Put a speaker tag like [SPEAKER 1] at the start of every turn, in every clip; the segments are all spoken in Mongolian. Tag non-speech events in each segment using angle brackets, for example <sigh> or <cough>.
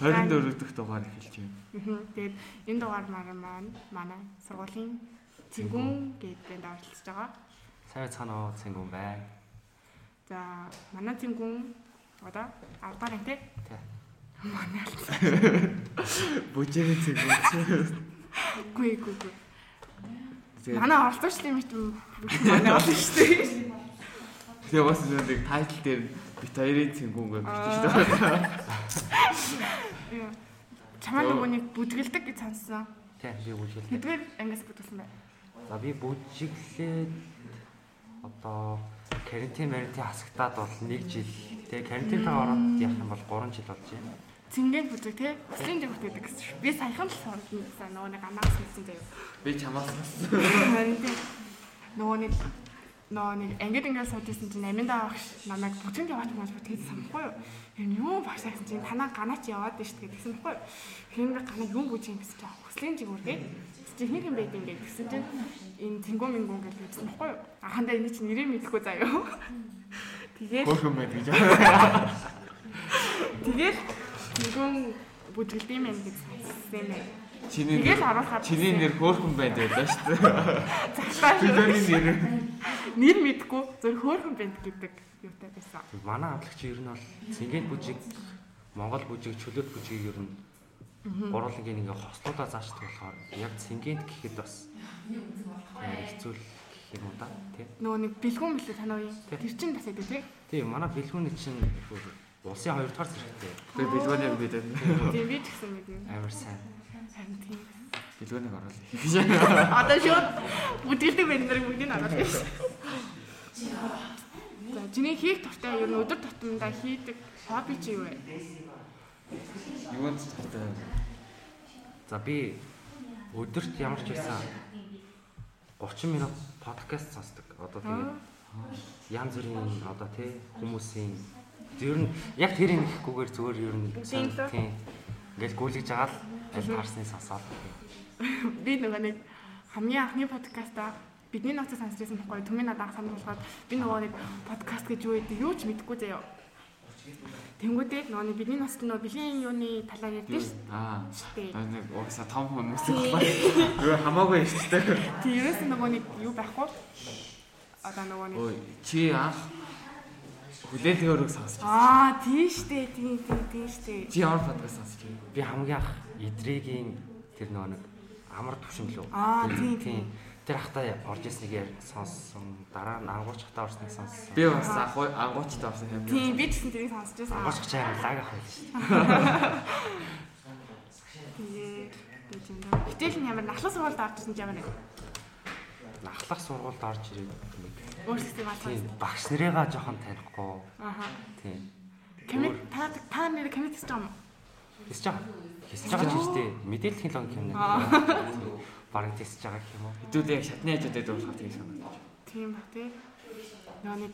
[SPEAKER 1] Би их төлөвсөн. 24 дахь дугаар эхэлж байна.
[SPEAKER 2] Тэгээд энэ дугаар маань манай сургуулийн цэнгүүн гэдэг бэнд оролцож байгаа.
[SPEAKER 3] Сайн цаанаа цэнгүүн бай.
[SPEAKER 2] За манай цэнгүүн одоо 10 дахь анги тий. Манай <laughs>
[SPEAKER 1] Бүжгийн цэнгүүн.
[SPEAKER 2] Гүй гүй гүй. Манай оролцогч юм чинь манай олон шүү дээ.
[SPEAKER 1] Тэгээ бас нэг тайтл дээр бит хоёрын цэнгүүн гэж бичсэн шүү дээ.
[SPEAKER 2] Чамаа нөгөөнийг бүжгэлдэг гэж сонссон.
[SPEAKER 3] Тий, би бүжгэлдэг.
[SPEAKER 2] Хэдгээр ангиас бүтүүлсэн бай.
[SPEAKER 3] За би бүжиглээд одоо карантин маринтын хасагтаад бол 1 жил. Тэгээ карантинтаа ороод явах юм бол 3 жил болж байна.
[SPEAKER 2] Цингийн бүжиг тий. Өслийн дэг бүтээдэг гэсэн шүү. Би саяхан л сонсон нөгөө нэг амаас мэдсэн заяа.
[SPEAKER 1] Би чамаас
[SPEAKER 2] тий. Нөгөө нэг нөө нэг ангид ингээд суудсан чинь аминдаа багш намайг бүчэнд яваач мөн тэгээд санахгүй юу. Юм юу багш гэсэн чинь танаа ганаач яваад дээ шүү гэсэн байхгүй юу. Хин ганаа юм бүжин гэсэн чинь хүслийн жиг үргээ. Чи хин юм байд ингээд гэсэн чинь энэ тэнгүү мингүү ингээд хэлсэн байхгүй юу. Ахандаа энэ чинь нэрээ мэдэхгүй заяа. Тэгээд
[SPEAKER 1] Хөөхөн байд гэж.
[SPEAKER 2] Тэгээд тэнгүүн бүжгэлдэм юм гэж сонссон юм.
[SPEAKER 1] Чиний
[SPEAKER 2] харуулхаар
[SPEAKER 1] чиний нэр хөөхөн байд байлаа шүү дээ.
[SPEAKER 2] Загтаа шүү.
[SPEAKER 1] Бидний нэр
[SPEAKER 2] Нэр мэдэхгүй зөв хөөрхөн бэнд гэдэг юутай байсан.
[SPEAKER 3] Манай хамтлагч ер нь бол цэнгэт бүжиг, Монгол бүжиг, чөлөөт бүжгийг ер нь гурвангийн ингээ хослуулаа заашдаг болохоор яг цэнгэт гэхэд бас хэцүү гэх юм уу да тий.
[SPEAKER 2] Нөгөө нэг бэлгүүн мэлээ танаа уу?
[SPEAKER 3] Тий.
[SPEAKER 2] Тэр чинь бас байдаг тий.
[SPEAKER 3] Тий, манай бэлгүүний чинь улсын хоёр дахь зэрэгтэй
[SPEAKER 1] тэр билгөөнийг бид
[SPEAKER 2] Тийм би ч гэсэн мэднэ.
[SPEAKER 3] амар сайн.
[SPEAKER 2] Харин тийм.
[SPEAKER 1] билгөөнийг оруулъя.
[SPEAKER 2] Одоо шууд бүдгэлдэг байна нар бүгдийг байна. За чиний хийх туртай ер нь өдөр тутамдаа хийдэг хобби чи юу вэ?
[SPEAKER 1] Юунд цогтой.
[SPEAKER 3] За би өдөрт ямар ч байсан 30 минут подкаст сонсдог. Одоо тэгээд янз бүрийн одоо тий хүмүүсийн ер нь яг тэрийг нэхгүйгээр зүгээр ер нь
[SPEAKER 2] Тийм
[SPEAKER 3] ингээл гүйлгэж байгаа таарсны сонсоод
[SPEAKER 2] Би нөгөө нэг хамгийн анхны подкастаа бидний ноцоо сонсчихсан байхгүй надад санал болгоод би нөгөө нэг подкаст гэж юу гэдэг юу ч мэдэхгүй заяа. Тэнгүүдээ нөгөө бидний ноцт нөгөө бэлгийн юуны талаар ярьдэн шүү
[SPEAKER 1] Аа. Аа, нэг уусаа том хүмүүс байхгүй. Юу хамаагүй шүү дээ.
[SPEAKER 2] Тийм ерөөс нөгөө нэг юу байхгүй. Одоо нөгөө нэг
[SPEAKER 1] чи анх хүлээлт өрөөг сонсч.
[SPEAKER 2] Аа тийм штэ тийм тийм тийм штэ.
[SPEAKER 1] Чи ямар подкаст сонсч байна?
[SPEAKER 3] би хамгийн анх идрэгийн тэр нөгөө нэг амар төвшин лөө.
[SPEAKER 2] Аа, тийм, тийм.
[SPEAKER 3] Тэр хата орж ирснийг сонссон. Дараа нь ангууч хата орсныг сонссон.
[SPEAKER 1] Би бас анх ангуучтай авсан юм.
[SPEAKER 2] Тийм би ч гэсэн тэрийг сонсч байсан.
[SPEAKER 3] Ангууч чаа лаг ах байл
[SPEAKER 2] даа. Гэтэл ямар нахлах сургуульд орж ирсэн ямар нэг
[SPEAKER 3] Нахлах сургуульд орж ирээд нэг
[SPEAKER 2] өөрсдөө мал
[SPEAKER 3] тийм багш нарыгаа жоохон танихгүй.
[SPEAKER 2] Ааха.
[SPEAKER 3] Тийм.
[SPEAKER 2] Комит та та нэр комит хийж байгаа юм.
[SPEAKER 3] Хэсэж байгаа. Хэсэж байгаа ч юм шүү дээ. Мэдээлэл технологи юм нэг. Бараг тэсэж байгаа гэх юм уу?
[SPEAKER 1] Хэдүүл яг шатны хажуудад дуусах тийм санагдаж.
[SPEAKER 2] Тийм ба тий. Нөө нэг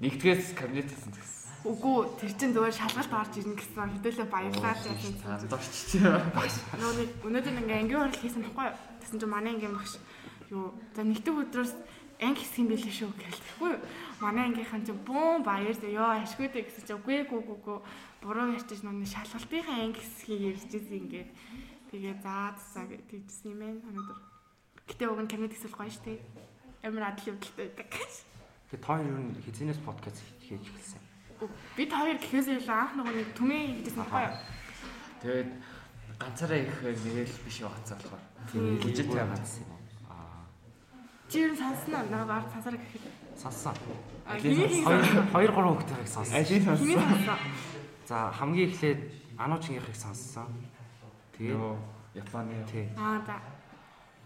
[SPEAKER 1] Нэгдгээс кабинет хийсэн гэсэн.
[SPEAKER 2] үгүй тэр чин зөвөр шалгалт орж ирнэ гэсэн хэдүүлээ баярлаа гэсэн.
[SPEAKER 1] Дорч чи.
[SPEAKER 2] Нөө нэг өнөөдөр ингээ ангийн хурал хийсэн байхгүй юу? Тэсэн чинь манай ангийн багш юу за нэгдүг өдрөөс анги хийх юм билээ шүү гэлтэхгүй юу? Манай ангийнхан чинь бүүн баяр ёо ашгүй дээ гэсэн чинь үгүй гүү гүү гүү буруу ярьчих нүг шалгалтынхаа анги хэсгийг ярьж ирсэн ингээд тэгээ заа цаа гэж тэгсэн юм байна өнөөдөр. Гэтэ уг нь камед хийсэл гоё штэ. Амар адал явдалтай байдаг.
[SPEAKER 3] Тэгээ та хоёр нь хизэнээс подкаст хийж эхэлсэн.
[SPEAKER 2] Би та хоёр гэхээс илүү анх нөгөө нэг түмэн хийжсэн байхгүй юу?
[SPEAKER 1] Тэгээд ганцаараа их нэрэл биш яваацаа болохоор.
[SPEAKER 3] Бүр
[SPEAKER 1] байгаа.
[SPEAKER 3] ганц юм.
[SPEAKER 2] Чи юу санснаа наваар сансараа гэхэд.
[SPEAKER 3] Сонссон. Хоёр гурван хүүхдийг сонссон.
[SPEAKER 1] Ажийн сонссон.
[SPEAKER 3] За хамгийн эхлээд Ануучингийнхыг сонссон. Тэгээд
[SPEAKER 1] Йоо, Японы.
[SPEAKER 2] Аа да.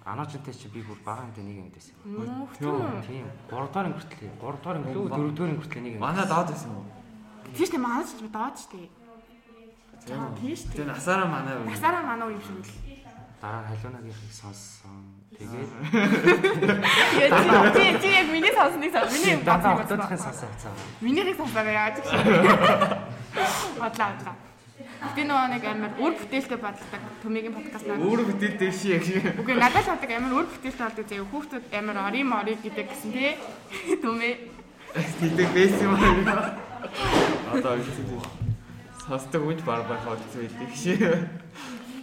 [SPEAKER 3] Ануучинтай чи би бүр бага хэмжээ нэг юм.
[SPEAKER 2] Муу
[SPEAKER 1] Төө.
[SPEAKER 2] тийм.
[SPEAKER 3] Тийм. 3 дахь хүртэл 3 дахь өнгөлөө 4 дахь хүртэл нэг юм.
[SPEAKER 1] Манай доод байсан юм уу?
[SPEAKER 2] Тийш тийм манайч би доод штэ.
[SPEAKER 1] Тийм үү?
[SPEAKER 2] Тийш
[SPEAKER 1] Тэгээ
[SPEAKER 2] тийм.
[SPEAKER 1] насаараа манай үү?
[SPEAKER 2] Насаараа манай юм шиг л.
[SPEAKER 3] Дараа халуунагийнхыг сонссон. Тэгээд
[SPEAKER 2] Тэгээ чи чи яг миний сонсныг сон. Миний юм
[SPEAKER 3] дандаа
[SPEAKER 2] бодсон юм
[SPEAKER 3] октодхын
[SPEAKER 2] байна.
[SPEAKER 3] сонсоо хэвцээ.
[SPEAKER 2] Минийхийг сонсоо яаж гэж. Бодлаа бодлаа. Би нөгөө нэг амар үр бүтээлтэй боддог төмигийн подкаст надад.
[SPEAKER 1] Өөр бүтээлтэй шиг.
[SPEAKER 2] Үгүй надад л бодог амар үр бүтээлтэй болдог заяа. Хүүхдүүд амар ори мори гэдэг гэсэн тий. Төмөө.
[SPEAKER 1] Тэгдэг байсан юм аа. Одоо ойлгосон. сонсдог үн баг байх болсон байдаг шээ.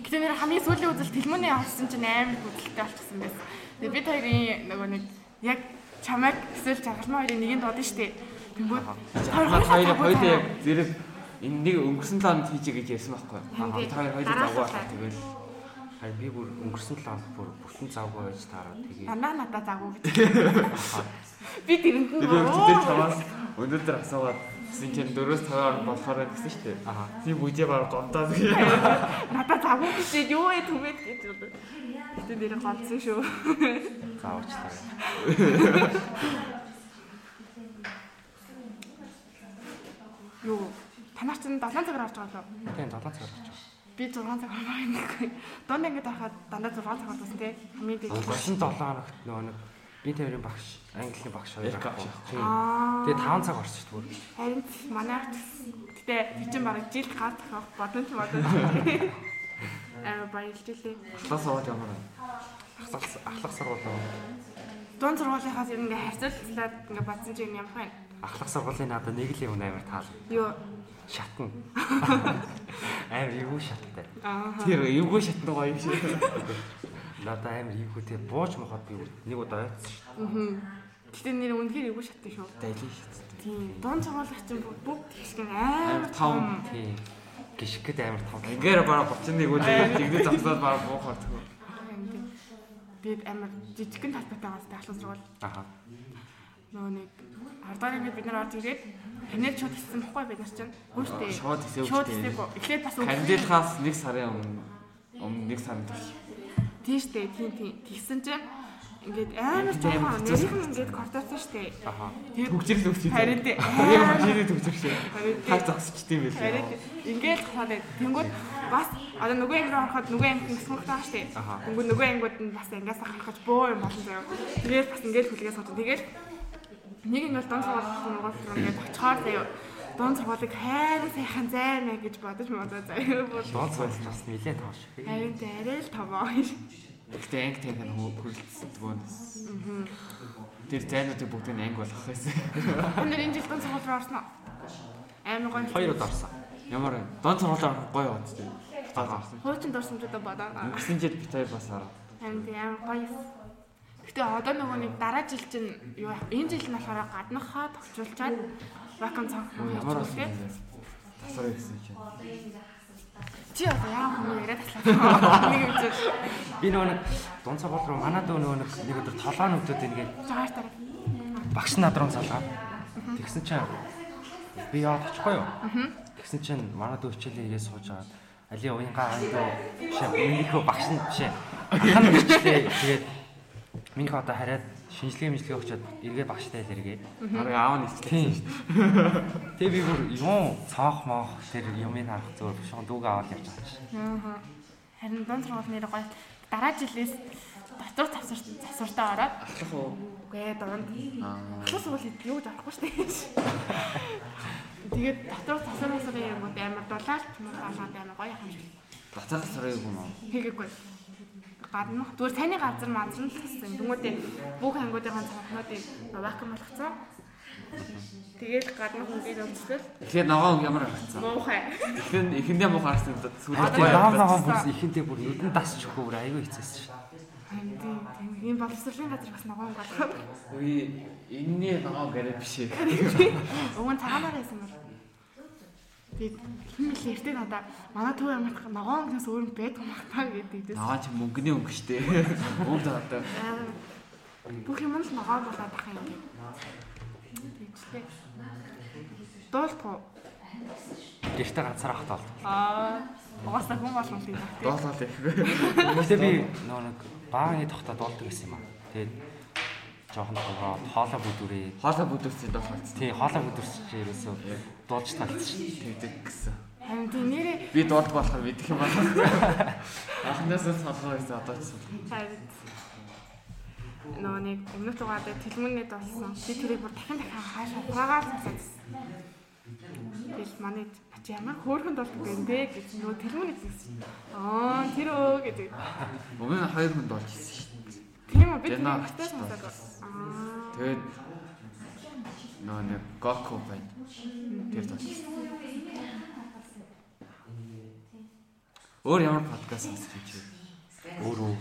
[SPEAKER 2] Гэтэ нэр хамгийн сүүлийн үзэл тэлмөний авсан чинь амар хөдөлгөөнтэй болчихсон байсан. Тэгээ бид хоёрын нөгөө нэг яг чамайг эсвэл жаргалмаа хоёрын нэгэнд дуудсан шүү дээ. Тэнгүүд
[SPEAKER 1] хоёрын хоёулаа яг зэрэг энэ нэг өнгөрсөн лоонд хийж гэж ярьсан байхгүй юу? Хоёр хоёулаа
[SPEAKER 2] талаа.
[SPEAKER 1] тэгэл
[SPEAKER 3] Харин би бүр өнгөрсөн ланд бүр бүтэн завгүй байж таараад тэгээ
[SPEAKER 2] Дандаа надад загуу гэж. Би тэрэнд нь
[SPEAKER 1] тэр
[SPEAKER 2] оо.
[SPEAKER 1] өчтөр чамаас өнөөдөр асуугаад гэсэн чинь 4-5 ор болохоор гэсэн шүү дээ.
[SPEAKER 3] Аа.
[SPEAKER 1] Тийм бүжээ баг гомдоод гээ.
[SPEAKER 2] Надад загуу гэж юу вэ түмэд гэж бодлоо. Гэтэ нэр голцсон шүү.
[SPEAKER 3] заавч таа.
[SPEAKER 2] Юу? Танаар чинь 7 цагаар орж байгаа лөө.
[SPEAKER 3] Тийм 7 цаг болж байна.
[SPEAKER 2] Би 6 цаг ормоо юм. Донд ингээд байхад дандаа 6 цаг орсон тий. Хамгийн дэг.
[SPEAKER 3] Өнгөрсөн 7 хоногт нөгөө нэг би тэрийн багш, английн багш хоёр авах. Тэгээ 5 цаг шүү дээ.
[SPEAKER 2] Харин манай гэтээ би чинь бараг жил гар тахах бодон бодон. <laughs> Аа баярлж илээ.
[SPEAKER 1] Ахлаа суугаад ямар вэ?
[SPEAKER 3] Ахлах ахлах сургуулаа.
[SPEAKER 2] Дунд сургуулийнхаас ер нь ингээ харьцуулаад ингээ бадсан чинь ямар байна?
[SPEAKER 3] Ахлах сургуулийн надад нэг л юм амар таал.
[SPEAKER 2] Юу?
[SPEAKER 3] Шатна. <laughs> Амар юу шаттай.
[SPEAKER 1] Тэр эвгүй шатны гоё юм шиг. <laughs>
[SPEAKER 3] Надад амар юу те бууж мохот би нэг удаа ойцсон шүү.
[SPEAKER 2] Мгм. Гэтэ нэр үнэхээр эвгүй шаттай шүү.
[SPEAKER 1] Дайлын шат.
[SPEAKER 2] Тийм. Дунд сургуулих чинь бүгд тэгшгэн
[SPEAKER 1] Амар том.
[SPEAKER 3] Тийм. Гიშгэд амар том.
[SPEAKER 1] Ингээр бараг 31 үйл тэгнэ зогсоод бараг буухаар төгөө.
[SPEAKER 2] Тэгээд амар жижигхэн талбайтай байгаа сте ахлах сургууль.
[SPEAKER 3] Аха.
[SPEAKER 2] Нөгөө нэг ардаар ингээд бид нар орж ирээд панел шууд хийсэн бохгүй бид нар чинь. Үгүй штэ.
[SPEAKER 1] Шууд хийсэн
[SPEAKER 2] Шууд хийсэн. Эхлээд бас.
[SPEAKER 1] Кандидатаас нэг сарын өмнө өмнө нэг сарын турш.
[SPEAKER 2] Тийм штэ. Тийм тийм. Тэгсэн чинь ингээд амар
[SPEAKER 1] амар
[SPEAKER 2] нэрийнх нь ингээд кортоосон штэ.
[SPEAKER 3] Аха.
[SPEAKER 2] Тэгээд
[SPEAKER 1] Төгжрөл өгч.
[SPEAKER 2] Харин тий.
[SPEAKER 1] Яг машины төгжрөл.
[SPEAKER 2] Тий.
[SPEAKER 1] Хаг зогсчт юм биш.
[SPEAKER 2] Харин ингээд хаад тэнгууд бас одоо нөгөө анги руу ороход нөгөө анги хэсгүүхтэй байгаа штэ. Тэнгууд нөгөө ангиуд нь бас ангиас гарахж бөө юм болно заяа. Тэгээд бас ингээд хүлгээс сууд. Тэгээд нэг ингээд дунд сургууль руу ингээд очихоор заяа. Дунд сургуулийг хайр сайхан зайна гэж бодож бодоо заяа.
[SPEAKER 3] Дунд цаас бас нилээ тоош.
[SPEAKER 2] Харин тий арай л томоо.
[SPEAKER 1] Гэхдээ анги танх нь хөрөлдсөн бөөнс. Тэр зайнуудыг бүгдийг анги болгох байсан.
[SPEAKER 2] Нэр энэ жил дунд сургууль руу орсон уу? Амар гоё.
[SPEAKER 3] Хоёр удаа орсон.
[SPEAKER 1] Ямар вэ? Дон цогцолоор гоё бодсон. Таагаа.
[SPEAKER 2] Хуучин дурсамжуудаа бодоо.
[SPEAKER 1] Өнгөрсөн жил бит хоёр бас араа.
[SPEAKER 2] Харин тий амар гоё. Гэтэ одоо нөгөө нэг дараа жил чинь юу энэ жил нь болохоор гаднахаа товчулчаад вакуум цанх
[SPEAKER 1] Ямар болсон? Тасраа гэсэн чинь.
[SPEAKER 2] Чи одоо яа хүмүүс яриад таслаа. Нэг чинь
[SPEAKER 3] Би нөгөө дунд цогцол руу манад нөгөө нэг нэг өдөр толгойн өвдөд ингээд
[SPEAKER 2] жаагаар таа.
[SPEAKER 3] багш над руу залгаа. Тэгсэн чинь би яваад очихгүй юу? Тэгсэн чинь манай дүү хичээлээ игээ сууж агаад али уянга андуу бишээ минийхөө багш нь бишээ. Ах нь хичээлээ тэгээд минийхөө одоо хараад шинжилгээ мэлгээ өгчөөд эргээд багштай илэргээ.
[SPEAKER 1] Арга аав нь
[SPEAKER 3] Тийм.
[SPEAKER 1] хэлсэн.
[SPEAKER 3] Тэгээ би бүр юм цаах маах тэр юмыг харах зүгээр биш гоо дүүгээ аваад явж байгаа чинь.
[SPEAKER 2] Аа. Харин дунд сургууль нэр гоё. Дараа жилээс дотор завсар завсартаа ороод
[SPEAKER 1] Ахлах уу?
[SPEAKER 2] үгүй дунд
[SPEAKER 1] Аа.
[SPEAKER 2] ахлах сургууль юу гэж авахгүй шүү дээ. Тэгээд дотор завсар завсарын юмуд амар дулаалт муулаад амар гоё юм шиг.
[SPEAKER 1] Бацаах сарыг юм уу?
[SPEAKER 2] Хийгээгүй. Гаднах зүгээр таны газар манзар нь л гэсэн. Тэнгүүдээ бүх ангуудын цонхнуудыг вакуум болгоцсон. Тэгээд гаднах ингээд өвчлөл
[SPEAKER 1] Тэгэхээр ногоон ямар харагдсан?
[SPEAKER 2] муухай.
[SPEAKER 1] Ихэн ихэндээ муу харсан
[SPEAKER 3] Аа
[SPEAKER 1] сүүлд
[SPEAKER 3] наам наам бүр ихэнтэй бүр нүдэн дасч өгөө бүр айгүй хэцээсэн шүү.
[SPEAKER 2] Тийм тийм. Ийм боловсролын газар бас ногоон болгох.
[SPEAKER 1] Үгүй энэний ногоон гэрэ биш ээ.
[SPEAKER 2] Өвөн цагаанаар байсан бол. Тэгээд хэн мэл эртээ надаа манай төв амт ногоон гэс өөр юм байдаг юм байна гэдэг.
[SPEAKER 1] Ногоон ч мөнгөний өнгө штэ. <laughs> Өнгө одоо
[SPEAKER 2] Бүх юм л ногоон болоод ах юм. Тэгчлээ. Дуултгоо.
[SPEAKER 3] Гэртээ ганцаар ахт бол.
[SPEAKER 2] Аа, угаасаа хүн болгон тийм баг.
[SPEAKER 1] доолол их.
[SPEAKER 3] Гэхдээ би нөгөө нэг баагийн тогтоо дуулдаг гэсэн юм аа. Тэгээд жоохон тоогоо хоолой бүдүрээ.
[SPEAKER 1] Хоолой бүдүүрсэн доолол
[SPEAKER 3] Тий, хоолой бүдүрч ерөөсөө дуулж талцсан
[SPEAKER 1] тэгдэг гэсэн.
[SPEAKER 2] Харин тийм нэрээ
[SPEAKER 1] Би дуулдаг болохоор мэдэх юм байна. <laughs> Анхнаас нь сонсгоо байсан одоо ч сонсгоо.
[SPEAKER 2] харин нөө нэг өмнөх дугаард тэлмүнэд болсон. Би тэрийг бүр дахин дахин хаашаа хураагаар цацсан. Тэгэл манай чи ямар хөөрхөн болдог юм бэ гэж нөө тэлмүнэд хэлсэн. Аа тэр өө гэдэг.
[SPEAKER 1] Өмнө нь хоёр хүн дуулж ирсэн шүү дээ.
[SPEAKER 2] Тийм үү би тэр ихтэй сонсоод. Аа
[SPEAKER 1] Тэгээд нөө нэг Гоку байна. Тэр ирсэн. Өөр ямар подкаст сонсож байж вэ?
[SPEAKER 3] Өөрөө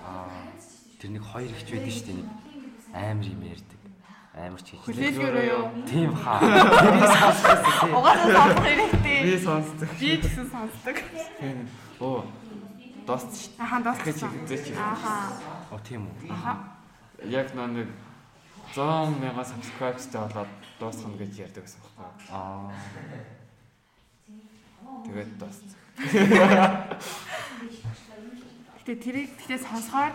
[SPEAKER 3] аа тэр нэг хоёр ихч байдаг шүү дээ нэг амар юм ярьдаг. Амар ч хийж.
[SPEAKER 2] Хүлээлгээрөө юу?
[SPEAKER 3] Тийм хаа. Тэрийг сонсчихсан тий.
[SPEAKER 2] Угаасаа сонсох хэрэгтэй.
[SPEAKER 1] Би сонсдог.
[SPEAKER 2] Би ч гэсэн сонсдог.
[SPEAKER 1] Тийм. Оо. Дост шүү.
[SPEAKER 2] Ахаа
[SPEAKER 1] хизээч.
[SPEAKER 2] Ахаа.
[SPEAKER 3] Оо тийм үү.
[SPEAKER 2] Ахаа.
[SPEAKER 1] Яг нэг 100 мянган subscribe-тэй болоод дуусгах гэж ярьдаг гэсэн байхгүй юу?
[SPEAKER 3] Аа.
[SPEAKER 1] Тэгээд дост.
[SPEAKER 2] Гэтэ тэрийг гэтээ сонсохоор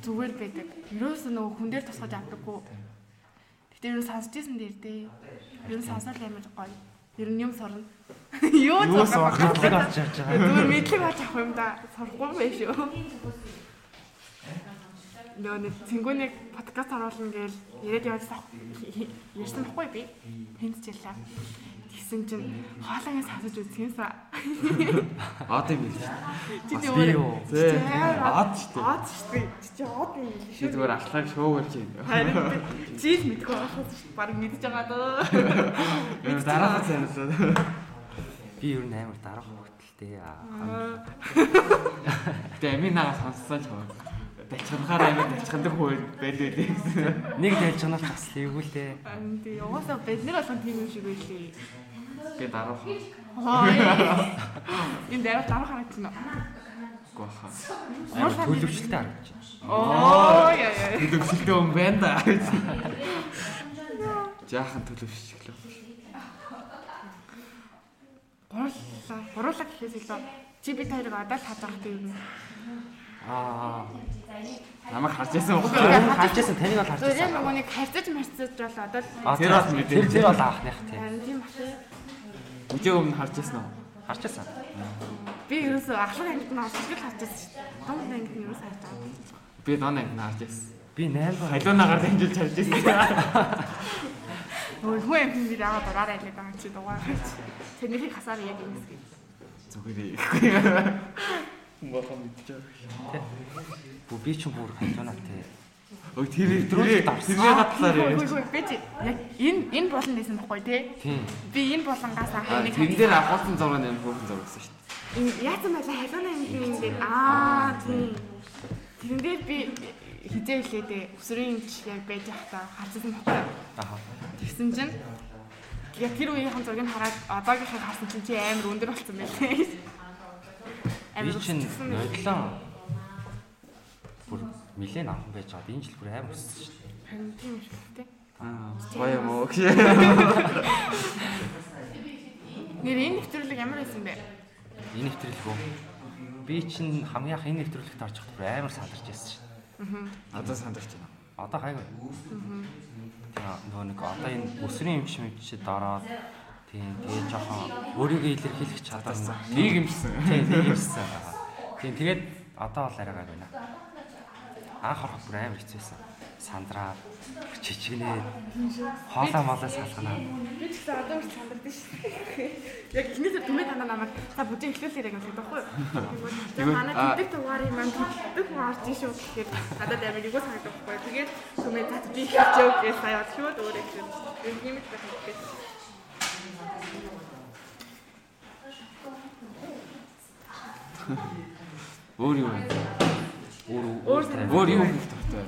[SPEAKER 2] зүгээр байдаг. Ерөөсөө нөгөө хүн дээр тусгаж авдаггүй. Гэтэ ерөө сонсч ирсэн дээр дээ. Нь сонсоод амар гоё. Ер нь юм сорно. <laughs> Юу
[SPEAKER 1] Юу сурах
[SPEAKER 3] Мэдлэг авч байгаа.
[SPEAKER 2] Зүгээр мэдлэг авч авах юм да. Сурахгүй байх шүү. Нөө нэг цэнгүүнийг подкаст оруулна гээл яриад явуулсан. Ярьсан байхгүй би. Хинт жилээ. Тэгсэн чинь хоолойгоо сасаж үзсэнсэ.
[SPEAKER 1] Аад юм биш.
[SPEAKER 3] Би юу?
[SPEAKER 1] Аад шүү дээ.
[SPEAKER 2] Аад шүү дээ. Чи аад юм биш
[SPEAKER 1] Чи зүгээр ахлаа шуугуулж байна.
[SPEAKER 2] Харин би чийл мэдгүй шүү дээ. Бараг мэдж байгаа дөө.
[SPEAKER 1] Энэ дараахан саналаа.
[SPEAKER 3] Би ер нь амар дараах хөвгтөлтэй. Аа.
[SPEAKER 1] Гэтэ амин нага сонссон ч хоо. Дачханахаар амин дачхандаг хөө байлээ дээ гэсэн.
[SPEAKER 3] Нэг ч бас эвгүүлээ.
[SPEAKER 2] Анди угаасаа бид нар болсон тийм юм шиг байлээ.
[SPEAKER 1] Би дараах
[SPEAKER 2] дээр дараа харагдсан уу?
[SPEAKER 1] гооха.
[SPEAKER 3] Амар төлөвчлөлтэй харагдаж байна.
[SPEAKER 2] Оо яа яа.
[SPEAKER 1] Төлөвшөлтөө юм байна да. Жаахан төлөвшөлөө.
[SPEAKER 2] Гурлаа. Гурлаа гэхээс илүү чи бид хоёрыг одоо л хадах гэдэг юм.
[SPEAKER 1] Аа. Намайг харж байсан уу?
[SPEAKER 3] Харж байсан таныг бол харж
[SPEAKER 2] Тэр
[SPEAKER 3] байсан.
[SPEAKER 2] нөгөө нэг харьцаж марцаж бол одоо л
[SPEAKER 1] Тэр бас мэдээ.
[SPEAKER 3] Тэр тэр бол анхных тий.
[SPEAKER 2] харин тийм бах.
[SPEAKER 1] Үгүй өмнө харж байсан уу?
[SPEAKER 3] Харж байсан.
[SPEAKER 2] Би ерөөсөө ахлах ангид нь орсож л харж байсан шүү дээ. Дунд ангид нь ерөөсөө харж байгаа.
[SPEAKER 1] Би дон анги харж байсан.
[SPEAKER 3] Би 8 ба
[SPEAKER 1] Халуунагаар дэмжиж харж байсан.
[SPEAKER 2] Нөгөө хүн амт би дагаа дараа айлаад байгаа чи дугаар. Тэрнийг хасаар яг юм гэсэн.
[SPEAKER 1] Зүгээр. Мохон мэдчихэв.
[SPEAKER 3] Бүү би ч бүр халуунаатай.
[SPEAKER 1] Өө тэр
[SPEAKER 3] Өдрөөлөлт
[SPEAKER 1] тэр
[SPEAKER 3] авсан.
[SPEAKER 1] тэрний хатлаар
[SPEAKER 2] хөөе би чи яг энэ энэ болон байхгүй тий.
[SPEAKER 3] Тийм.
[SPEAKER 2] Би энэ болонгаас ахын нэг
[SPEAKER 1] Тэрэн дээр ахуулсан зураг нэр хөөхөн зураг гэсэн шүү дээ.
[SPEAKER 2] Энэ яасан байлаа халууна юм юм дээр аа тий. Тэрэн дээр би хизээ хэлээ дээ. Өсрийн ч яг байж байхдаа харцсан байхгүй.
[SPEAKER 3] Аа.
[SPEAKER 2] Тэгсэн чинь яг тэр үеийнхэн зургийг хараад одоогийнхыг харсан чинь чи амар өндөр болсон байлээ.
[SPEAKER 3] Би чинь нодлон бүр нилээн амхан байж байгаа. Энэ жил бүр амар өссөн шүү дээ.
[SPEAKER 2] Харин тийм шиг тий.
[SPEAKER 1] Аа, гоё юм уу. <laughs>
[SPEAKER 2] Нэр энэ нэвтрүүлэг ямар байсан бэ?
[SPEAKER 3] Энэ нэвтрүүлэг үү? Би чинь хамгийн анх энэ нэвтрүүлэгт орж бүр амар сандарч байсан шүү дээ.
[SPEAKER 1] Одоо сандарч байна.
[SPEAKER 3] Одоо хайгаа. Тэгээ нөгөө нэг одоо энэ өсрийн юм шиг чи дороод тийм тэгээ жоохон өөрийгөө илэрхийлэх чадвар
[SPEAKER 1] Нэг юмшсэн.
[SPEAKER 3] тийм юмсан. Тийм тэгээд одоо бол арай гайг байна. Анх орох бүр амар хэцүүсэн. Сандраа чичгнээ хоолоо молоо салгана.
[SPEAKER 2] Би ч гэсэн одоо ч сандардаг шүү. Яг эхнээсээ түмээ танаа намайг та бүжиг эхлүүлээрэй гэж байхгүй юу? Тэгээд манай тэмдэг тугаарыг маань тэмдэг хүн орж ийшүү гэхээр надад амар юу санагдах байхгүй юу? Тэгээд түмээ цац би хэлчихв гэж сая шууд өөрөө хэлсэн. Юм их байх гэж. <laughs>
[SPEAKER 1] Өөр юу вэ?
[SPEAKER 3] Өөр
[SPEAKER 2] Өөр
[SPEAKER 1] юу тогтой.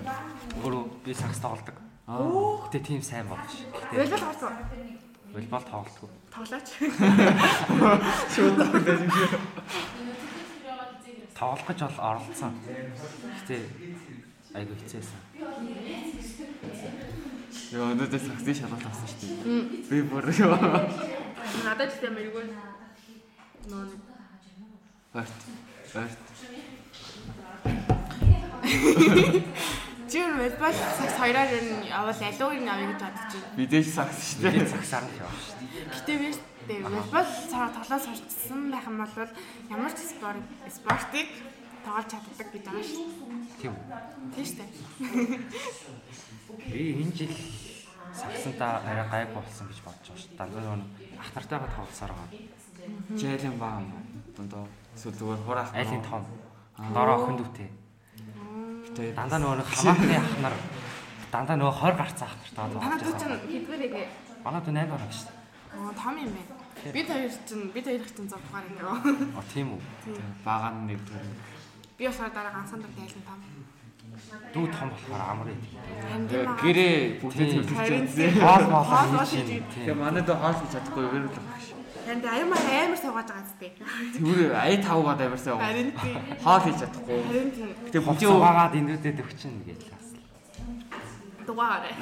[SPEAKER 3] өөр би сакс тоглодог.
[SPEAKER 1] Аа.
[SPEAKER 3] Гэтэ тийм сайн болно ш. Гэтэ
[SPEAKER 2] Волейбол харсан.
[SPEAKER 3] волейбол тоглодог.
[SPEAKER 2] Тоглооч. <laughs>
[SPEAKER 3] Тоглох гэж бол оролцсон. Гэтэ айгүй хэцээсэн.
[SPEAKER 1] Йоо, өнөөдөр саксны шалгалт авсан шүү дээ. Би бүр.
[SPEAKER 2] Надад ч тийм. Нөө нэг
[SPEAKER 1] Барт. Барт.
[SPEAKER 2] чи юу волейбол цагс хоёроор ер нь явал алуу юм авъя гэж бодож байна.
[SPEAKER 1] Мэдээж сакс шүү дээ.
[SPEAKER 3] цагсаар нь яваа ш.
[SPEAKER 2] Гэтэ би тэ волейбол цаа тоглоо сурчсан байх юм бол ямар ч спорт спортыг тоглож чаддаг гэж байгаа шүү.
[SPEAKER 3] Тийм.
[SPEAKER 2] Тийм шүү дээ.
[SPEAKER 3] Би энэ жил саксантаа арай гайг болсон гэж бодож байгаа ш. Дандаа нөгөө ах нартайгаа тоглосоор байгаа.
[SPEAKER 1] Жайлан баа юм. Дундаа эсвэл зүгээр хураах.
[SPEAKER 3] Айлын том. Дороо охин дүүтэй.
[SPEAKER 1] Гэтэ
[SPEAKER 3] Дандаа нөгөө нэг хамаатны ах нар дандаа нөгөө 20 гарцсан ах нартай
[SPEAKER 2] Танаа дүү
[SPEAKER 3] тоглож
[SPEAKER 2] чинь
[SPEAKER 3] байгаа.
[SPEAKER 2] хэдвэрэг
[SPEAKER 3] Манай дүү 8 гараг ш.
[SPEAKER 2] аа том юм байна. Бид хоёр чинь бид хоёр чинь 6 дугаар ингэ.
[SPEAKER 3] А тийм үү.
[SPEAKER 1] Бага нь нэг төр.
[SPEAKER 2] Би болохоор дараа ганцхан dag тайлан там.
[SPEAKER 3] Дүү том болохоор амар юм.
[SPEAKER 1] Гэрээ бүгдээ.
[SPEAKER 3] Хоол моол
[SPEAKER 2] Хоол моол
[SPEAKER 3] хийж.
[SPEAKER 1] Тэгээ манайд хоол хийж чадахгүй юу гэж.
[SPEAKER 2] Энд аймаа амар суугаад байгаа зү.
[SPEAKER 1] Тэгвэр ая тавгаад амарсан.
[SPEAKER 2] Харин тийм.
[SPEAKER 1] Хоол хийж чадахгүй.
[SPEAKER 2] Харин тийм.
[SPEAKER 1] Гэтэ бүжээ
[SPEAKER 3] угаагаад энүүдэд өгчин гэж асал.
[SPEAKER 2] Дугаараа.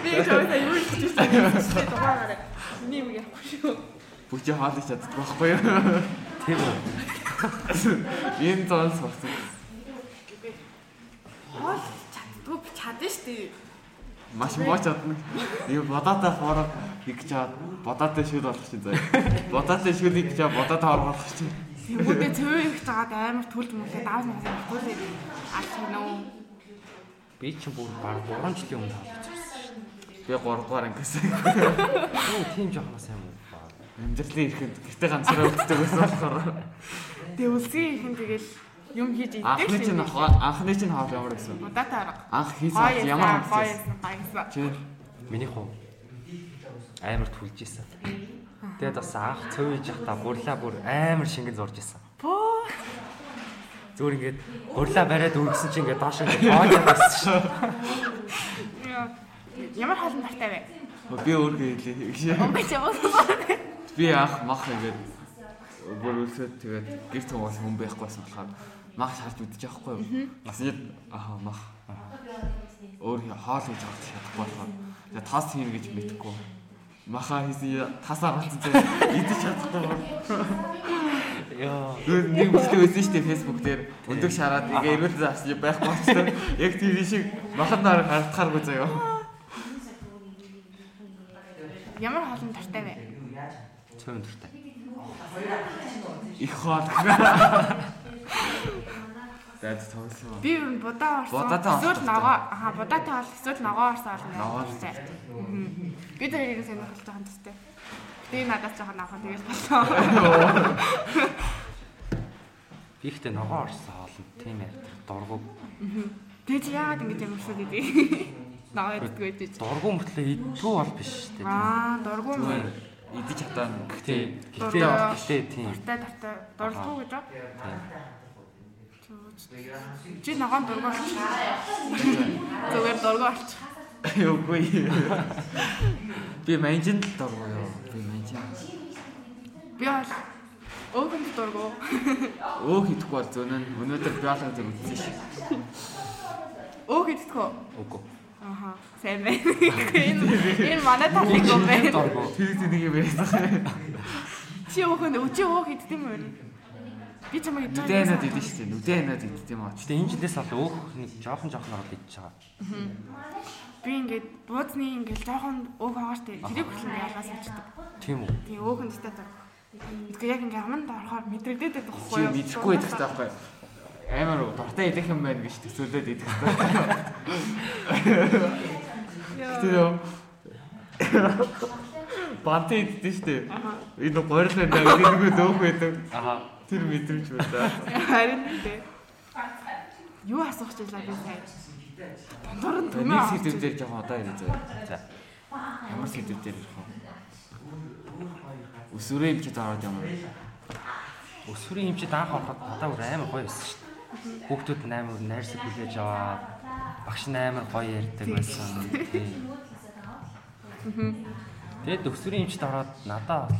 [SPEAKER 2] Би чамтай юу хийж байгаа дугаараа. Миний юм ярихгүй шүү.
[SPEAKER 1] бүжээ хоол хийж чаддаг байхгүй юу?
[SPEAKER 3] Тийм үү.
[SPEAKER 1] Энэ зон сурсан.
[SPEAKER 2] Хоол чаддгүй чадна шүү дээ.
[SPEAKER 1] Маш муу чадна. Юу бодоотой форум нэг чад бодоотой шүл болох чинь заяа. Бодоотой шүлийг чад бодоотой орох чинь.
[SPEAKER 2] Тэгмүүдээ цөв их жагаад амар түлж мүлээ давс мас байхгүй л аль нөө.
[SPEAKER 3] Би ч бүр баг 3 жилийн өмнө хаалж ирсэн.
[SPEAKER 1] Би 3 дугаар ангиас
[SPEAKER 3] Оо тийм жоохноо сайн муу.
[SPEAKER 1] амьдралын ирэхэд гэрте ганцаараа үлддэг байсан болохоор.
[SPEAKER 2] Тэг үлсгийн ихэн тэгэл юм хийж идэх
[SPEAKER 1] Анхны чинь анхны чинь хоол ямар гэсэн.
[SPEAKER 2] Удаатаа арга.
[SPEAKER 1] Анх хийсэн ямар
[SPEAKER 2] гоё
[SPEAKER 1] хамссан.
[SPEAKER 2] баясан.
[SPEAKER 1] Чи
[SPEAKER 3] Миний хуу амар түлж исэн. Тэгээд бас анх цөв хийж явахдаа гурлаа бүр амар шингэн зурж исэн.
[SPEAKER 2] Поо.
[SPEAKER 3] Зүгээр ингээд гурлаа бариад үргэсэн чинь ингээд доош ингээд боож байсан шүү.
[SPEAKER 2] Ямар хоолн тартай вэ?
[SPEAKER 1] би өөрөө хэлээ.
[SPEAKER 2] Өнгөч яваа.
[SPEAKER 1] Би анх мах ингээд бүр үлсээд тэгээд гэрт хүмүүс хүн байхгүйсэн болохоор мах шаарч үдчих яахгүй юу. Асууд аа мах. Өөр хоол хийж авах чадахгүй болохоор тэгээд тас хийн гэж мэдэхгүй. Маха хийсэн тасаар болсон зэрэг идэж чадахгүй.
[SPEAKER 3] Яа.
[SPEAKER 1] Нэг бүлэг байсан шүү дээ Facebook дээр өндөг шараад ингээ эрүүл заасан юм байхгүй болчихсон. Яг тийм шиг махад нар хардахааргүй заяа.
[SPEAKER 2] Ямар хоолн тартай вэ?
[SPEAKER 3] Цөв өндөртэй.
[SPEAKER 1] Их хоол. Дад тоглосон.
[SPEAKER 2] Би ер нь будаа орсон. Эсвэл ногоо. Аха, будаатай бол эсвэл ногоо орсон бол.
[SPEAKER 1] Ногоо
[SPEAKER 2] орсон. Би тэр ирэх сонирхолтой жоохон төстэй. Би надаас жоохон авах тэгэл болоо. <laughs>
[SPEAKER 3] Би ихтэй ногоо орсон хоолнд тийм яа. Дургу.
[SPEAKER 2] Тэг чи яагаад ингэж ямарсаад идэв? <laughs> Ногоо иддэг байж.
[SPEAKER 3] Дургу мөртлөө иддгүү бол биш шүү дээ.
[SPEAKER 2] Аа, дургуун мөн.
[SPEAKER 1] Идэж.
[SPEAKER 3] Гэтэ
[SPEAKER 2] Дургу.
[SPEAKER 3] гэтэ тийм.
[SPEAKER 2] Тартай тартай. Дургуун гэж. Чи ногоон дургуун болчих. Зүгээр дургуун болчих.
[SPEAKER 1] Үгүй. Би манжинд л дургу ёо. Би манжин.
[SPEAKER 2] Би бол өөхөнд дургуун.
[SPEAKER 1] Өө хийхгүй бол зөнөн өнөөдөр биологи зөв үзсэн шүү.
[SPEAKER 2] Өөх идэхгүй.
[SPEAKER 3] Үгүй.
[SPEAKER 2] Аха. Сайн байна. Энэ манай талыг юм байна.
[SPEAKER 1] Тэр зэнийг юм байсан.
[SPEAKER 2] Чи өөхөнд өчи өөх идэх юм уу? Би чамайг идэж
[SPEAKER 1] Нүдэнад идэв шүү дээ. Нүдэнад идэв юм аа.
[SPEAKER 3] Гэтэ энэ жилээс бол өөх нэг жоохон жоохон ороод идчихэж байгаа.
[SPEAKER 2] Би ингээд буудсны ингээд жоохон өөх байгаа штэ. Тэрийг хөтлөн ялгаас ичдэг.
[SPEAKER 3] Тийм үү?
[SPEAKER 2] Тийм өөхөнд идэх таа. Итгэе яг ингээд аманд орохоор мэдрэгдээд байдаг байхгүй юу?
[SPEAKER 1] мэдхгүй идэх таахгүй. Амар дуртай идэх юм байна гэж төсөөлөд идэх. Тэр юм. Бант идэх шүү дээ. Энэ горлоо нэг нэг дөөх байдаг.
[SPEAKER 3] Аха.
[SPEAKER 1] Тэр мэдрэмж байна.
[SPEAKER 2] Харин тийм. Юу асуух ч байлаа би сайн. Дундуур нь төмөө
[SPEAKER 1] Нэг сэдв дээр жоохон удаа ирээ заяа.
[SPEAKER 3] За.
[SPEAKER 1] Ямар сэдв дээр ирэх вэ? Өсвөрөө юм чи зараад юм.
[SPEAKER 3] Өсвөрийн хэмжээд анх ороход надад бүр амар гоё байсан шүү дээ. Хүүхдүүд амар найрсаг хүлээж аваад багш амар гоё ярьдаг байсан. Тийм. Тэгээд өсвөрийн хэмжээд ороод надад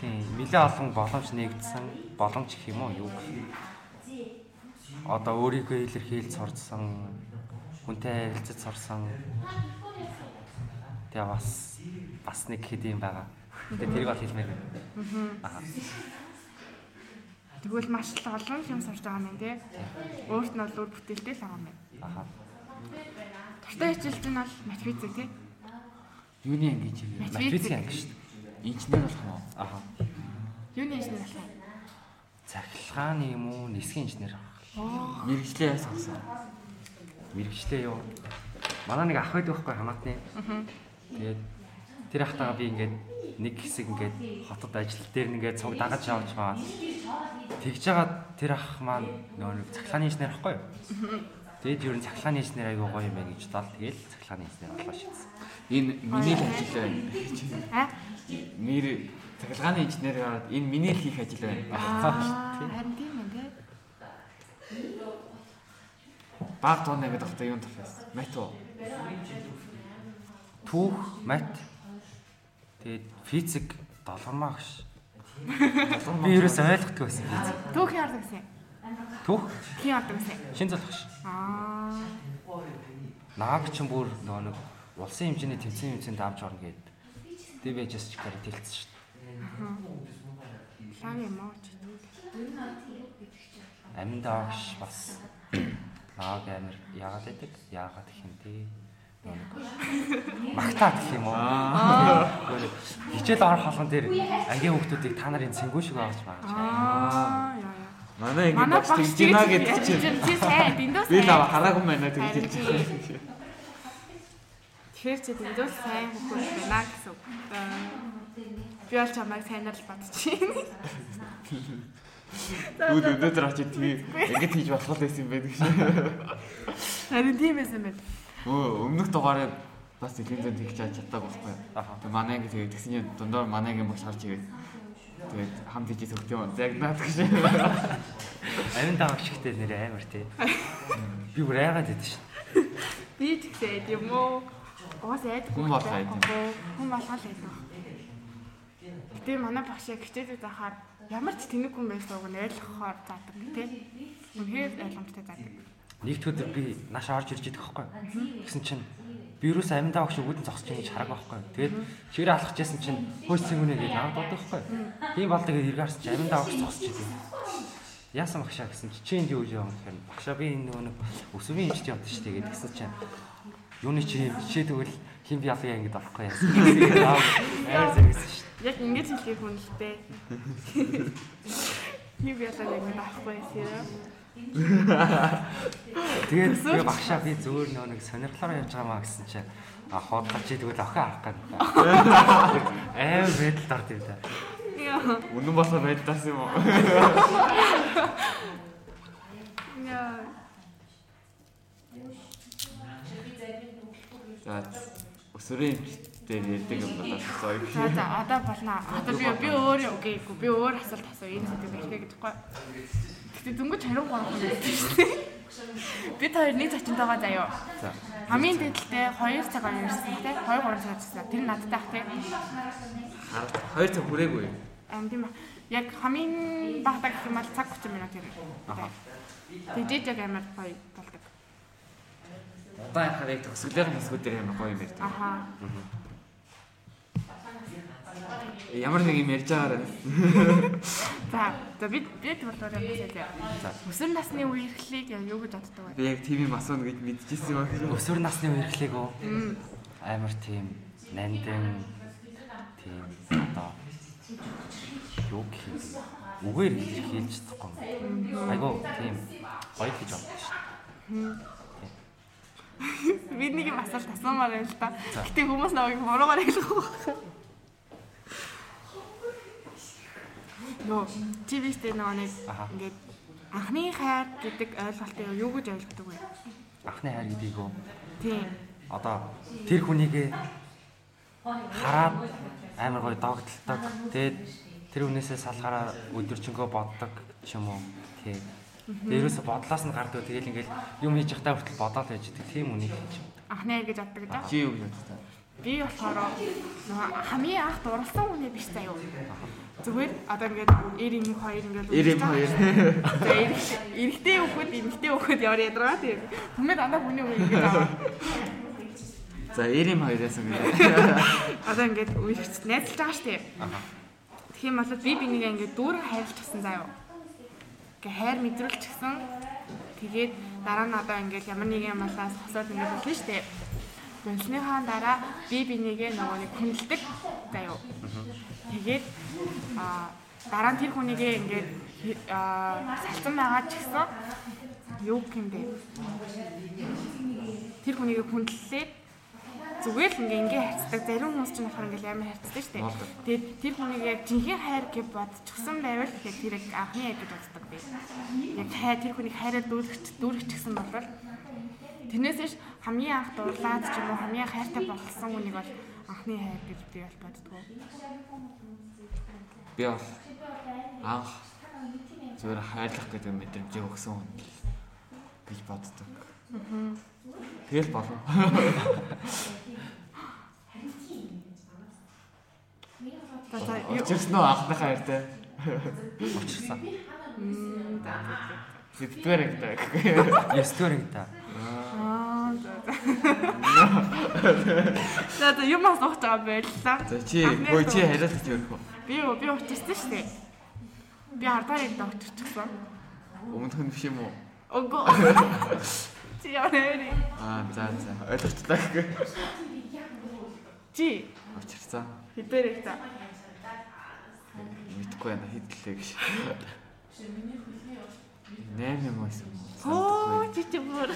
[SPEAKER 3] тийм нэлээ олон боломж нэгдсэн боломж гэх юм уу юу гэх юм. Одоо өөрийгөө илэрхийлж сурцсан, хүнтэй харилцаж сурсан. Тэгээ бас бас нэг хэд юм байгаа. Тэгээ тэрийг бол хэлмээр байна. Аа.
[SPEAKER 2] Тэгвэл маш л олон юм сурч байгаа юм тий. Өөрт нь бол үр бүтээлтэй л байгаа юм байна.
[SPEAKER 3] Аха.
[SPEAKER 2] Туртай хичээлт нь бол математик тий.
[SPEAKER 1] Юуны анги вэ?
[SPEAKER 3] Матрицын анги шүү дээ.
[SPEAKER 1] Инженер болох юм уу?
[SPEAKER 3] Аха.
[SPEAKER 2] Юуны инженер болох вэ?
[SPEAKER 3] Цахилгааны юм уу, нисгийн инженер авах.
[SPEAKER 1] Мэргэжлээ яасан.
[SPEAKER 3] Мэргэжлээ юу? Манай нэг ах байдаг байхгүй хамаатны. Тэгээд тэр ахтайгаа би ингээд нэг хэсэг ингээд хотод ажил дээр нь ингээд цуг дагаж явж байгаа. Тэгж жагаад тэр ах маань нөгөө нэг цахилгааны инженер байхгүй юу? Тэгээд ер нь цахилгааны инженер аягүй гоё юм байна гэж бодоод тэгээд цахилгааны инженер болоо шийдсэн.
[SPEAKER 1] Энэ миний л ажил байна.
[SPEAKER 2] Аа?
[SPEAKER 1] нэр цахилгааны инженер гараад энэ миний л хийх ажил байна.
[SPEAKER 2] Аа харин тийм ээ тий.
[SPEAKER 1] Баг дуунаа гэдэг ахта юунд тавьсан. Мат уу?
[SPEAKER 3] Түүх, мат. Тэгээд физик, долгормаа гэж. Би ерөөс ойлгохгүй байсан физик.
[SPEAKER 2] Түүх яардаг гэсэн.
[SPEAKER 3] Түүх,
[SPEAKER 2] Хин яардаг гэсэн.
[SPEAKER 3] шин залах ш.
[SPEAKER 2] Аа
[SPEAKER 3] Нааг чинь бүр нөгөө нэг улсын хэмжээний тэмцээн хэмцээнд авч орно гээд. Тэг байжээс ч гараад хэлсэн ш.
[SPEAKER 2] лаг юм уу? ч.
[SPEAKER 3] Амин даагш бас нааг амир яагаад гэдэг? Яагаад юм нэг Магтаа гэх юм уу? Хичээл орох болгон дээр ангийн хүмүүсийг та нарын цэнгүү шиг авч байгаа.
[SPEAKER 2] Аа яа.
[SPEAKER 1] Манай ингэ багш тэгж гинэ гэдэг чинь.
[SPEAKER 2] чи сайн дэндөөс
[SPEAKER 1] Би
[SPEAKER 2] сайн.
[SPEAKER 1] нав хараагүй байна тэгж хэлж байна.
[SPEAKER 2] Тэгэхээр чи дэндөөс сайн хөхөж байна гэсэн үг. Аа, Би бол чамайг сайнаар л бодчихъя.
[SPEAKER 1] Үүд өнөөдөр очиж тийм ингэж хийж болох байсан юм байдаг шээ.
[SPEAKER 2] Харин тийм байсан байна.
[SPEAKER 1] Өө өмнөх дугаарыг бас телевизэнд тэгж чад чаддаг байхгүй. Тэгээ манай ингэ тэгээ тэгсэн чинь дундуур манай ингэ багш харж ирээд тэгээд хамт хийж сөгч юм. Загнаад гэж.
[SPEAKER 3] Амин даагш ихтэй нэр амар те. Би бүр айгаад идэв ш.
[SPEAKER 2] Би ч гэсэн юм уу? Уус айд.
[SPEAKER 1] Хүн болгоо айд юм.
[SPEAKER 2] Хүн болгоо л айд. Гэтэ манай багш яг хичээлүүд ахаар ямар ч тэнэг хүн байсан уу ойлгохоор заадаг тий. Үнхээр ойлгомжтой заадаг.
[SPEAKER 3] Нэгд өдөр би нааш орж ирж идэх байхгүй. Гэсэн чинь би юус амин даагш үүдэн зогсож байгаа гэж хараг байхгүй. Тэгээд чигээр алхаж ясан чинь хөөс цэнгүнэ гэж навд боддог байхгүй. Тийм бол тэгээд эргаарч чинь амин даагш зогсож идэв. Яасан багшаа гэсэн чи чи энд юу гэж юм гэхээр багшаа би энэ нөгөө нэг өсвийн эмчт явдсан шүү дээ гэдгсэн чинь юуны чи чи тэгвэл хин би ялгаа ингэж болохгүй яасан. Амар зэрэгсэн шүү.
[SPEAKER 2] Яг ингэж хэлхийг хүн л дээ. Юу яалаа яг нэг авахгүй юм.
[SPEAKER 3] Тэгээд би багшаа би зөөр нөгөө нэг сонирхлоор явж байгаа маа гэсэн чинь а хоолгож чи тэгвэл охин авах гэдэг. Аим байдалд орд юм да.
[SPEAKER 2] Яа.
[SPEAKER 1] Үнэн болоо байдаас юм уу?
[SPEAKER 2] Яа.
[SPEAKER 1] За өсвөрийн дээр ярьдаг юм сая.
[SPEAKER 2] За за одоо болно. Одоо би би өөр үгээгүй. Би өөр асуулт асуу. Энэ зүйл хэлхээ гэдэггүй. Гэтэ дөнгөж 23 хүн байсан шүү дээ. Бид хоёр нэг зочинтойгоо заяа.
[SPEAKER 3] За.
[SPEAKER 2] Хамгийн дээдлээ 2 цаг ярьсан те 2 3 цаг ярьсан. Тэр надтай ах те.
[SPEAKER 1] Хоёр цаг хүрээгүй.
[SPEAKER 2] Ам тийм ба. Яг хамгийн багтаа гэх юм бол цаг 30 минут юм.
[SPEAKER 3] Аха.
[SPEAKER 2] Тэгээд яг амар гоё болдог.
[SPEAKER 1] Одоо хараа яг төгсгөлийн хэсгүүд дээр ямар гоё юм ярьдаг.
[SPEAKER 2] Аха.
[SPEAKER 1] Ямар нэг юм ярьж байгаарай. <laughs>
[SPEAKER 2] За за бид бид болохоор юм хэлээ. Өсвөр насны үеэрхлийг яг юу гэж боддог вэ?
[SPEAKER 1] Би яг ТV масуун гэж мэдчихсэн юм аа.
[SPEAKER 3] Өсвөр насны үерхлийг үү? Амар тийм нандин тийм одоо юу юм бэ? Үгээр хэлж чадахгүй. Айгу тийм гоё гэж боддог шүү. <laughs>
[SPEAKER 2] Би нэг юм асуулт асуумаар байна л та. Гэтэ хүмүүс намайг буруугаар хэлэх байх. <laughs> Нөө ТV-тэй нөгөө нэг ингээд анхны хайр гэдэг ойлголтыг юу гэж ойлгодог вэ?
[SPEAKER 3] Анхны хайр гэдгийг үү?
[SPEAKER 2] Тийм.
[SPEAKER 3] Одоо тэр хүнийг хараад амар гоё догтлдог. Тэгээд тэр хүнээсээ салахаараа өдөржингөө боддог ч юм уу. Тий. Дээрээс бодлоос нь гардаг. Тэгэл ингээл юм хийж явахдаа хүртэл бодоод байж идэг. Тийм үнийг хийж.
[SPEAKER 2] Анхны хайр гэж боддог гэдэг.
[SPEAKER 1] Чи юу гэж бодсон?
[SPEAKER 2] Би болохоор хамгийн анх дурласан хүний биш заяа. Зүгээр одоо ингээд 92 ингээд
[SPEAKER 1] 92.
[SPEAKER 2] За эрэгтэй хүүхэд эмэгтэй хүүхэд яваар ядраа тийм. Хүмүүс дандаа хүний үе ингэж аваа.
[SPEAKER 1] За 92-аас ингэ.
[SPEAKER 2] Одоо ингээд үерхч найзалж байгаа штеп.
[SPEAKER 3] Аха.
[SPEAKER 2] Тэгэх юм бол би бинийгээ ингээд дүүрэн хайрлаж гисэн заяа. Ингээ хайр мэдрүүлж гисэн. Тэгээд дараа нь одоо ингээд ямар нэг юм болоос хосоод ингээд болно штеп. Болсныхаа дараа би бинийгээ нөгөө нэг хүндэлдэг заяа. Тэгээд а дараа нь тэр хүнийгээ ингээд а салцсан байгаа ч гэсэн юу гэх юм бэ? Тэр хүнийгээ хүндлээд зүгээр л ингээ ингээ хайцдаг. Зарим хүмүүс ч болохоор ингээ амар хайцдаг шүү дээ. Тэгээд тэр хүнийг яг жинхэнэ хайр гэж бодчихсон байвал тэгээд тэр яг анхны хайр гэж боддог би. Яг хайр тэр хүнийг хайраар дүүргэж гисэн бол тэрнээс биш хамгийн анх дурлаад ч юм уу хамгийн хайртай болсон хүнийг бол анхны хайр гэж би бол боддгоо.
[SPEAKER 1] Би бол анх зүгээр хайрлах гэдэг мэдрэмжээ өгсөн хүн гэж боддог. Тэгэл болов. Очирсан уу анхны хайртай?
[SPEAKER 3] Учирсан.
[SPEAKER 1] Сэдвэр гэдэг.
[SPEAKER 3] Ястөр юм та.
[SPEAKER 2] Аа за. За юм асуух байгаа байлаа.
[SPEAKER 1] За чи гоо чи хариулт өрөх үү?
[SPEAKER 2] Би юу би учирсан шүү дээ. Би ардаар яг догтчихсан.
[SPEAKER 1] Өмнөх нь биш юм уу?
[SPEAKER 2] Ого. Чи яа нэ?
[SPEAKER 1] Аа за за. Ойлголттой.
[SPEAKER 2] Чи
[SPEAKER 1] Очирсан.
[SPEAKER 2] хэдээр их та.
[SPEAKER 1] Мэдхгүй байна хэдлээ гэж. 8 юм байсан?
[SPEAKER 2] Оо чи бүр.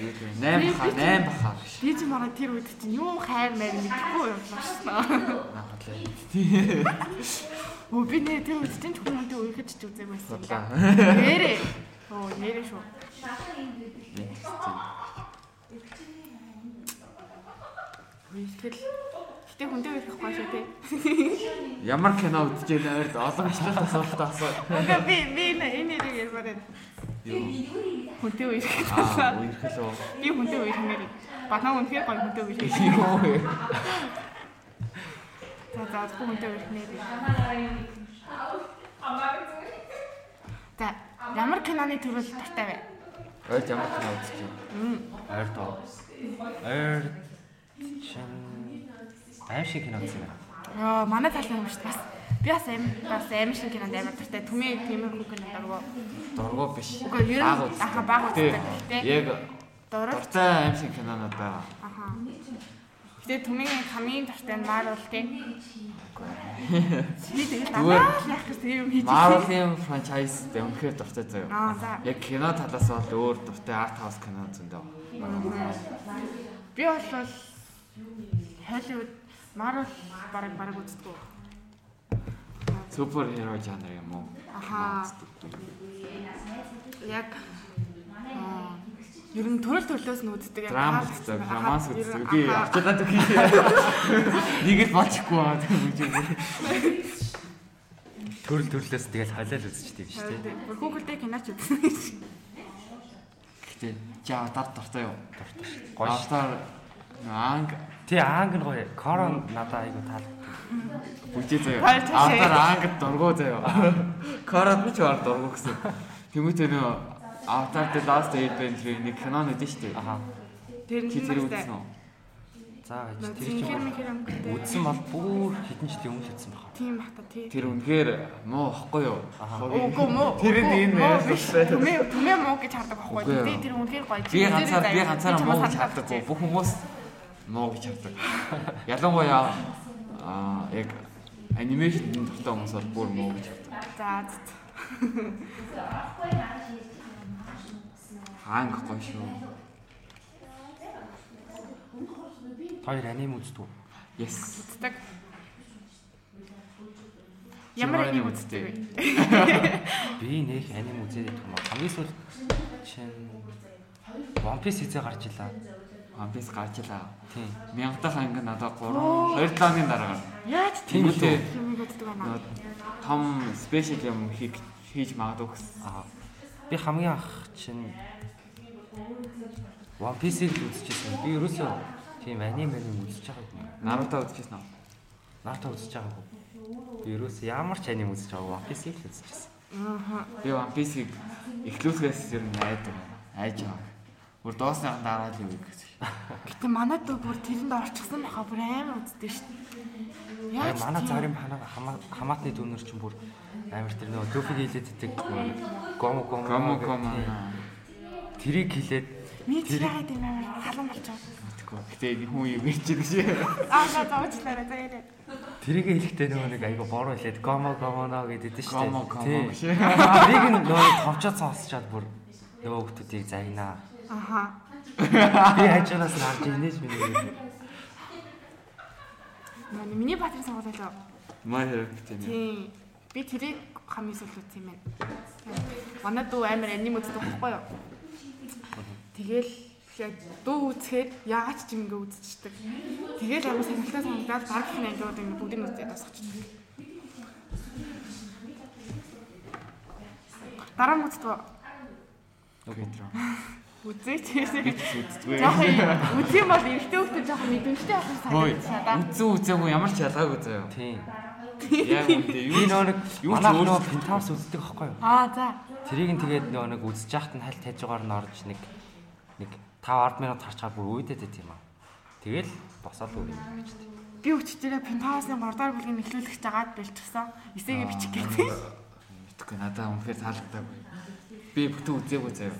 [SPEAKER 1] Юу вэ? 8 баха 8 баха гэж.
[SPEAKER 2] Би ч мараа тэр үед чинь юу хайр маяг мэдэхгүй.
[SPEAKER 1] Наадлаа.
[SPEAKER 2] Оо <laughs> би нэ тэр үед чинь хүмүүнтэй уйхаж ч үзег байсан. Нэрээ. Оо нэрээ шүү. Тэгэл гэтээ хүндээ уйхахгүй шүү тий.
[SPEAKER 1] Ямар кино үзэж байгаад ойлгомжтой асуулт асуу.
[SPEAKER 2] Окей би би нэ энэ нэрийг ярмаар байна. Хүнтэй уйх.
[SPEAKER 1] Аа, үерхэл үү?
[SPEAKER 2] Би хүнтэй уйх нэр. Батан үнхээр хүнтэй уйх.
[SPEAKER 1] Юу вэ?
[SPEAKER 2] За за хүнтэй уйх нэр. За ямар киноны төрөл дуртай вэ?
[SPEAKER 1] Ойд ямар кино үзэж байна?
[SPEAKER 3] Ойр тоо. Ойр чин аим шиг кино үзсэн байна.
[SPEAKER 2] Йоо манай талын юм шүү дээ. Бас би бас аим бас аим шиг кинонд амар дуртай. Түмээ тиймэрхүү кино дургу.
[SPEAKER 1] Дургу биш.
[SPEAKER 2] Үгүй ер нь аха баг үздэг.
[SPEAKER 1] Яг дуртай аим шиг кинонод байгаа.
[SPEAKER 2] Аха. Гэтэ түмийн хамгийн дуртай нь Marvel тий. Би
[SPEAKER 1] Зүгээр.
[SPEAKER 2] надад яах гэж тийм хийж
[SPEAKER 1] Marvel-ийн franchise дээр үнэхээр дуртай заяа. Яг кино талаас бол өөр дуртай art house кино зөндөө.
[SPEAKER 2] Би бол Hollywood Marvel бараг бараг үздэг.
[SPEAKER 1] Супер хиро жанр юм уу?
[SPEAKER 2] Аха. Яг аа, ер нь төрөл төрлөөс нь үздэг. яг
[SPEAKER 1] Драм үздэг, романс үздэг. Би очиад үгүй. Нэг л болчихгүй байгаа тийм үү.
[SPEAKER 3] Төрөл төрлөөс тэгэл халиал үзчихдэг шүү дээ.
[SPEAKER 2] Google-тэй киноч үзсэн гэж.
[SPEAKER 1] Гэтэ чи аватар дуртай юу?
[SPEAKER 3] Дуртай шүү. Гоё шүү.
[SPEAKER 1] Анг
[SPEAKER 3] Тий анг нь гоё. Корон надад айгу таал.
[SPEAKER 1] бүжээ заяа. Аватар ангд дургу заяа. Кород нь ч баар дургу гэсэн. Тэмүүтэй нөө Аватар The Last Airbender нэг кино нэдэн шүү дээ.
[SPEAKER 3] Аха.
[SPEAKER 2] Тэр нь
[SPEAKER 1] тэр үзсэн үү?
[SPEAKER 3] За гэж тэр чинь үзсэн бол бүр хэдэн жилийн өмнө үзсэн байна.
[SPEAKER 2] тийм бахта тий.
[SPEAKER 1] Тэр үнэхээр муу ихгүй юу?
[SPEAKER 2] Үгүй мөө.
[SPEAKER 1] Тэр нь энэ яаж тустай.
[SPEAKER 2] Түмээ түмээ муу гэж хардаг байхгүй. Тэ тэр үнэхээр гоё.
[SPEAKER 1] Би ганцаар би ганцаараа муу гэж хардаг. Бүх хүмүүс муу гэж хардаг. Ялангуяа аа яг анимашн дуртай хүмүүс бол бүр муу гэж хардаг.
[SPEAKER 2] За за.
[SPEAKER 1] Хаанг гоё шүү.
[SPEAKER 3] Хоёр аним үздэг.
[SPEAKER 1] Yes.
[SPEAKER 2] Үздэг. Ямар
[SPEAKER 1] аним
[SPEAKER 2] үздэг вэ?
[SPEAKER 3] Би нэг аним үзээд идэх юм. Хамгийн сүүл чин One Piece хийzээ гарч илаа.
[SPEAKER 1] One Piece гарч илаа.
[SPEAKER 3] Тийм.
[SPEAKER 1] Мянга дахь анги надад 3 2 7-ны дараа
[SPEAKER 2] Яаж
[SPEAKER 3] Тийм үү?
[SPEAKER 2] Юм үздэг байна.
[SPEAKER 1] нөө том спешиал юм хийх хийж магадгүй гэсэн.
[SPEAKER 3] Аа. Би хамгийн анх чин One Piece-ийг үзчихсэн. Би ерөөсөө тийм аним аним үзэж байгаагүй.
[SPEAKER 1] Наруто үзчихсэн үү?
[SPEAKER 3] Наруто үзэж байгаагүй. Би ерөөсөө ямар ч аним үзэж байгаагүй. One Piece-ийг л үзчихсэн.
[SPEAKER 2] Аа.
[SPEAKER 1] Би One Piece-ийг эхлүүлэхээс ер нь айдаг. Айж байгаа. Бүр дуусныхан дараа л юу гэсэн.
[SPEAKER 2] Гэтэ манайд бүр тэрэнд орчихсан баха бүр амар үздэг шүү дээ. Яаж
[SPEAKER 3] манай цагрын хамаа хамаатны дүүнер чинь бүр амар тэр нөгөө төфиг хилээд иддэг. Гомо гомо.
[SPEAKER 1] Гомо гомо.
[SPEAKER 3] Тэрийг хилээд
[SPEAKER 2] Миний яагаад юм амар халуун болчихоо.
[SPEAKER 1] Тэгэхгүй. Гэтэ хүн юм ярьчих шээ.
[SPEAKER 2] Аа за за уучлаарай за яриа.
[SPEAKER 3] тэрийг хэлэхдээ нөгөө нэг айгу бороо хэлээд гомо гомоно гэдэг дээ шүү дээ.
[SPEAKER 1] Гомо гомо шээ.
[SPEAKER 3] Тэрийг нөгөө товчоо сонсчоод бүр нөгөө хүмүүсийг загнаа.
[SPEAKER 2] Аха.
[SPEAKER 3] Би хажуунаас нь харж инээж миний.
[SPEAKER 2] Манай миний батрын сонгуулаа.
[SPEAKER 1] Маа хэрэг тийм.
[SPEAKER 2] Тийм. Би тэрийг хамгийн сүүлд юм байна. Манай дүү амар аним үздэг байхгүй юу? Тэгэл яг дуу үзэхээр яагаад ч юм ингээ үзчихдэг. Тэгээд амар сонирхолтой санагдаад баг их ангиуд ингээ бүгдийг үзээд тасчихдаг. Дараа нь үздэг.
[SPEAKER 1] Окей траа.
[SPEAKER 2] Үзээч. Жохон үзье бол эрэгтэй хүмүүс жохон мэдрэмжтэй санагдаж байна.
[SPEAKER 1] Үзэн үзээгүй ямар ч ялгаагүй заяа.
[SPEAKER 3] Тийм.
[SPEAKER 1] Яг үнтэй юу
[SPEAKER 3] нэг
[SPEAKER 1] юу ч
[SPEAKER 3] манайх
[SPEAKER 1] өөр-
[SPEAKER 3] нөө пентаус үздэг байхгүй юу?
[SPEAKER 2] Аа за.
[SPEAKER 3] Тэрийг нь тэгээд нэг үзэж яхад нь хальт хажуугаар нь орж нэг нэг 5 10 минут харчаар бүр үйдэд байт юм аа. Тэгэл босоод үг юм гэж тийм.
[SPEAKER 2] Би өчтөрөө Пентаусны 3 дахь бүлгийн нэхлүүлэгч жагаад бэлчихсэн. Эсэгээ бичих гээсэн.
[SPEAKER 1] Мэдхгүй надаа үнэхээр таалагдаагүй. Би бүтэн үзээгүй заяа.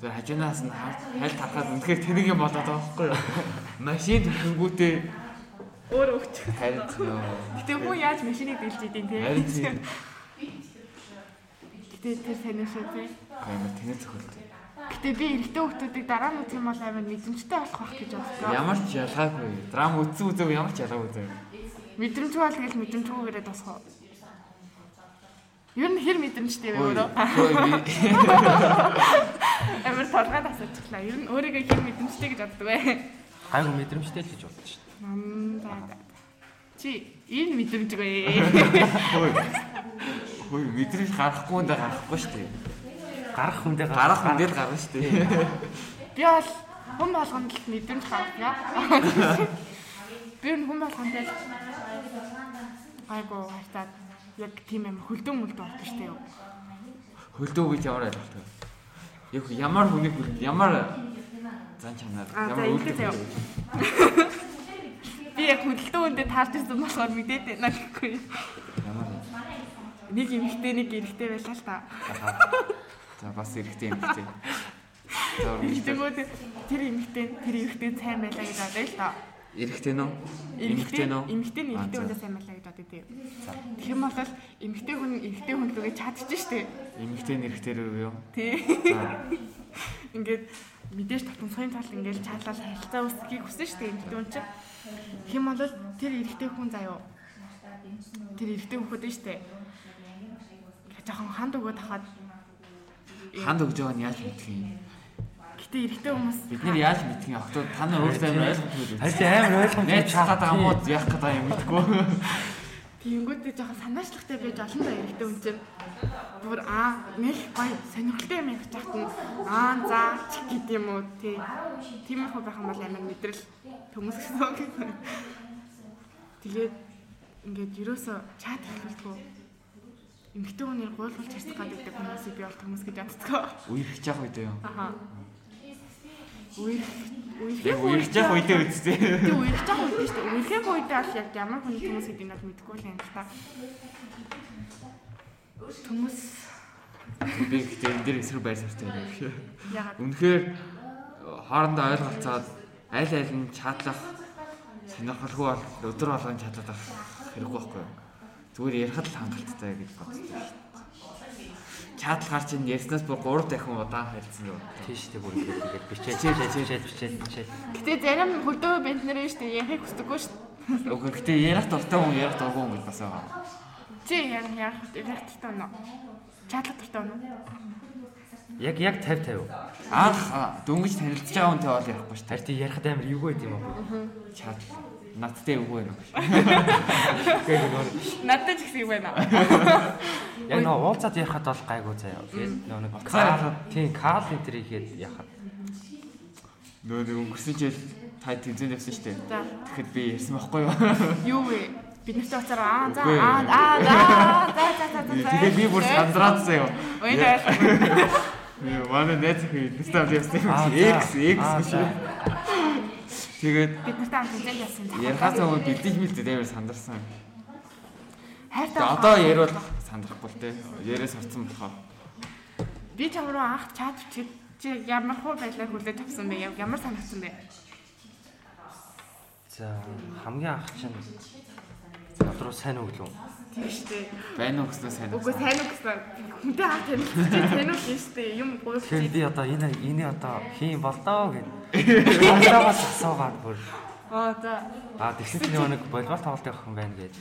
[SPEAKER 1] Тэр хажуунаас нь хайлт харахад үнэхээр тэнэг юм болоод байгаа байхгүй юу? Машин төрхөнгүүтээ
[SPEAKER 2] Өөр өгч.
[SPEAKER 1] харин ёо.
[SPEAKER 2] Гэтэ хүн яаж машиныг дэлж идэв те.
[SPEAKER 1] Харин тийм
[SPEAKER 2] Гэтэ тэр сайн шүү те.
[SPEAKER 1] амар тэнэг зохиолтой.
[SPEAKER 2] Гэтэ би эрэгтэй хүмүүсийг дараа нь үзэх юм бол амар мэдрэмжтэй болох байх гэж боддог.
[SPEAKER 1] Ямар ч ялгаагүй. Драм үзсэн үзээгүй ямар ч ялгаагүй заяа.
[SPEAKER 2] Мэдрэмж бол тэгэл мэдрэмжгүйгээрээ тосхоо. Ер нь хэр мэдрэмжтэй вэ өөрөө? Амар толгойд асуучихлаа. Ер нь өөрийгөө хэр мэдрэмжтэй гэж боддог вэ?
[SPEAKER 3] Гайгүй мэдрэмжтэй л гэж шин.
[SPEAKER 2] Мм за за. Чи энэ мэдрэмжгүй.
[SPEAKER 1] Хөөе. Хөөе, мэдрэмж гарахгүй энэ гарахгүй шүү дээ.
[SPEAKER 3] Гарах хүндээ
[SPEAKER 1] Гарах хүндээ л гарна шүү дээ.
[SPEAKER 2] Би бол хүн болгонд л мэдрэмж гаргая. <laughs> Би энэ хүн болгонд л айгу хайтаад яг тийм амар хөлдөө мөлдөө болдог штэ юу.
[SPEAKER 1] Хөлдөө гэж ямар ойлголт вэ? Яг ямар хүнийг хүл- ямар зан чанар ямар үйлдэл <laughs>
[SPEAKER 2] Би яг хөлдөө үндэ таарч ирсэн болохоор мэдээд байна гэхгүй.
[SPEAKER 1] ямар?
[SPEAKER 2] Нэг эмэгтэй нэг эрэгтэй байлаа л та.
[SPEAKER 1] За бас үргэлжлээ.
[SPEAKER 2] Тэгвэл <laughs> тэр эмэгтэй тэр эрэгтэй сайн байлаа гэж бодъё л та.
[SPEAKER 1] Эрэхтэй нөө? Эмэгтэй нөө?
[SPEAKER 2] Эмэгтэй нь эрэгтэй үндэ сайн байлаа гэж бодъё тийм. Тэгэх юм бол эмэгтэй хүн эрэгтэй хүн лүгээ чадчих штэ.
[SPEAKER 1] Эмэгтэй нэрэхтэй рүү юу?
[SPEAKER 2] Тий.
[SPEAKER 1] За. <laughs>
[SPEAKER 2] Ингээд мэдээж татамсхын тал ингээд чаалал харилцаа үүсгэхийг хүсэн штэ эмэгтэй хүн чинь. Тэгэх юм бол тэр эрэгтэй хүн заяо. Тэр эрэгтэй хүүхэд нь штэ. Жохон ханд өгөөд хахад
[SPEAKER 1] Ханд өгж байгаа нь яаж мэдэх юм?
[SPEAKER 2] Гэтээ эрэгтэй хүмүүс
[SPEAKER 1] Бид нэр яаж юм? Охтууд та нар өөрсдөө амар ойлгомжтой?
[SPEAKER 3] Харин амар ойлгомжтой
[SPEAKER 1] Найз чахаад амууд яах гэдэг юм мэдгүй.
[SPEAKER 2] Тэнгүүдээ жоохон санаачлагтай байж олон да эрэгтэй хүн чинь бүр аа нэг гоё сонирхолтой юм явж хахад нь аа за чих гэдэг юм уу тий. Тиймэрхүү байх юм бол амар мэдрэл төмөс гэсэн. Тэгээд ингээд юусоо чат хэлүүлдэг. Эмэгтэй хүний гуйлгалж харцах гэдэг хүмүүсийг би бол төмөс гэж боддог.
[SPEAKER 1] Үерхэж явах үедээ юу?
[SPEAKER 2] Аха. Үерх үерхэх
[SPEAKER 1] явах үедээ үсттэй.
[SPEAKER 2] Тэг үерхэж байгаа үед шүү дээ. Үерхэх үедээ бол яг ямар хүний төмөс гэдгийг нь бол мэдэхгүй л юм л та. Төмөс
[SPEAKER 1] Би гэхдээ энэ дээр эсрэг байр суртай юм шиг.
[SPEAKER 2] ягаад
[SPEAKER 1] Үнэхээр хоорондоо ойлголцоод аль аль нь чатлах сонирхолгүй бол өдөр болгон авах хэрэггүй байхгүй юу? Зүгээр ярихад л хангалттай гэж боддог шүү дээ. Чатлахаар чинь ярьснаас бүр 3 дахин удаан харилцсан юу?
[SPEAKER 3] Тийш тэг бүр ингээд ингээд бичээд бичээд бичээд бичээд
[SPEAKER 2] Гэтэ зарим хөдөө бент нэрээ шүү дээ. Ярихыг хүсдэггүй шүү дээ.
[SPEAKER 1] Үгүй гэхдээ ярих дуртай хүн ярих дургүй хүн гэж бас байгаа.
[SPEAKER 2] Чи ярих ярих ярих тустай нөө. Чатлах тустай нөө.
[SPEAKER 3] яг яг 50 50.
[SPEAKER 1] Анх дөнгөж танилцж байгаа хүнтэй бол ярихгүй.
[SPEAKER 3] Харин тий ярихад амар эвгүй байт юм аа.
[SPEAKER 1] Чат надтай үгүй байна
[SPEAKER 2] Надад ч ихсэг байна.
[SPEAKER 3] яг нөгөө уулзаад ярихад бол гайгүй заяа. Тэгээд нөгөө нэг
[SPEAKER 1] ярихад.
[SPEAKER 3] тий кал энэ төр ихэд яхад.
[SPEAKER 1] Нөө нэг өнгөрсөн жил та тэнцэн явсан шүү дээ. Тэгэхэд би ярьсан байхгүй юу?
[SPEAKER 2] юу вэ? Бид нарт уцаар аа за аа аа за за за за.
[SPEAKER 1] Тэгээд би бүр сандраад заяа.
[SPEAKER 2] Ой нэ.
[SPEAKER 1] Манай найз их нэстав явсан юм. X X
[SPEAKER 3] Аа,
[SPEAKER 1] гэж. Тэгээд
[SPEAKER 2] Бид нарт амт тэнцэн яасан.
[SPEAKER 1] ярихаас өмнө бэлдэж мэлдэж амар сандарсан.
[SPEAKER 2] Хайртай.
[SPEAKER 1] Одоо ярил сандрахгүй л те. Ярээ сурцсан болохоор.
[SPEAKER 2] Би чам руу анх чат чиг чи ямар хуу байдлаар хүлээж авсан бэ? Ямар санагдсан бэ?
[SPEAKER 3] За хамгийн анх чинь надруу сайн уу гэлөө.
[SPEAKER 2] Тийм шүү дээ.
[SPEAKER 1] Байна уу гэснээр сайн.
[SPEAKER 2] Үгүй сайн уу гэсэн. Хүнтэй хаа танилцчих чи сайн уу гэж шүү дээ. Юм чи.
[SPEAKER 3] би одоо энэ энийг одоо хийн болдоо гэд. <laughs> Хамтаагаас асуугаад бүр
[SPEAKER 2] Аа за.
[SPEAKER 3] Аа тэгсэн чинь нэг волейбол тоглолт явах юм байна гэж.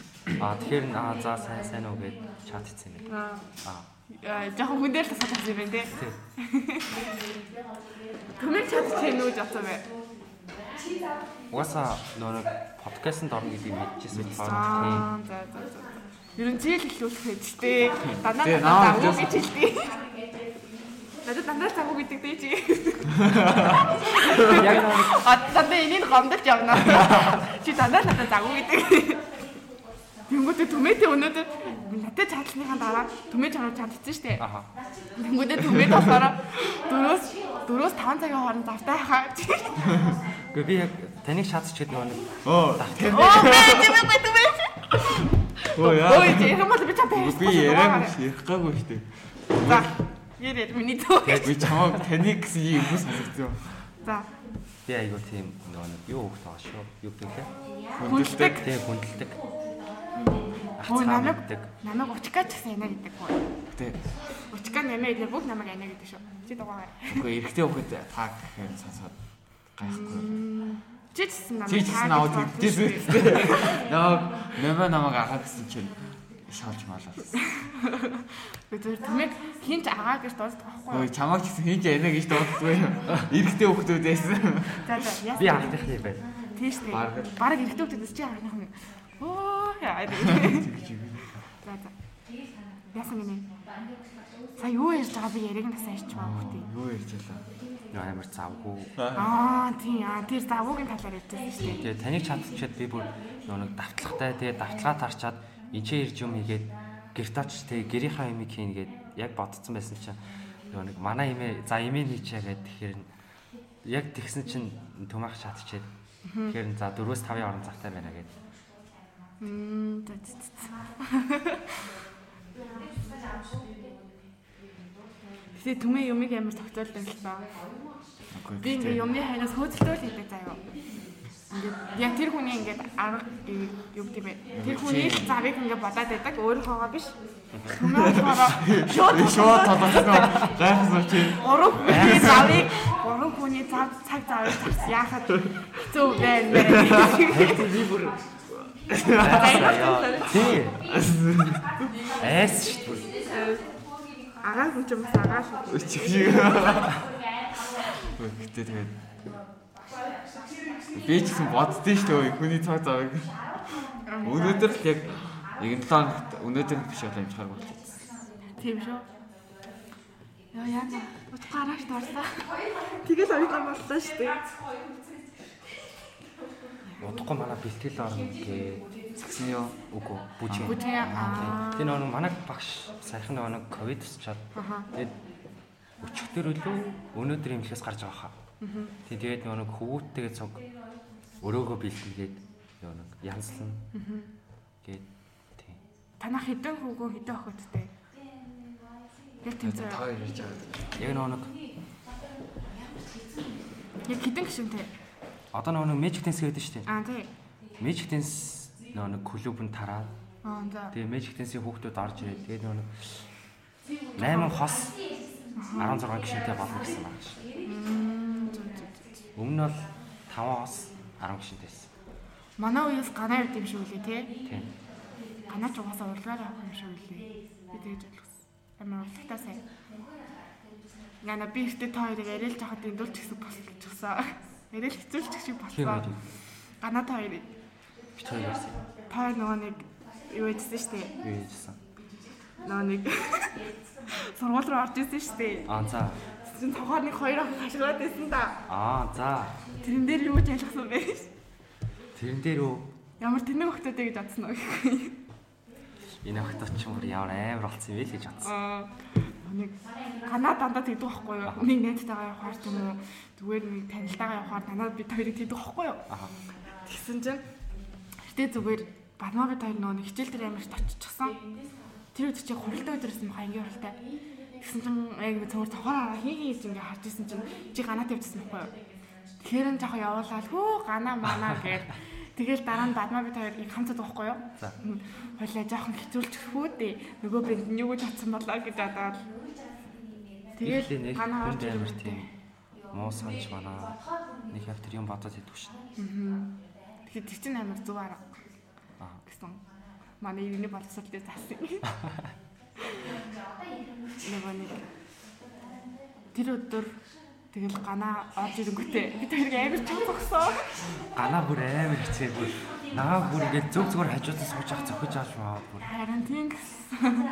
[SPEAKER 3] Аа тэгэхээр аа за сайн сайн уу гэж чат хийсэн юм.
[SPEAKER 2] Аа.
[SPEAKER 3] Аа.
[SPEAKER 2] Жоохон хүн дээр тасаж авсан юм байна те.
[SPEAKER 3] Тий.
[SPEAKER 2] Төмөр чадчих нүж авсан бай.
[SPEAKER 3] Угаасаа нэг подкастт орно гэдгийг мэдчихсэн болохоор тийм.
[SPEAKER 2] За за за. Ер нь зээл хэлүүлэх гэж тээ. Дандаа дандаа загуу гэж хэлдэг. Надад дандаа загуу гэдэг дээ чи. <laughs>
[SPEAKER 3] Яг нөгөө нэг
[SPEAKER 2] А дандаа энийг гомдож явна. Чи дандаа надад загуу гэдэг. Тэнгүүтээ түмэтэ өнөөдөр надад чадлынхаа дараа түмээ чанар чадчихсан шүү дээ. Тэнгүүтээ түмээ болохоор дөрөөс дөрөөс 5 цагийн хооронд завтай хаа.
[SPEAKER 3] Гэхдээ би яг таныг шаацчихэд нөгөө нэг
[SPEAKER 1] Оо.
[SPEAKER 2] Оо мэ түмээ түмээ.
[SPEAKER 1] Оо яа.
[SPEAKER 2] Ой чи юм бол би чамтай
[SPEAKER 1] Би яриаг ярих гаагүй шүү дээ.
[SPEAKER 2] За. Ярээ миний төө.
[SPEAKER 1] Би чамаа таныг гэсэн юм хүмүүс сонсогдсон.
[SPEAKER 2] За.
[SPEAKER 3] би айгуу тийм нөгөө нэг юу хөх таа шүү. Юу гэхээ.
[SPEAKER 2] Хүндэлдэг.
[SPEAKER 3] Тэг хүндэлдэг. Ах
[SPEAKER 2] Өө
[SPEAKER 3] цаа
[SPEAKER 2] намайг намайг учкач гэсэн яна гэдэг үү.
[SPEAKER 1] Тэ.
[SPEAKER 2] Учка нэмээ гэдэг бүх намайг яна гэдэг шүү. Чи дугаа.
[SPEAKER 1] Үгүй эрэгтэй хүүхэд та гэхээр сонсоод гайхгүй.
[SPEAKER 2] Гэсэн намайг
[SPEAKER 1] гэсэн аваад хэлдээсэн үстэй. Яа, нэмэ намайг ахаа гэсэн чинь шалж малаа.
[SPEAKER 2] Би зөв түмэг хинч агаа гэж дуусдаг байхгүй
[SPEAKER 1] Ой,
[SPEAKER 2] юу?
[SPEAKER 1] чамаач гэсэн хийж яана гэж дууддгүй. Эрэгтэй хүүхдүүд байсан.
[SPEAKER 2] За за.
[SPEAKER 3] Би анхных юм байна.
[SPEAKER 2] тийш дээ.
[SPEAKER 1] Бараг.
[SPEAKER 2] Бараг эрэгтэй хүмүүс чи агаах юм. Оо яа. За за. Яасан гинэ. Са юу ярьж байгаа би яриг насаа байгаа хүүхдээ.
[SPEAKER 1] Юу ярьж байлаа?
[SPEAKER 3] Нөгөө амар завгүй.
[SPEAKER 2] Аа тийм аа тэр завуугийн талаар ярьжсэн шүү дээ.
[SPEAKER 3] Тэгээ таныг чадчихад би бүр нэг давтлагатай тэгээ давтлагаа тарчаад энэ ч ирж юм хийгээд гэрт очиж тэгээ гэрийнхаа юмыг хийн гээд яг бодсон байсан чинь нөгөө нэг манай имээ за имээ хийчээ гээд тэгэхээр яг тэгсэн чинь төмөх шатчихэд тэгэхээр за 4-5 орон цагтай байна гээд
[SPEAKER 2] Мм. Тэгээ түмээ юмыг амар тогтоолдог л ба. Би ингээ юмны хайнаас хөөцөлтөөл хийдэг заяа. Ингээд яг тэр хүний ингээд арга юу гэдэг бэ? Тэр хүний завыг ингээ бодоод байдаг өөрийнхоогоо биш. Болохоор шууд
[SPEAKER 1] шууд толгоцсон гайхсан чи.
[SPEAKER 2] гурван хүний завыг гурван хүний зав цаг завыг яахад хэцүү байна.
[SPEAKER 3] би бүр тий эс шүү дээ
[SPEAKER 2] Агаа хүн ч бас агаа шүү.
[SPEAKER 1] Шиг. Гэтэ тэгээд би ч гэсэн боддсон шүү дээ хүний цаг завыг. Өнөөдөр л яг яг 7 хоногт өнөөдөр биш болоо амжихаар болчихсон.
[SPEAKER 2] Тийм шүү. Яа яа. Утга гараач дарлаа. Тэгэл оюутан боллоо шүү дээ.
[SPEAKER 3] удахгүй манай бэлтгэл орно гээ
[SPEAKER 1] Юу?
[SPEAKER 3] үгүй бүжиг
[SPEAKER 2] Бүжиг, аа.
[SPEAKER 3] тэр нөгөө манай багш саяхан нөгөө ковид усчаад
[SPEAKER 2] Аха.
[SPEAKER 3] тэгээд өчигдөр үлээ өнөөдөр имлээс гарч байгаа хаа. Тэг тэгээд нөгөө нэг хөвгүүттэйгээ цуг өрөөгөө бэлтгэлгээд нөгөө нэг янзлан гээд тийм.
[SPEAKER 2] Танах хэдэн хүүгөө хэдэн охидтэй? Яг тийм
[SPEAKER 1] Та хоёр ярьж байгаа.
[SPEAKER 3] Яг нөгөө нэг
[SPEAKER 2] Яг хэдэн гişүнтэй?
[SPEAKER 3] одоо нэг Magic Dance гэдэг шүү дээ.
[SPEAKER 2] Аа тий.
[SPEAKER 3] Magic Dance нөгөө нэг клубын тараад
[SPEAKER 2] Аа за.
[SPEAKER 3] тэгээ Magic Dance-ийн хүүхдүүд орж ирээд тэгээд нөгөө нэг 8 хос 16 гишүүнтэй болно гэсэн байна шүү. Өмнө нь бол 5 хос 10 гишүүнтэй байсан.
[SPEAKER 2] Манай үеэс ганаа явд юм шиг үлээ тий.
[SPEAKER 3] Тийм.
[SPEAKER 2] Ганаа ч угаасаа урлагаар авах юм шиг үлээ. Би тэгж ойлгосон. Амар урлагтаа сайн. Яна би ихтэй та хоёрыг арил жахад эндүүлч гэсэн босчихсон. Арил <laughs> хэцүүлч шиг
[SPEAKER 3] үү.
[SPEAKER 2] Ганаа та хоёрыг
[SPEAKER 3] Бид хоёр ярьсан.
[SPEAKER 2] та нөгөө нэг юу яжсэн шүү дээ.
[SPEAKER 3] Юу ярьсан?
[SPEAKER 2] Нөгөө нэг сургууль руу орж ирсэн шүү дээ.
[SPEAKER 3] Аа за.
[SPEAKER 2] Чин цохоор нэг хоёр ах хашгаад байсан да.
[SPEAKER 3] Аа за.
[SPEAKER 2] Тэрэн дээр юу ч ялгсан бэ?
[SPEAKER 3] Тэрэн дээр үү
[SPEAKER 2] Ямар тэнэг хөлтөөтэй гэж бодсон уу гэхгүй.
[SPEAKER 3] энэ охточ ч мөр ямар амар болсон юм бэ л гэж бодсон.
[SPEAKER 2] Аа нэг канаа дандаа тэгдэг байхгүй юу? Нэг найзтайгаа явахаар ч юм уу зүгээр нэг танилтайгаа явахаар танаа бид хоёрыг тэгдэг байхгүй юу? Тэгсэн чинь гэтээ зүгээр бид хоёр нөгөө нэг хичээл дээр амарч оччихсан. Тэр үед чи хуралтай өдрөөс юм хангийн хуралтай. Тэгсэн чинь яг цогор цохоор араа хий хий гэж ингээ харж исэн чинь чи ганаа тавьчихсан байхгүй юу? Тэгэхээр нь жоохон явуулаад хөө ганаа манаа гэж Тэгэл дараа нь бадмаа бид хоёр их хамцаад байхгүй юу?
[SPEAKER 3] За.
[SPEAKER 2] Хойлоо жоохон хэцүүлчих хүү дээ. Нөгөө бэнд нь юу гэж бодсон болоо гэж бодоод.
[SPEAKER 3] Тэгэл
[SPEAKER 2] Тэгэл
[SPEAKER 3] нэг
[SPEAKER 2] танаа
[SPEAKER 3] хүнд
[SPEAKER 2] орж
[SPEAKER 3] амар тийм муу санч манай нэг тэр юм бодоод идэх шин.
[SPEAKER 2] Тэгэхээр тэр чинь амар зөв арга
[SPEAKER 3] Аа.
[SPEAKER 2] гэсэн. Манай юуны боловсрол дээр заасан. Нөгөө нэг тэр өдөр тэгэл ганаа орж ирэнгүүтээ бид хоёр амар чанга зогсоо.
[SPEAKER 3] Ганаа бүр амар хэцээ бүр. Наа бүр ингээд зөв зөвөр хажуудаа сууж авах зохиж ааш маа бүр.
[SPEAKER 2] Харин тийм гэсэн.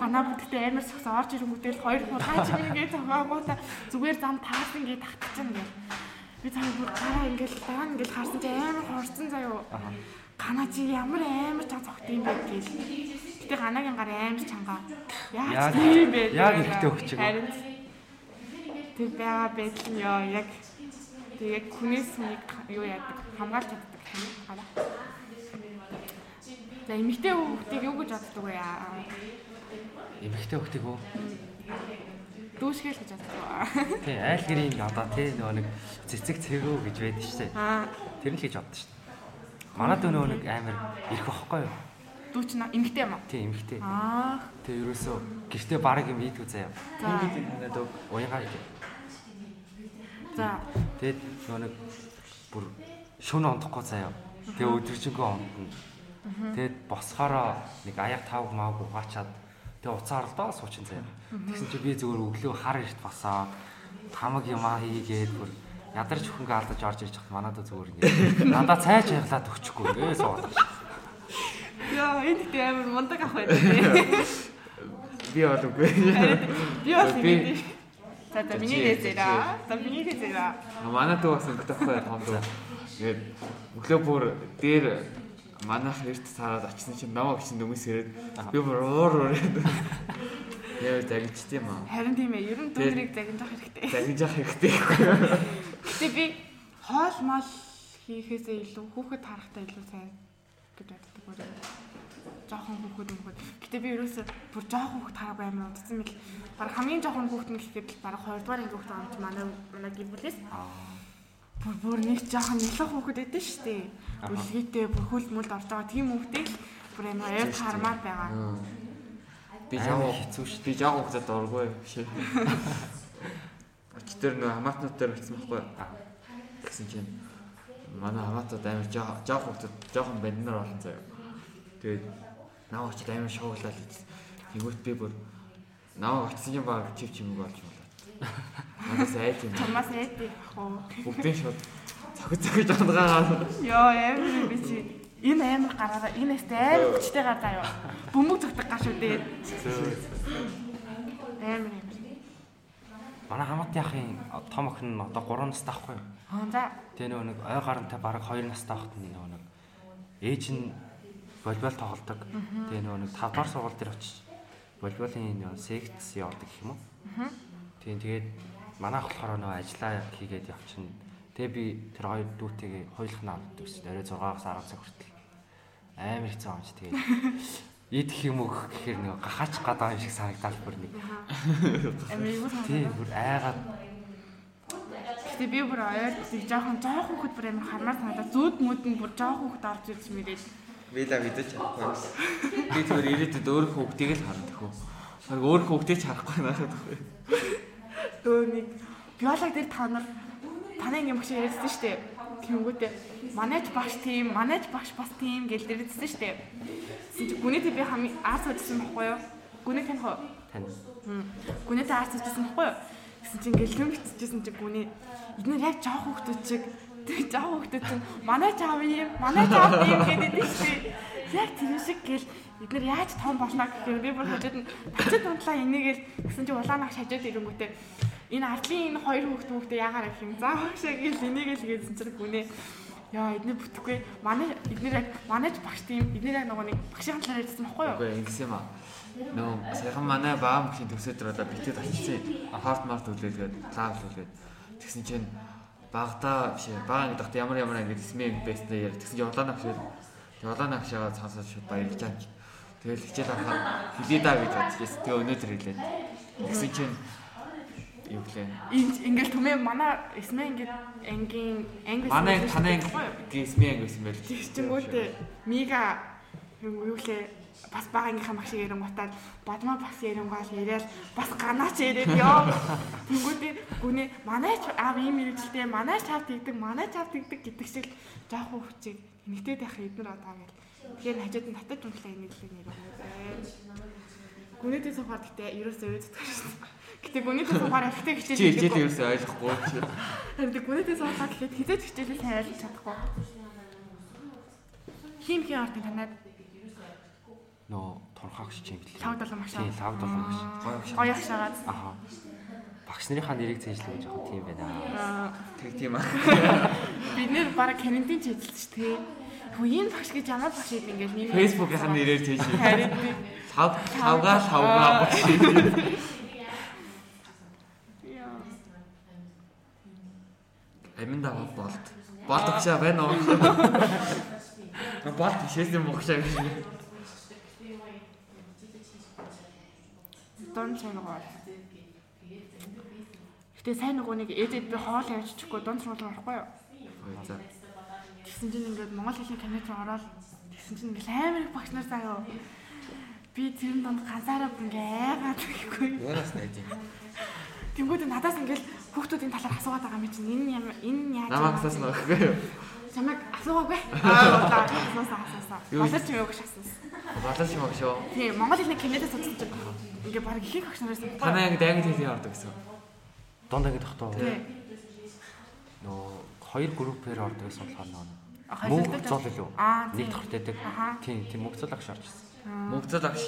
[SPEAKER 2] Ганаа бүтгтээ амар зогсоо орж ирэнгүүтээ л хоёр хураач ингээд зогоогоота зүгээр зам таасан ингээд татчихна гэх. Би цаа бүр гараа ингээд даан ингээд харсан чи амар хорцсон заяо.
[SPEAKER 3] Аа.
[SPEAKER 2] Ганаа чи ямар амар чанга зогт юм бэ гээл. Гэтэ ганагийн гар амар чанга.
[SPEAKER 3] Яг-
[SPEAKER 2] Яаж тийм бэ?
[SPEAKER 3] яг ихтэй өгчөг.
[SPEAKER 2] Харин тэр байгаа нь ёо яг тэг яг хүнээс хүнийг юу яадаг хамгаалж чаддаг юм гараа. За эмэгтэй хүүхдийг юу гэж боддог вэ?
[SPEAKER 3] Эмэгтэй хөхтийг үү?
[SPEAKER 2] Дүүшгээл гэж боддог.
[SPEAKER 3] Тий, айл гэрийн одоо тий нөгөө нэг цэцэг цэгөө гэж байдаг шүү дээ.
[SPEAKER 2] Аа,
[SPEAKER 3] Тэр нь л хийж боддог шүү дээ. Манад нөгөө нэг амар ирэх байхгүй юу?
[SPEAKER 2] дүүч на эмэгтэй юм аа.
[SPEAKER 3] Тий, эмэгтэй.
[SPEAKER 2] Аа,
[SPEAKER 3] Тэг ерөөсөө гэртээ бараг юм ийдгүй заяа.
[SPEAKER 2] за.
[SPEAKER 1] танаад өг.
[SPEAKER 3] Уянгаа гэж.
[SPEAKER 2] За.
[SPEAKER 3] Тэгэд нөгөө нэг бүр шөнө ондохгүй заяа. Тэгээ өдөржингөө ондно. Тэгэд босхороо нэг аяг тавг мааг угаачаад тэгээ уцаар л доо суучин заяа. Тэгсэн чи би зүгээр өглөө хар эрт босоод хамаг юмаа хийгээд бүр ядарч хөнгө алдаж орж ирж хат манадаа зүгээр ингэ. Дандаа цайж яглаад өчөхгүй ингээ суугаад.
[SPEAKER 2] Яа, энэ гэдэг амар мундаг ах байдаг. тий.
[SPEAKER 1] Би бол үгүй.
[SPEAKER 2] Би бас
[SPEAKER 1] Би-.
[SPEAKER 2] За, за миний хэлээрээ. За, миний хэлээрээ.
[SPEAKER 1] Манайд бас ингэдэг байхгүй томд. Тэгээд өглөө бүр дээр манайх эрт сараад очсон чинь наваа гिचэн дүмэс ирээд би бүр уур ураад. Яа загичт юм аа.
[SPEAKER 2] Харин тийм ээ, ер нь дүүрийг загнах хэрэгтэй.
[SPEAKER 1] Загиж явах хэрэгтэй.
[SPEAKER 2] Гэтэ би хоол мал хийхээсээ илүү хүүхэд харахтаа илүү сайн гэж боддог өөрөө. Жохон хүүхэд мөхөд. Гэтэ би ерөөсөө бүр жохон хүүхэд хараагүй амар удсан мэл. Бараг хамгийн жохон хүүхэд нь гэхэд бараг 2 дугаар анги хүүхэд юм чи манай манай гэр бүлээс
[SPEAKER 3] Аа.
[SPEAKER 2] Бүр бүр нэг жохон нэлээд хүүхэд өгдөө шүү дээ. Үлгээтэй бүр хөл мүлд орж байгаа тийм хүүхдийг л бүр амар ойр хармаар байгаа.
[SPEAKER 1] Би жаа
[SPEAKER 3] хэцүү шүү
[SPEAKER 1] би жаа хугацаад дургүй биш. Оч тэр нөө хамаатнууд дээр очсон байхгүй. Гэсэн чинь манай хамаатууд амар жаа хугацаад жоохон банднаар олон заяа. Тэгээд наа очид амар шууглал ийц. Тэгвэл би бүр наа очсон юм баг чив чимэг болж Манайс айт юм.
[SPEAKER 2] Чамаас найдах уу?
[SPEAKER 1] Бүгдийн шууд цогц цогж ондгаа.
[SPEAKER 2] Йоо амар би чи энэ амар гараараа энэ эстэй амар хүчтэй гар заяа. Бөмбөг зүгтэг гаш үү дээ. Амар амар.
[SPEAKER 3] Манай хамаатны ахын том охин нь одоо 3 настай ахгүй юу?
[SPEAKER 2] Аа за
[SPEAKER 3] Тэгээ нөгөө нэг ой гарантай бараг 2 настай хахт нь нөгөө нэг ээж нь волейбол тоглодог. Тэгээ нөгөө нэг 5 дугаар сургууль дээр очиж волейболын секц явуулдаг гэх юм уу? Тийм тэгээд манайх болохоор нөгөө ажиллаа хийгээд явчихна. Тэгээ би тэр хоёр дүүтэйгээ хоёулах нь авдаг ус. Орой 6-аас 10 цаг хүртэл амар хэцүү амж тэгээд идэх юм уу гэхээр нөгөө гахаач гадаа юм шиг санагдал бүр нэг.
[SPEAKER 2] амар юу
[SPEAKER 3] Тийм
[SPEAKER 2] санагдав.
[SPEAKER 3] бүр айгаад
[SPEAKER 2] Гэтэ би бүр ойр тийг жоохон жоохон хөхд бүр амар хармаар санагдаа. Зүуд мүд нь бүр жоохон хөхд орж ирж мэрээд.
[SPEAKER 1] Би л мэдэж чадахгүй. Би тэр ирээдүйд өөр хүүхдийг л харна тэхүү. Харин өөр хүүхдийг ч харахгүй надад.
[SPEAKER 2] Өө нэг биолог дээр та нар танай ингээм багш ярьсан шүү дээ. Тэнгүүтээ манайч багш тийм, манайч багш бас тийм гэл дэрдсэн шүү дээ. Тэгсэн чи гүнэтэй би хамгийн арт үзсэн байхгүй юу? Гүнэ тань хоо.
[SPEAKER 3] тань
[SPEAKER 2] Гүнэтэй арт үзсэн байхгүй юу? Тэгсэн чи ингээл юм битчихсэн чи гүнэ эдгээр яг жоох хүүхдүүд чиг тэг жоох хүүхдүүд чинь манай чаав юм, манай чаав юм гэдэг нь шүү дээ. Яг тэр шиг гэл эдгээр яаж том болно гэхээр би бүр хажууд нь бацад унтлаа энийгэл гэсэн чи улаанах шажууд ирэнгүүтээ энэ ардлын энэ хоёр хүүхд хүүхдээ яагаар их юм заа хашаа гэл энийгэл гээсэн чинь гүнэ Яа эдний бүтэхгүй манай эдгээр яг манайч багш тийм эдгээр яг нөгөө нэг багшийн талаар ярьсан байхгүй юу?
[SPEAKER 1] Үгүй ингэсэн юм аа. Нөө сайхан манай баам гэхийн төгсөөдөр одоо битэд очсон. Харт март үлээгээд лав үлээд. Тэгсэн чинь багада биш. Баа гэдэг ямар ямар ингэ дисмэн бэстнэ яар. Тэгсэн чинь улаан авшаа. Тэгээ улаан авшаа цаасаа шууд баярлаж байгаа. Тэгэл хичээл авахаар хэлээ даа гэж бодчихсон. Тэгээ өнөөдөр хэлээд. Тэгсэн чинь юу гэлээ.
[SPEAKER 2] Ингээл түмээ манай эсмэ ингээд ангийн анги
[SPEAKER 1] Манай танай дисмэн гэсэн байл.
[SPEAKER 2] Тэгчэнгүүтээ мига юу лээ бас багийнхаа маш ярингуудаа бадмаа бас ярингуул яриад бас ганаач яриад ёо. Тэнгүүдээ гүнээ манайч аав ийм мэрэгчлээ манайч аав тэгдэг манайч аав тэгдэг гэдэг шиг жоох хүчийг тэнэгтэй байх эднэр одоо гэл. Тэгэхээр хажууд нь татаж унтлаа энэ л нэр байна. Гүнэдээ сухаар гэхдээ ерөөсөө өөддөг шээ. Гэтэ гүнэдээ сухаар ихтэй
[SPEAKER 1] Чи
[SPEAKER 2] хичээл
[SPEAKER 1] хичээл ерөөсөө ойлгохгүй чи.
[SPEAKER 2] Харин гүнэдээ сухаар гэхэд хизээч хичээлээ сайн ойлгож чадахгүй. Хим хин ордын танаад
[SPEAKER 3] нөө турхаагч юм бэл.
[SPEAKER 2] лав долоо маш
[SPEAKER 3] Тийм, лав долоо маш.
[SPEAKER 2] гоё ахшаагаад
[SPEAKER 3] Аа. Багш нарынхаа нэрийг цээжлэх жоохон тийм байна.
[SPEAKER 2] аа,
[SPEAKER 1] Тэг тийм аа. <laughs>
[SPEAKER 2] бид нэр бараг Кеннедийн ч эзэлсэн шүү дээ. Хөө энэ багш гэж ямар багш ийм ингээл нэг
[SPEAKER 1] Facebook-ийн нэрээр тийш.
[SPEAKER 2] харин би
[SPEAKER 1] Лав лавга лавга багш.
[SPEAKER 2] яа.
[SPEAKER 1] Аминда болд. Болд багшаа байна уу? Болд бишээс юм багшаа гэж.
[SPEAKER 2] Дон цайгаа. Гэтэ сайн нөгөө нэг ээжэд би хоол явчихгүй дон цайгаа орохгүй юу? Тэгсэн чинь ингээд монгол хэлний руу ороод тэгсэн чинь ингээд амар их багш нар заяа. Би тэрэн донд ганцаараа бүр ингээ айгаад гэхгүй.
[SPEAKER 1] Юунаас найд юм?
[SPEAKER 2] Тэнгүүд надаас ингээд хүүхдүүдийн талаар асуугаад байгаа юм чинь энэ энэ яаж
[SPEAKER 1] Намайг асуусан уу гэхгүй юу?
[SPEAKER 2] чамайг асуугаагүй. Аа <laughs> асуусан асуусан.
[SPEAKER 1] Юу?
[SPEAKER 2] Болооч юм уу гэж асуусан.
[SPEAKER 1] Болооч юм шүү.
[SPEAKER 2] Тийм монгол хэлний кабинетээс судалсан чинь ингээ баг их их багш нараас
[SPEAKER 1] Танай анги англи хэлний ордог гэсэн.
[SPEAKER 3] Донд ангид тохтоо.
[SPEAKER 2] Тийм.
[SPEAKER 3] Нөө хоёр группээр ордог гэсэн болохоор нөө.
[SPEAKER 2] Хоёр
[SPEAKER 3] Мөнгө зол илүү.
[SPEAKER 2] Аа,
[SPEAKER 3] Нэг
[SPEAKER 2] тийм.
[SPEAKER 3] тохтойдаг.
[SPEAKER 2] Аха.
[SPEAKER 3] Тийм, тийм мөнгө зол агш орж ирсэн.
[SPEAKER 1] Мөнгөцөл агш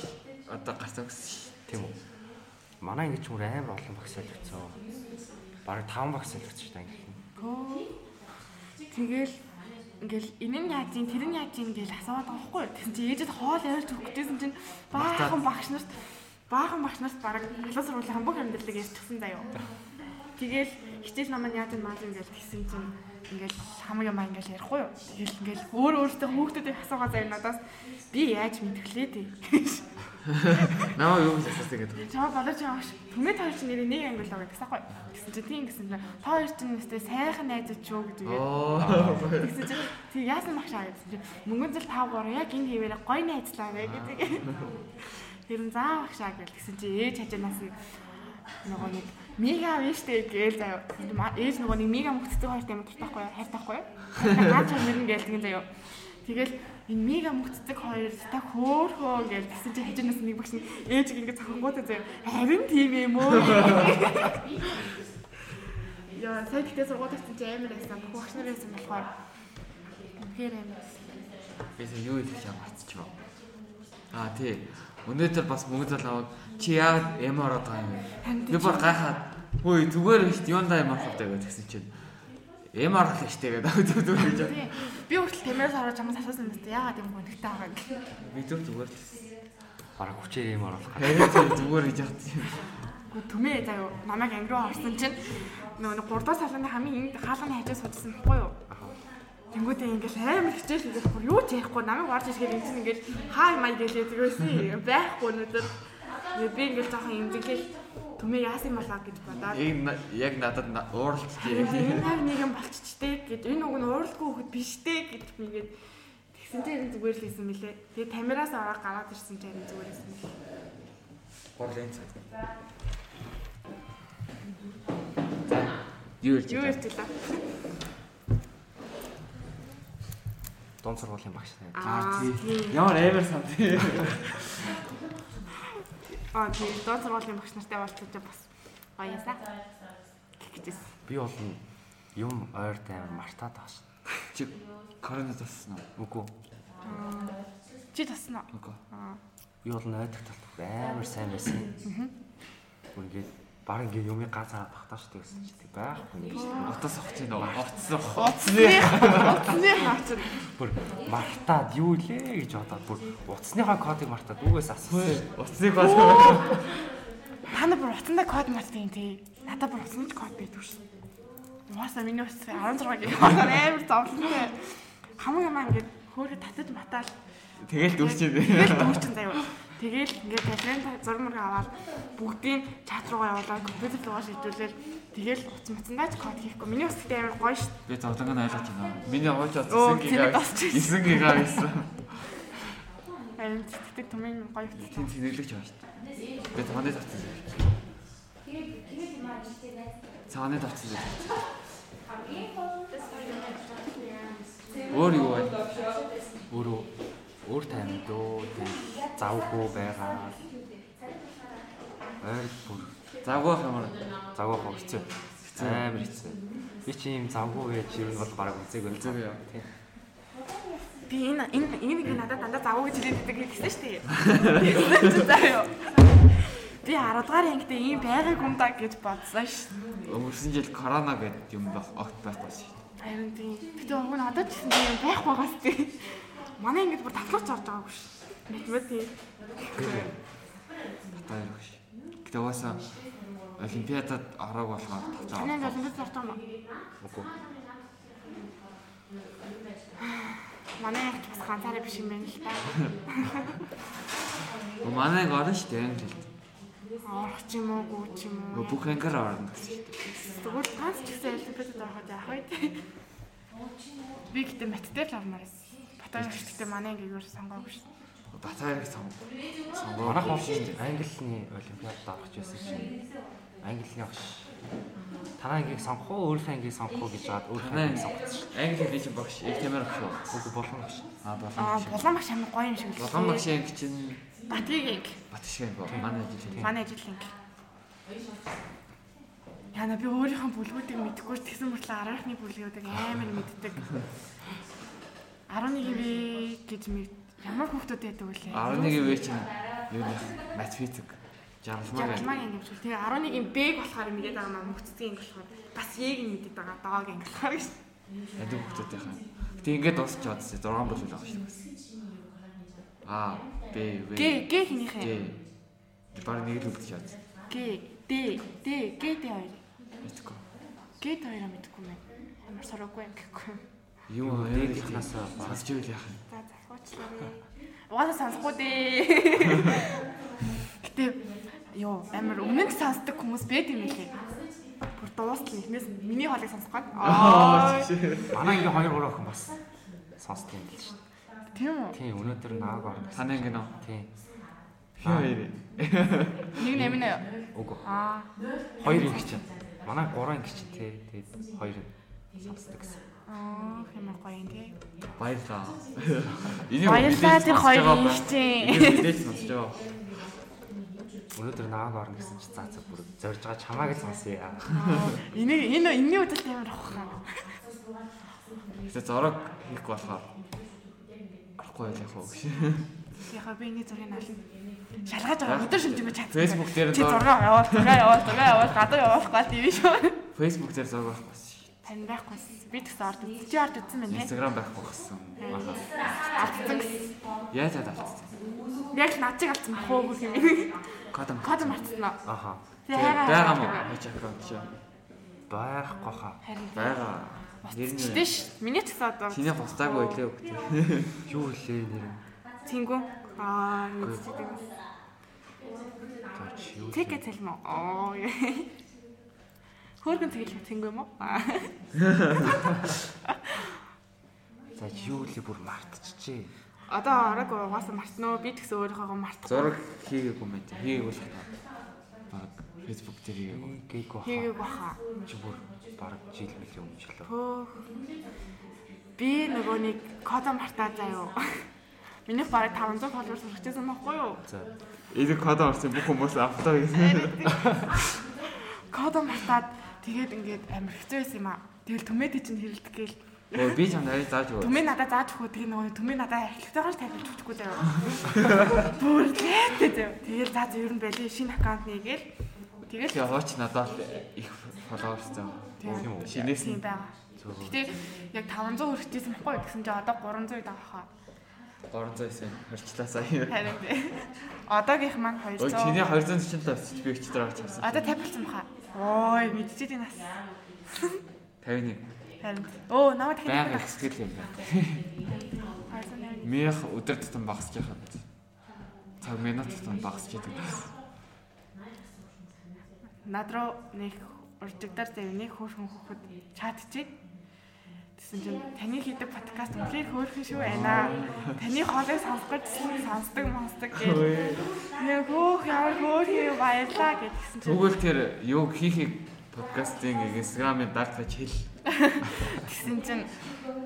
[SPEAKER 1] одоо гарсан гэсэн.
[SPEAKER 3] Тийм үү. Манай ингэж мөр амар олон багш солигдсон. Бараг 5 багш солигдсон шүү дээ англи.
[SPEAKER 2] Тэгэл ингээл энэ нь яаж юм тэр нь яаж юм гэж асууад байгаа хгүй. Тэгсэн чинь ээжэд хоол ярьж өгөхтэйсэн чинь баахан багш нарт баахан багш нарт бараг халуун сургуулийн бүх амьдралыг ярьж өгсөн заяо. Тэгэл хичээл намайг яаж юм маа ингээл тэгсэн чинь ингээл хамаг юм ингээл ярихгүй юу. Тэгэл ингээл өөр өөртөө хүүхдүүдийг асуугаа заяа надаас би яаж мэдгэлээ тий.
[SPEAKER 1] Намаа юу гэж асуусан гэдэг.
[SPEAKER 2] Чаа болооч ааш. Түмээ та хоёр чинь нэрээ нэг англи лоо гэсэн байхгүй. Гэсэн чинь тийм гэсэн чинь та хоёр чинь нэстэй сайхан найзууд шүү гэдэг.
[SPEAKER 1] Оо.
[SPEAKER 2] Тэгсэн чинь тий яасан багш аа гэсэн чинь мөнгөн зэл 5 3 яг энэ хэвээр гой найзлаа вэ гэдэг. Тэр нь заа багш аа гэл тэгсэн чинь ээж хажуунаас нь нөгөө нэг мега вэштэй гээл заяа. Ээж нөгөө нэг мега мөхцөг хоёр тийм дуртахгүй юу? Хайртахгүй юу? Наач нэрнэ гээл тэгэн заяа. Тэгэл энэ мега мөхцөг хоёр та хөөхөө гээл тэгсэн чинь хажуунаас нэг багш нь ээжиг ингэ цохонгоотой заяа. Харин тийм юм уу? Яа, сая тэгтээ сургууль тавьсан чи амар байсан. Бүх багш нарын байсан болохоор үнэхээр амар.
[SPEAKER 1] Бис юу хэлэх юм батчихв. Аа тий. Өнөөдөр бас мөнгө зал аваад чи яагаад ямар ороод байгаа юм бэ? Би бүр гайхаад хөөе зүгээр биш юундаа ямар хавтай гэж тэгсэн чинь ямар л штэ гэдэг зүг зүг гэж.
[SPEAKER 2] Би хүртэл тэмээс ороод чамаас асуусан юм байна. Яагаад юм гонхтой байгаа юм.
[SPEAKER 1] Би зүг зүгээр л.
[SPEAKER 3] Бараг хүчээр юм оруулах.
[SPEAKER 1] Харин зүгээр гэж яах юм.
[SPEAKER 2] Гэхдээ түмээ заяа намайг анги руу орсон чинь нөгөө 3 дахь салааны хамгийн энд хаалганы хажуу суудсан байхгүй юу? Тэнгүүдээ ингээл амар хичээл хийх бүр юу ч яахгүй намайг орж ирэхээр энэ чинь ингээл хаа май гэлээ тэгвэсэн байхгүй өнөдөр би ингээл жоохон имзэглэл түмээ яасан болоо гэж бодоод
[SPEAKER 1] яг надад ууралцчих.
[SPEAKER 2] энэ яг <laughs> нэг юм болчихжтэй гэж энэ уг нь ууралдгүй хөхөд биштэй гэж მიгээд тэгсэн чинь зүгээр л хийсэн мөлий. Тэгээ камераас ороо гараад ирсэн чинь зүгээр хийсэн мөлий.
[SPEAKER 1] Горлын цаг. За юу ярьж
[SPEAKER 2] Юу
[SPEAKER 1] байна?
[SPEAKER 2] ярьчлаа?
[SPEAKER 3] Дунд сургуулийн багш
[SPEAKER 2] тийм.
[SPEAKER 1] Ямар амар сан тий.
[SPEAKER 2] Аа тийм доод сургуулийн багш нартай уулзаж бас баяасаа. Гэжсэн.
[SPEAKER 3] Би бол юм ойр тайвар мартаад байгаа шин.
[SPEAKER 1] Чи коронавирус тассан уу?
[SPEAKER 3] Үгүй.
[SPEAKER 2] Чи таснаа.
[SPEAKER 1] Үгүй.
[SPEAKER 2] Аа.
[SPEAKER 3] Би бол найдаг талт амар сайн байсан. Бүр ингээд баг ингээд юмыг ганцаараа багтааш шүү гэсэн чи тэг байхгүй нэг шүү.
[SPEAKER 1] Утас авах чинь нөгөө хоцсон.
[SPEAKER 2] Утасны утасны хаачин.
[SPEAKER 3] Бүр мартаад юу лээ гэж бодоод бүр утасныхаа кодыг мартаад үгээс асуусан.
[SPEAKER 1] Утасны гол.
[SPEAKER 2] Та нар бүр утасны код мартын тий. Надад бүр утасны код байдаг шүү. Угаасаа миний ус 16 гэх амар зовлонтой. Хамаг юм ингээд хөөрө татаж матаал.
[SPEAKER 1] Тэгэл дүүрчээ.
[SPEAKER 2] Тэгэл дүүрчин заяа. Тэгэл ингээд талент зураг мөрөг аваад бүгдийг чат руугаа явуулаад компьютер руугаа шийдүүлээл тэгэл утас мацандаач код хийхгүй. Миний ус гэдэг амар гоё шүү.
[SPEAKER 1] Би зовлонг нь ойлгож байна. Миний
[SPEAKER 2] Оо,
[SPEAKER 1] утсан
[SPEAKER 2] цэник
[SPEAKER 1] гига
[SPEAKER 2] тосч ирсэн.
[SPEAKER 1] 9 гига байсан.
[SPEAKER 2] Харин цэцдэг түмэн гоё утастай.
[SPEAKER 1] Тийм тэнэглэж байгаа шүү. Би цааны тавцсан. Цааны тавцсан. Өөр юу вэ?
[SPEAKER 3] Өөрөө өөр тайван дөө тэг завгүй байгаа. Ойр бүр
[SPEAKER 1] Завгүй хамаар
[SPEAKER 3] завгүй хогцоо. Амар хэцүү. Би чи юм завгүй гэж юу бол бараг үзээгүй.
[SPEAKER 1] Үзээгүй яа.
[SPEAKER 3] Тийм.
[SPEAKER 2] Би энэ энэ нэг надад дандаа завуу гэж хэлдэг хэлсэн шүү дээ. Заяа. <laughs> Би 10 дугаар ангид ийм байгааг юм да гэж бодсон шүү.
[SPEAKER 1] Өнгөрсөн жил корона гэдэг юм байх огт байхгүй шүү.
[SPEAKER 2] Харин тийм. Гэтэ нь одоо ч гэсэн тийм байх байгаас тийм. Манай ингэж бүр татлаач орж байгаагүй шүү. Математик.
[SPEAKER 1] Батаа ирэх ш. Гэтэ угаасаа олимпиадад ороог болохоор тавцаа.
[SPEAKER 2] Танай олимпиад зуртаа маа.
[SPEAKER 3] Үгүй.
[SPEAKER 2] Манай ангид бас ганцаараа биш юм байна л та.
[SPEAKER 1] Манайг орно шүү дээ англи.
[SPEAKER 2] Орох ч юм уу, гүү ч юм уу.
[SPEAKER 1] Бүх ангиар орно гэсэн шүү дээ.
[SPEAKER 2] Тэгвэл ганц ч гэсэн олимпиадад ороход яах вэ? Би гэтээ мат дээр л ормоор байсан. Батаа гэхдээ манай ангигаар сонгоогүй шүү.
[SPEAKER 1] Батаярыг сонго. Сонгоо.
[SPEAKER 3] Манайх хоош Английн олимпиадад орох гэсэн чинь Английн багш. Танай ангийг сонгох уу, өөр ангийг сонгох уу гэж хаад өөр
[SPEAKER 1] Танай
[SPEAKER 3] ангийг сонгоцсон шүү.
[SPEAKER 1] англи хэлний чинь багш их тамир багш уу?
[SPEAKER 3] Үгүй болгоно багш.
[SPEAKER 1] Аа
[SPEAKER 2] Аа,
[SPEAKER 1] болгон.
[SPEAKER 2] булан багш амар гоё юм шиг л.
[SPEAKER 1] Болгон багш анги чинь
[SPEAKER 2] Батгийг анги.
[SPEAKER 1] Батшгийн гоо манай ажил.
[SPEAKER 2] Манай ажил анги. Яна би өөрийнхөө бүлгүүдийг мэдгүй ч тэгсэн мөртлөө арайхны бүлгүүдийг амар мэддэг. 11 вэ гэж мэд ямар хүүхдүүд байдаг вэ?
[SPEAKER 1] 11 вэ чинь юу математик. Жаргалмаг.
[SPEAKER 2] Жаргалмаг анги юм шиг. Тэгээ 11-ийн Б-г болохоор мэдээд байгаа маа мөхцгийн анги болохоор бас Е-г нь мэдээд байгаа доог анги болохоор гэж.
[SPEAKER 1] Ядуу хүмүүстэй хаа. Гэтэ ингээд дуусч чадсан 6 бол байгаа шүү дээ. Аа, Б, В.
[SPEAKER 2] Г Г хинийхээ.
[SPEAKER 1] Г. Бараг нэг л үгдэж чадсан.
[SPEAKER 2] Г Д Д Г Д хоёр.
[SPEAKER 1] Мэдгүй.
[SPEAKER 2] Г Д хоёроо мэдгүй мэн. Амар сураагүй анги гэхгүй.
[SPEAKER 1] Юу
[SPEAKER 3] дээдийнхнаас
[SPEAKER 1] багс жийл яах юм.
[SPEAKER 2] За захиучлаа. Угаасаа сонсохгүй дээ. <laughs> Гэтэ ёо амар өмнөд сонсдог хүмүүс байд юм лээ. Бүр дуустал нэгнээс миний хоолыг сонсох гээд. <laughs> Аа.
[SPEAKER 3] Манай ингээ 2 3 охин бас сонсдог юм л шүү.
[SPEAKER 2] Тийм үү?
[SPEAKER 3] Тийм, өнөөдөр нааг орно.
[SPEAKER 1] Танай ингэ нөө.
[SPEAKER 3] Тийм.
[SPEAKER 1] Хоёр. <laughs>
[SPEAKER 2] Нэг нэмнэ.
[SPEAKER 3] Үгүй.
[SPEAKER 2] Аа.
[SPEAKER 3] Хоёр инг чинь. Манай 3 инг чинь тий. Тэгээд хоёр сонсдог гэсэн.
[SPEAKER 2] Аа, хэмээн гоё юм тий.
[SPEAKER 1] Баярлаа. <laughs> Энийг мэдээж
[SPEAKER 2] тэр хоёр. <laughs>
[SPEAKER 1] Энийг Мэдээж сонсож байгаа.
[SPEAKER 3] Өнөөдөр нааг орно гэсэн чи заа заа бүр зорж байгаа чамааг л сонсъё.
[SPEAKER 2] Энэ энэ энэний үдэл амар авах.
[SPEAKER 1] Гэтэ зорог хийх болохоор орохгүй байх яах вэ гэж.
[SPEAKER 2] Яхаа би ингэ зургийг ална. Шалгаж байгаа өдөр шимжмэж чадсан.
[SPEAKER 1] Facebook дээр зураг-
[SPEAKER 2] яваа, зураг яваа, гадаа явуулахгүй тийм шүү.
[SPEAKER 1] Facebook дээр зураг байхгүй байсан.
[SPEAKER 2] Би тэгсэн ард үз. Чи ард үзсэн мэн тий.
[SPEAKER 1] Instagram байхгүй гэсэн.
[SPEAKER 2] Алдсан гэсэн.
[SPEAKER 1] Яаж чадалцсан.
[SPEAKER 2] Яг л над чиг алдсан бах уу гэх юм.
[SPEAKER 1] Кодом.
[SPEAKER 2] Код марцсан аа.
[SPEAKER 3] Аха.
[SPEAKER 2] Тэгээ
[SPEAKER 1] байгаа мó? Хаач аккаунт чи.
[SPEAKER 3] Байхгүй хаа.
[SPEAKER 2] Харин
[SPEAKER 1] Байгаа. Нэр нь
[SPEAKER 2] Тэш. Миний ч гэсэн одоо
[SPEAKER 1] Чиний бустаагүй байлээ үг. <laughs>
[SPEAKER 3] Юу хэлээ нэр.
[SPEAKER 2] тэнгүү. Аа, мэдчихдэг.
[SPEAKER 3] За чи юу.
[SPEAKER 2] Тэг гэж хэлмэ. Аа. Хөргөн тэгэл тэнгүү юм уу? Аа. <laughs>
[SPEAKER 3] За юу хэлээ бүр мартчихжээ.
[SPEAKER 2] Одоо орог угаасаа мартнаа. Би тэгсэн өөрийнхөө мартах.
[SPEAKER 1] Зураг хийгээгүй мэт. Хийгээгүй л хаа. Баг Facebook дээр хийгээгүй.
[SPEAKER 3] Гээгүй хаа.
[SPEAKER 2] Хийгээг баха.
[SPEAKER 3] Чи бүр бараг жил мөлийн өмнө жилөө.
[SPEAKER 2] Хөөх. Би нөгөө нэг кодо мартаа заяо. <laughs> Миний бараг 500 followers хүрчихсэн байхгүй юу?
[SPEAKER 3] За.
[SPEAKER 1] Энийг код орсон бүх хүмүүс автаа гэсэн. <laughs>
[SPEAKER 2] Кодо мартаад тэгээд ингээд амар хэцүү байсан юм аа. Тэгэл төмөд чинь хэрэлдэх гээл.
[SPEAKER 1] Өө би чамд арай зааж өгөө.
[SPEAKER 2] Төмөө надад зааж өгөө тэгээ нөгөө төмөө надад архитектураар тавьж өгчихгүй заяо. Бүр лээтэй заяо. Тэгэл за зөв ер нь байли шинэ аккаунт нээгээл. Тэгэл
[SPEAKER 1] Тэгээ хооч надад их followers заа.
[SPEAKER 3] Тийм үү?
[SPEAKER 1] Шинээс
[SPEAKER 2] тийм
[SPEAKER 1] нь
[SPEAKER 2] байгаа. Гэтэ яг 500 хүрчихсэн байхгүй гэсэн чинь одоо 300 байгаа хаа.
[SPEAKER 1] 300 эсэ хорчлаа сая.
[SPEAKER 2] Харин тий. Одоогийнх маань
[SPEAKER 1] Өө
[SPEAKER 2] 200.
[SPEAKER 1] чиний 240 тавьчих би өчтөр авч харсан.
[SPEAKER 2] Одоо 50 болсон баха. Ой, мэдчихэж байна.
[SPEAKER 1] 51.
[SPEAKER 2] Харин. Оо, намайг байна.
[SPEAKER 1] их сэтгэл юм байна. Мих өдөр тутам багасч яхад. Цаг минут тутам багасч яадаг гэсэн.
[SPEAKER 2] Над руу нэг уржигдаар зав нэг хөөрхөн хөхөд чат чиг. Тэгсэн чинь таны хийдэг подкаст үнэхээр хөөрхөн шүү байна. Таны хоолыг сонсох гэж сонсдог монсдог гэж. Нэг хөөх ямар хөөрхөн баярлаа гэдгсэн чинь
[SPEAKER 1] Тэгвэл тэр юу хийхийг подкастын инстаграмын даатгаж хэл. <laughs>
[SPEAKER 2] тэгсэн чинь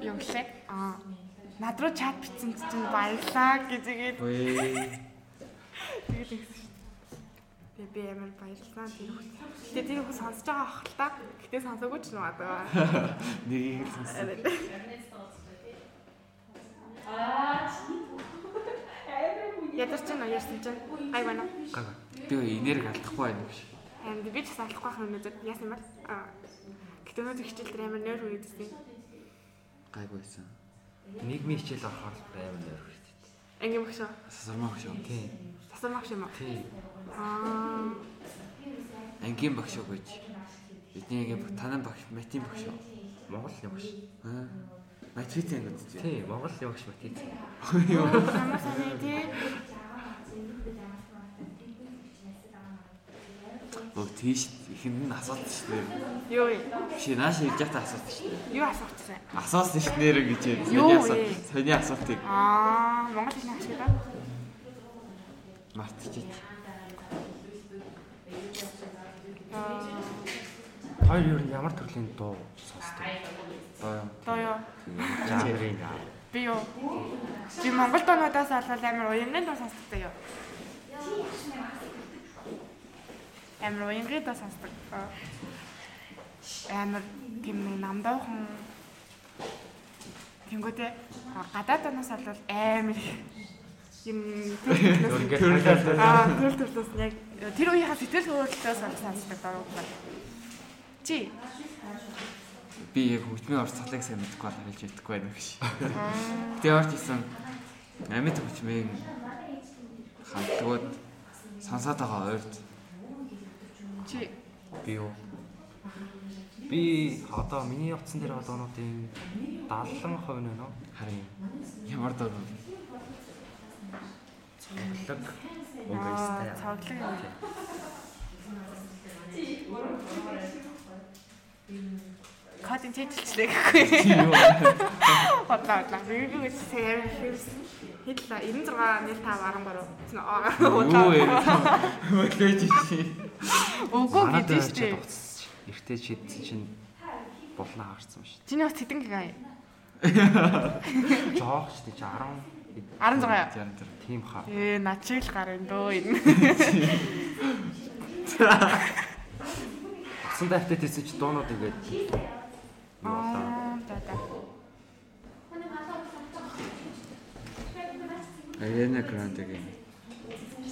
[SPEAKER 2] юу гэлээ? Аа над руу чат бичсэн чинь баярлаа гэж игээд <laughs> тэгээд тэгсэн. Тэгээ би амар баярлаа тэр хүн. Гэтэ тэр хүн сонсож байгаа ах л та. Гэтэ сонсоогүй ч нүү одоо. <laughs>
[SPEAKER 1] Нэг л сонсон.
[SPEAKER 2] Ядар чинь ярьсан чинь гай байна.
[SPEAKER 3] Гага.
[SPEAKER 1] Би энерги алдахгүй байна гэж.
[SPEAKER 2] Энд би ч бас алахгүй байх өнөөдөр яасан юм бэ? Аа. Гэтэ өнөөдөр хичээл дээр амар нойр үргэлжсэн.
[SPEAKER 1] Гайгүй байсан.
[SPEAKER 3] Нийгмийн хичээл орохоор амар нойр.
[SPEAKER 2] Ангийн багш уу?
[SPEAKER 1] Сасармаа багш юу?
[SPEAKER 3] Тий.
[SPEAKER 2] Тасар багш юм уу?
[SPEAKER 1] Ангийн багш юу гэж. Бидний ангийн баг- танай багш, матийн багш юу?
[SPEAKER 3] Монгол явагш.
[SPEAKER 1] Аа. Матвицэн ангид үү?
[SPEAKER 3] Тий, Монгол явагш матиц.
[SPEAKER 2] Ямар сайн тий.
[SPEAKER 1] Өө тийш ихэнд нь асуулт шүү дээ.
[SPEAKER 2] Юу вэ?
[SPEAKER 1] Биш нааш ирж байхдаа асуулт шүү дээ.
[SPEAKER 2] Юу асуучихсан?
[SPEAKER 1] Асуусан шүү нэр гэж.
[SPEAKER 2] Юу
[SPEAKER 1] Сони
[SPEAKER 2] вэ?
[SPEAKER 1] асуулт. Сони асуултыг
[SPEAKER 2] Аа, Монгол хэлний ашиг даа.
[SPEAKER 1] мартчих.
[SPEAKER 3] Хоёр нь ямар төрлийн дуу сонсдог?
[SPEAKER 2] Доо юу?
[SPEAKER 3] Жанрын аа.
[SPEAKER 2] Би юу? Би Монгол доонуудаас олвол амар уянгын дуу сонсдог юу? Амар уянгын дуу сонсдог. Амар тийм намдаахан Тэнгүүтээ гадаад доноос олвол амар юм Аа, төл төлөөс нь яг тэр үеийнхээ сэтгэл хөдлөлтөөс сонсдог байна. Чи?
[SPEAKER 1] Би яг хөгжмийн орц цалыг сайн мэдгүй бол хэлж ядахгүй байна гэж. Тэгээ орч исэн амьд хөгжмийн хамтгууд сонсоод байгаа ойрд
[SPEAKER 2] чи?
[SPEAKER 3] Би юу? Би одоо миний утсан дээр байгаа дуунуудын 70% нь нөө?
[SPEAKER 1] Харин ямар дор
[SPEAKER 3] цоглог өнгөстэй.
[SPEAKER 2] цоглог юм. Кодын чижилчлээ гэхгүй.
[SPEAKER 1] Юу?
[SPEAKER 2] Бодлоо бодлоо. Би би гэж сайн хэлс. Хэдлээ 96 нэр 5 13.
[SPEAKER 1] Юу вэ? Өглөөж иши.
[SPEAKER 2] Үгүй
[SPEAKER 3] Манайд
[SPEAKER 2] гэж
[SPEAKER 3] ч
[SPEAKER 2] штэ.
[SPEAKER 3] дуцсан. Эртээ шийдсэн чинь булнаа харсан шүү
[SPEAKER 2] Чиний бас хэдэн
[SPEAKER 3] дээ. Жоох ч тий 10
[SPEAKER 2] 16 яа.
[SPEAKER 3] Тийм хаа.
[SPEAKER 2] Ээ, над шиг л гарын дөө энэ. <laughs>
[SPEAKER 3] Утсан дайртай тийсэн чи дуунууд ингээд юу болоо.
[SPEAKER 1] Арена Грандэгийн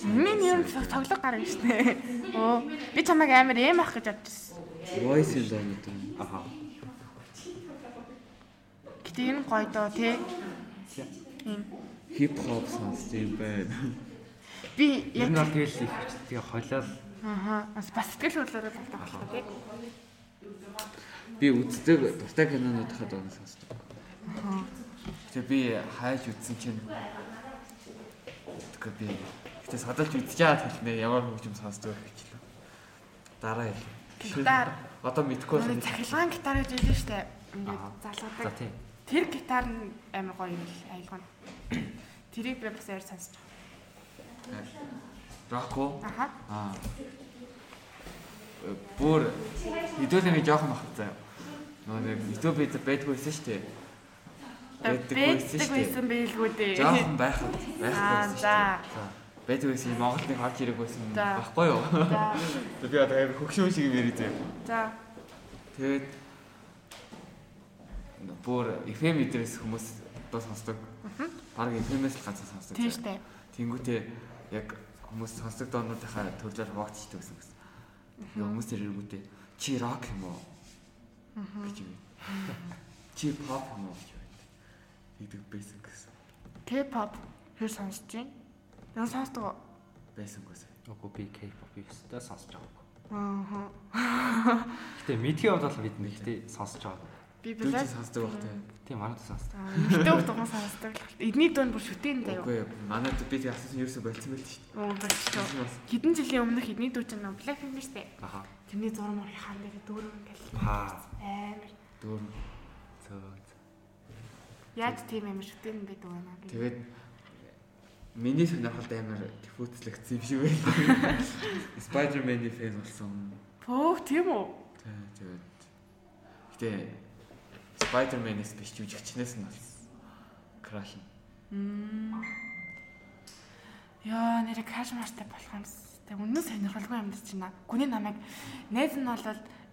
[SPEAKER 2] Миний юм цоглог гарна штэ. Оо, би чамайг амар эм ах гэж бодчихсон.
[SPEAKER 1] Voice in доонод юм.
[SPEAKER 3] Аха.
[SPEAKER 2] Гэтэ энэ гоё доо тий. Ийм.
[SPEAKER 1] Хип хоп сонсд юм байна.
[SPEAKER 2] Би яг
[SPEAKER 3] нь бол тэгэл их тэгээ холиол
[SPEAKER 2] ааха бас сэтгэл хөдлөлөөр болдог байна тий.
[SPEAKER 1] Би үздэг дуртай кинонуудынхаа доонод сонсдог. Тэгээ би хайж үзсэн чинь тэгээ би гэтээ садалж байгаа хэлнэ ямар хөгжим сонсдог гэж хэлээ. Дараа хэл.
[SPEAKER 2] Гитар.
[SPEAKER 1] Одоо мэдгүй байна.
[SPEAKER 2] цахилгаан гитар гэж хэлсэн штэ. Ингээд
[SPEAKER 3] Аа. За тийм.
[SPEAKER 2] Тэр гитар нь амар гоё юм л айлгана. Тэрийг би бас яар сонсож байгаа. Аха.
[SPEAKER 1] Аа. Бүр хэдүүлээ нэг жоохон бахад заяа. Нөгөө нэг YouTube дээр байдгүй байсан шүү дээ. Байдаг байсан
[SPEAKER 2] байлгүй дээ.
[SPEAKER 1] Жоохон байхад байхгүй байсан шүү дээ. Байдаг байсан юм Монголын харж ирэх байсан
[SPEAKER 2] За.
[SPEAKER 1] байхгүй юу?
[SPEAKER 2] За.
[SPEAKER 1] Би одоо яг хөгшөө шиг юм ярий заяа.
[SPEAKER 2] За.
[SPEAKER 1] Тэгээд бүр FM эдрээс хүмүүс дуу сонсдог. Бараг FM-ээс л ганцхан сонсдог.
[SPEAKER 2] Тийм штэ.
[SPEAKER 1] Тэнгүүтээ яг хүмүүс сонсдог доонуудынхаа төрлөөр хуваагдчихдаг гэсэн гэсэн. Яг хүмүүс ирэнгүүтээ чи рок юм уу? гэж юм. Чи pop юм уу гэж байна. Тэгдэг байсан гэсэн.
[SPEAKER 2] K-pop хэр сонсож байна? Яг сонсдог.
[SPEAKER 1] Байсан гэсэн.
[SPEAKER 3] Үгүй би K-pop-ийг өстэй сонсож байгаа.
[SPEAKER 2] Аа.
[SPEAKER 3] Гэтэ мэдхийн хувьд бол бид нэгтэй сонсож байгаа.
[SPEAKER 2] Би билээ.
[SPEAKER 1] сонсдог байх тийм.
[SPEAKER 3] Тийм манайд сонсдог.
[SPEAKER 2] Ихтэй хөх тухайн сонсдог л. Эдний дунд бүр шүтэн заяа.
[SPEAKER 1] Үгүй манайд би тэг асуусан ерөөсөө болцсон байл шүү дээ.
[SPEAKER 2] Оо болчихоо.
[SPEAKER 1] Бас
[SPEAKER 2] Хэдэн жилийн өмнөх эдний дүү чинь Blackpink штэ.
[SPEAKER 3] Аха.
[SPEAKER 2] Тэрний зураг мөр хаан дээр дүүрэн ингээл амар.
[SPEAKER 1] дөөр.
[SPEAKER 3] Зөө. зөө.
[SPEAKER 2] Яаж тийм амар шүтэн байдаг вэ наа.
[SPEAKER 1] Тэгээд миний сонирхолд амар диффуцлэгдсэн юм шиг байна. Spider-Man-ы фэн болсон.
[SPEAKER 2] Пөө тийм үү?
[SPEAKER 1] Тэ, Тэгээд гэтээ Spider-Man-ээс биш жүжигчнээс нь болсон. Crash.
[SPEAKER 2] Яа, нэрэ краш маштай болох юм. Тэг үнэн сонирхолгүй амьд чинь. Гүний намайг найз нь бол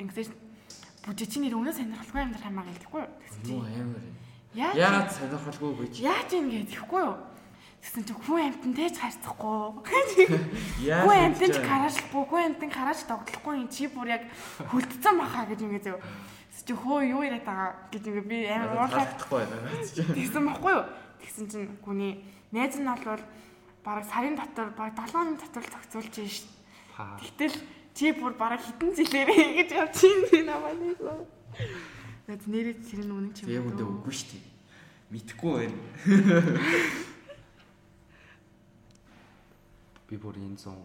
[SPEAKER 2] ингэж бүжиж нэр үнэн сонирхолгүй амьд хамаа гэлдэхгүй юу? Тэгсэн
[SPEAKER 1] Юу
[SPEAKER 2] чи
[SPEAKER 1] амар юм. Яагаад сонирхолгүй гэж?
[SPEAKER 2] яаж юм гэдэхгүй юу? Тэгсэн чи хүн амьтан дэж харцахгүй. <laughs> <laughs>
[SPEAKER 1] Яаж
[SPEAKER 2] Хүн амьтан ч гараашлахгүй, хүн амьтан гарааж тоглохгүй юм чи бүр яг хөлдсөн баха гэж ингэ зөө. Чи хөө юу яриад байгаа гэж ингэ би амар
[SPEAKER 1] таалагдахгүй байна. <laughs>
[SPEAKER 2] Тэгсэн баггүй юу? Тэгсэн чинь гүний найз нь бол бараг сарын дотор бараг 7 хоногийн дотор л зохицуулж байна шүү. Тэгтэл чи бүр бараг хитэн жилээрээ <laughs> гэж явчихин би намайг. Нэт нэрээ тэр нь үнэн ч
[SPEAKER 1] Тэгээ
[SPEAKER 2] юм
[SPEAKER 1] үндэ үгүй шүү дээ. Мэдхгүй байна. <laughs>
[SPEAKER 3] Би бүр энэ зүүн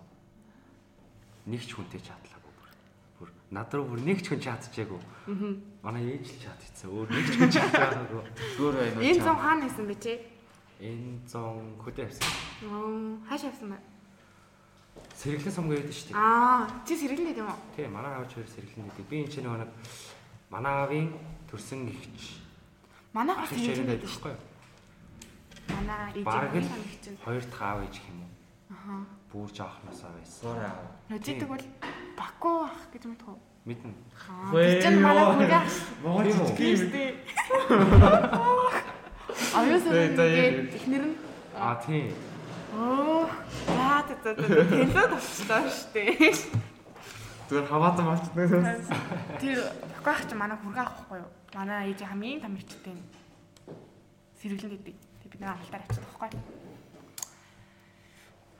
[SPEAKER 3] нэг ч хүнтэй. Бүр над руу бүр нэг ч хүн чатчихаагүй. Аа. Манай ээж л чатчихсан. Өөр нэг ч хүн чатчихаагүй.
[SPEAKER 1] Зүгээр байна.
[SPEAKER 2] Энэ
[SPEAKER 1] чам?
[SPEAKER 2] зам хаана исэн бэ чи?
[SPEAKER 3] Энэ зүүн хөдөө авсан.
[SPEAKER 2] Оо, хаашаа авсан бэ?
[SPEAKER 3] Сэргэлэн сумгаа байдаг шүү дээ.
[SPEAKER 2] Аа, чи сэргэлэн гэдэг юм уу?
[SPEAKER 3] Тий, манай аав ч хоёр сэргэлэн байдаг. Би энэ чинь нэг манай аавын төрсөн ихч.
[SPEAKER 2] Манай
[SPEAKER 3] Их
[SPEAKER 2] сэргэлэн гэдэг
[SPEAKER 3] байдаг
[SPEAKER 2] шүү.
[SPEAKER 3] юу?
[SPEAKER 2] Манай ээж
[SPEAKER 3] хоёр дахь аав ээж юм уу?
[SPEAKER 2] Аха.
[SPEAKER 3] Бүр жоохносоо байсан.
[SPEAKER 1] Суура.
[SPEAKER 2] Нөжидэг бол Баку ах гэж мэдэх үү?
[SPEAKER 3] Мэднэ.
[SPEAKER 2] Аа,
[SPEAKER 1] Хөө,
[SPEAKER 2] би чинь манай хүлээ.
[SPEAKER 1] Монгол
[SPEAKER 3] Тийм
[SPEAKER 1] жижиг юм.
[SPEAKER 2] Аюус
[SPEAKER 1] Тэ, тэ,
[SPEAKER 2] ингээд ихнэр нь
[SPEAKER 3] Аа тий.
[SPEAKER 2] оо яа тэ тэ тэ тэлээд авчихлаа штэ.
[SPEAKER 1] Зүгээр хаваатан болчихно.
[SPEAKER 2] Тэр Баку ах чи манай хүргээ авахгүй юу? Манай ээж хамгийн том ихтэй. Сэргэлэн гэдэг. Тэг бид нэг амлалтаар авчих тахгүй.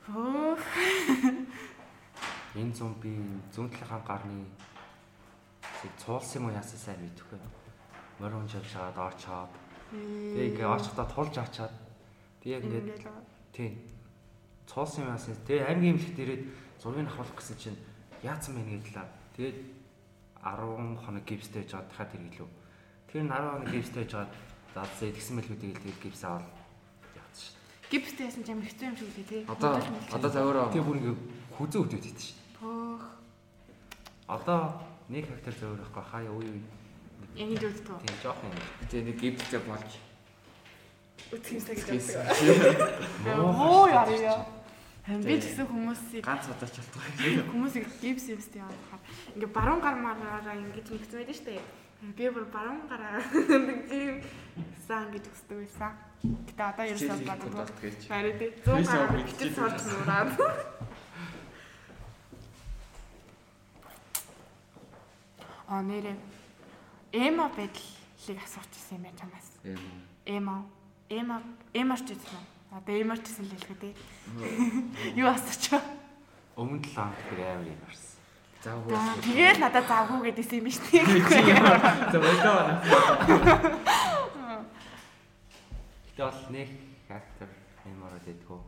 [SPEAKER 2] Хөө
[SPEAKER 3] Энэ зам би зүүнтлийнхаа гарны цуулсан юм уу яасан сайн мэдэхгүй. Мөрөн жавшаад очоод тэгээ ингээ очихдаа тулж очоод тэгээ ингээд тий цуулсан юм яасан. Тэгээ аймгийн эмнэлэгт ирээд зургийг авах гэсэн чинь яатсан бэ гэдлээ. Тэгээд 10 хоног гипстэй жоод дахиад хэрэглэв. Тэр нь 10 хоног гипстэй жоод заасан тэгсэн мэлгүй тэгээд гипс аваад явчихсан шүү.
[SPEAKER 2] гипстэй ясан ч амар хэцүү юм шиг үлээ тий.
[SPEAKER 1] Одоо одоо за өөрөө
[SPEAKER 3] Тэгээ бүр ингээ хүзэн өдөөд идэв шүү.
[SPEAKER 2] Пөөх
[SPEAKER 3] Одоо нэг хектар зөөр байхгүй хаяа уу юу
[SPEAKER 2] яг ингэ үзтгөө.
[SPEAKER 3] тийм жоох юм.
[SPEAKER 1] тэгээ нэг гипстэй болж
[SPEAKER 2] Үтгийсэй гэж боддог. Оо яа яа. Би ч гэсэн хүмүүсийг
[SPEAKER 1] Ганц удаач болтгоо.
[SPEAKER 2] хүмүүсийг гипс юмстэй явахаар ингээ баруун гар мараараа ингэж мэдсэн байдаг штэ. Би бүр баруун гараа тийм сан гэж хүсдэг байсан. Гэтэ одоо ерөөсөө
[SPEAKER 1] гэж.
[SPEAKER 2] Харин тий 100
[SPEAKER 1] Тийш
[SPEAKER 2] гараа
[SPEAKER 1] гэж
[SPEAKER 2] суулж нураад. А нэрээ эмо байдлыг асуучихсан юм байна чамаас. Эмо эмо эморч гэсэн үү? Одоо эморч гэсэн л хэлэхэд тий. Юу асууч вэ?
[SPEAKER 3] Өмнө 7 хоног тэр амар юм арсан.
[SPEAKER 1] За
[SPEAKER 2] За,
[SPEAKER 1] үгүй.
[SPEAKER 2] Тэгээд надад завгүй гэдээсэн юм биш үү?
[SPEAKER 1] За болоо.
[SPEAKER 3] Бол нэг хектар юм ороод идэггүй.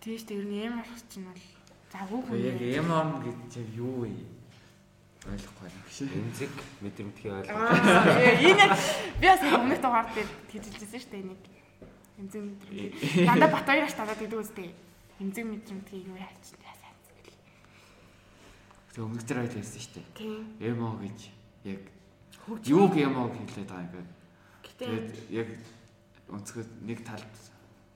[SPEAKER 2] Тийш тэр юм болох чинь бол завгүй хүн.
[SPEAKER 1] Яг эмом гэж юу вэ? Ойлгохгүй байна.
[SPEAKER 3] Эмзэг мэдрэмтгий ойлгож.
[SPEAKER 2] Аа, энэ яг би бас өмнөх дугаар дээр хэлжсэн шүү дээ нэг. Эмзэг мэдрэмт. <laughs> Дандаа бат хоёроос талаад идэв үстэй. Эмзэг мэдрэмтгийг юу яач яасан гэл.
[SPEAKER 1] Тэг өмнөх дээр хэлсэн шүү дээ.
[SPEAKER 2] Тийм.
[SPEAKER 1] Эмо гэж яг юуг эмо хэлээд байгаа юм бэ?
[SPEAKER 2] Гэтэ
[SPEAKER 1] Тэгээд яг өнцгөө нэг талд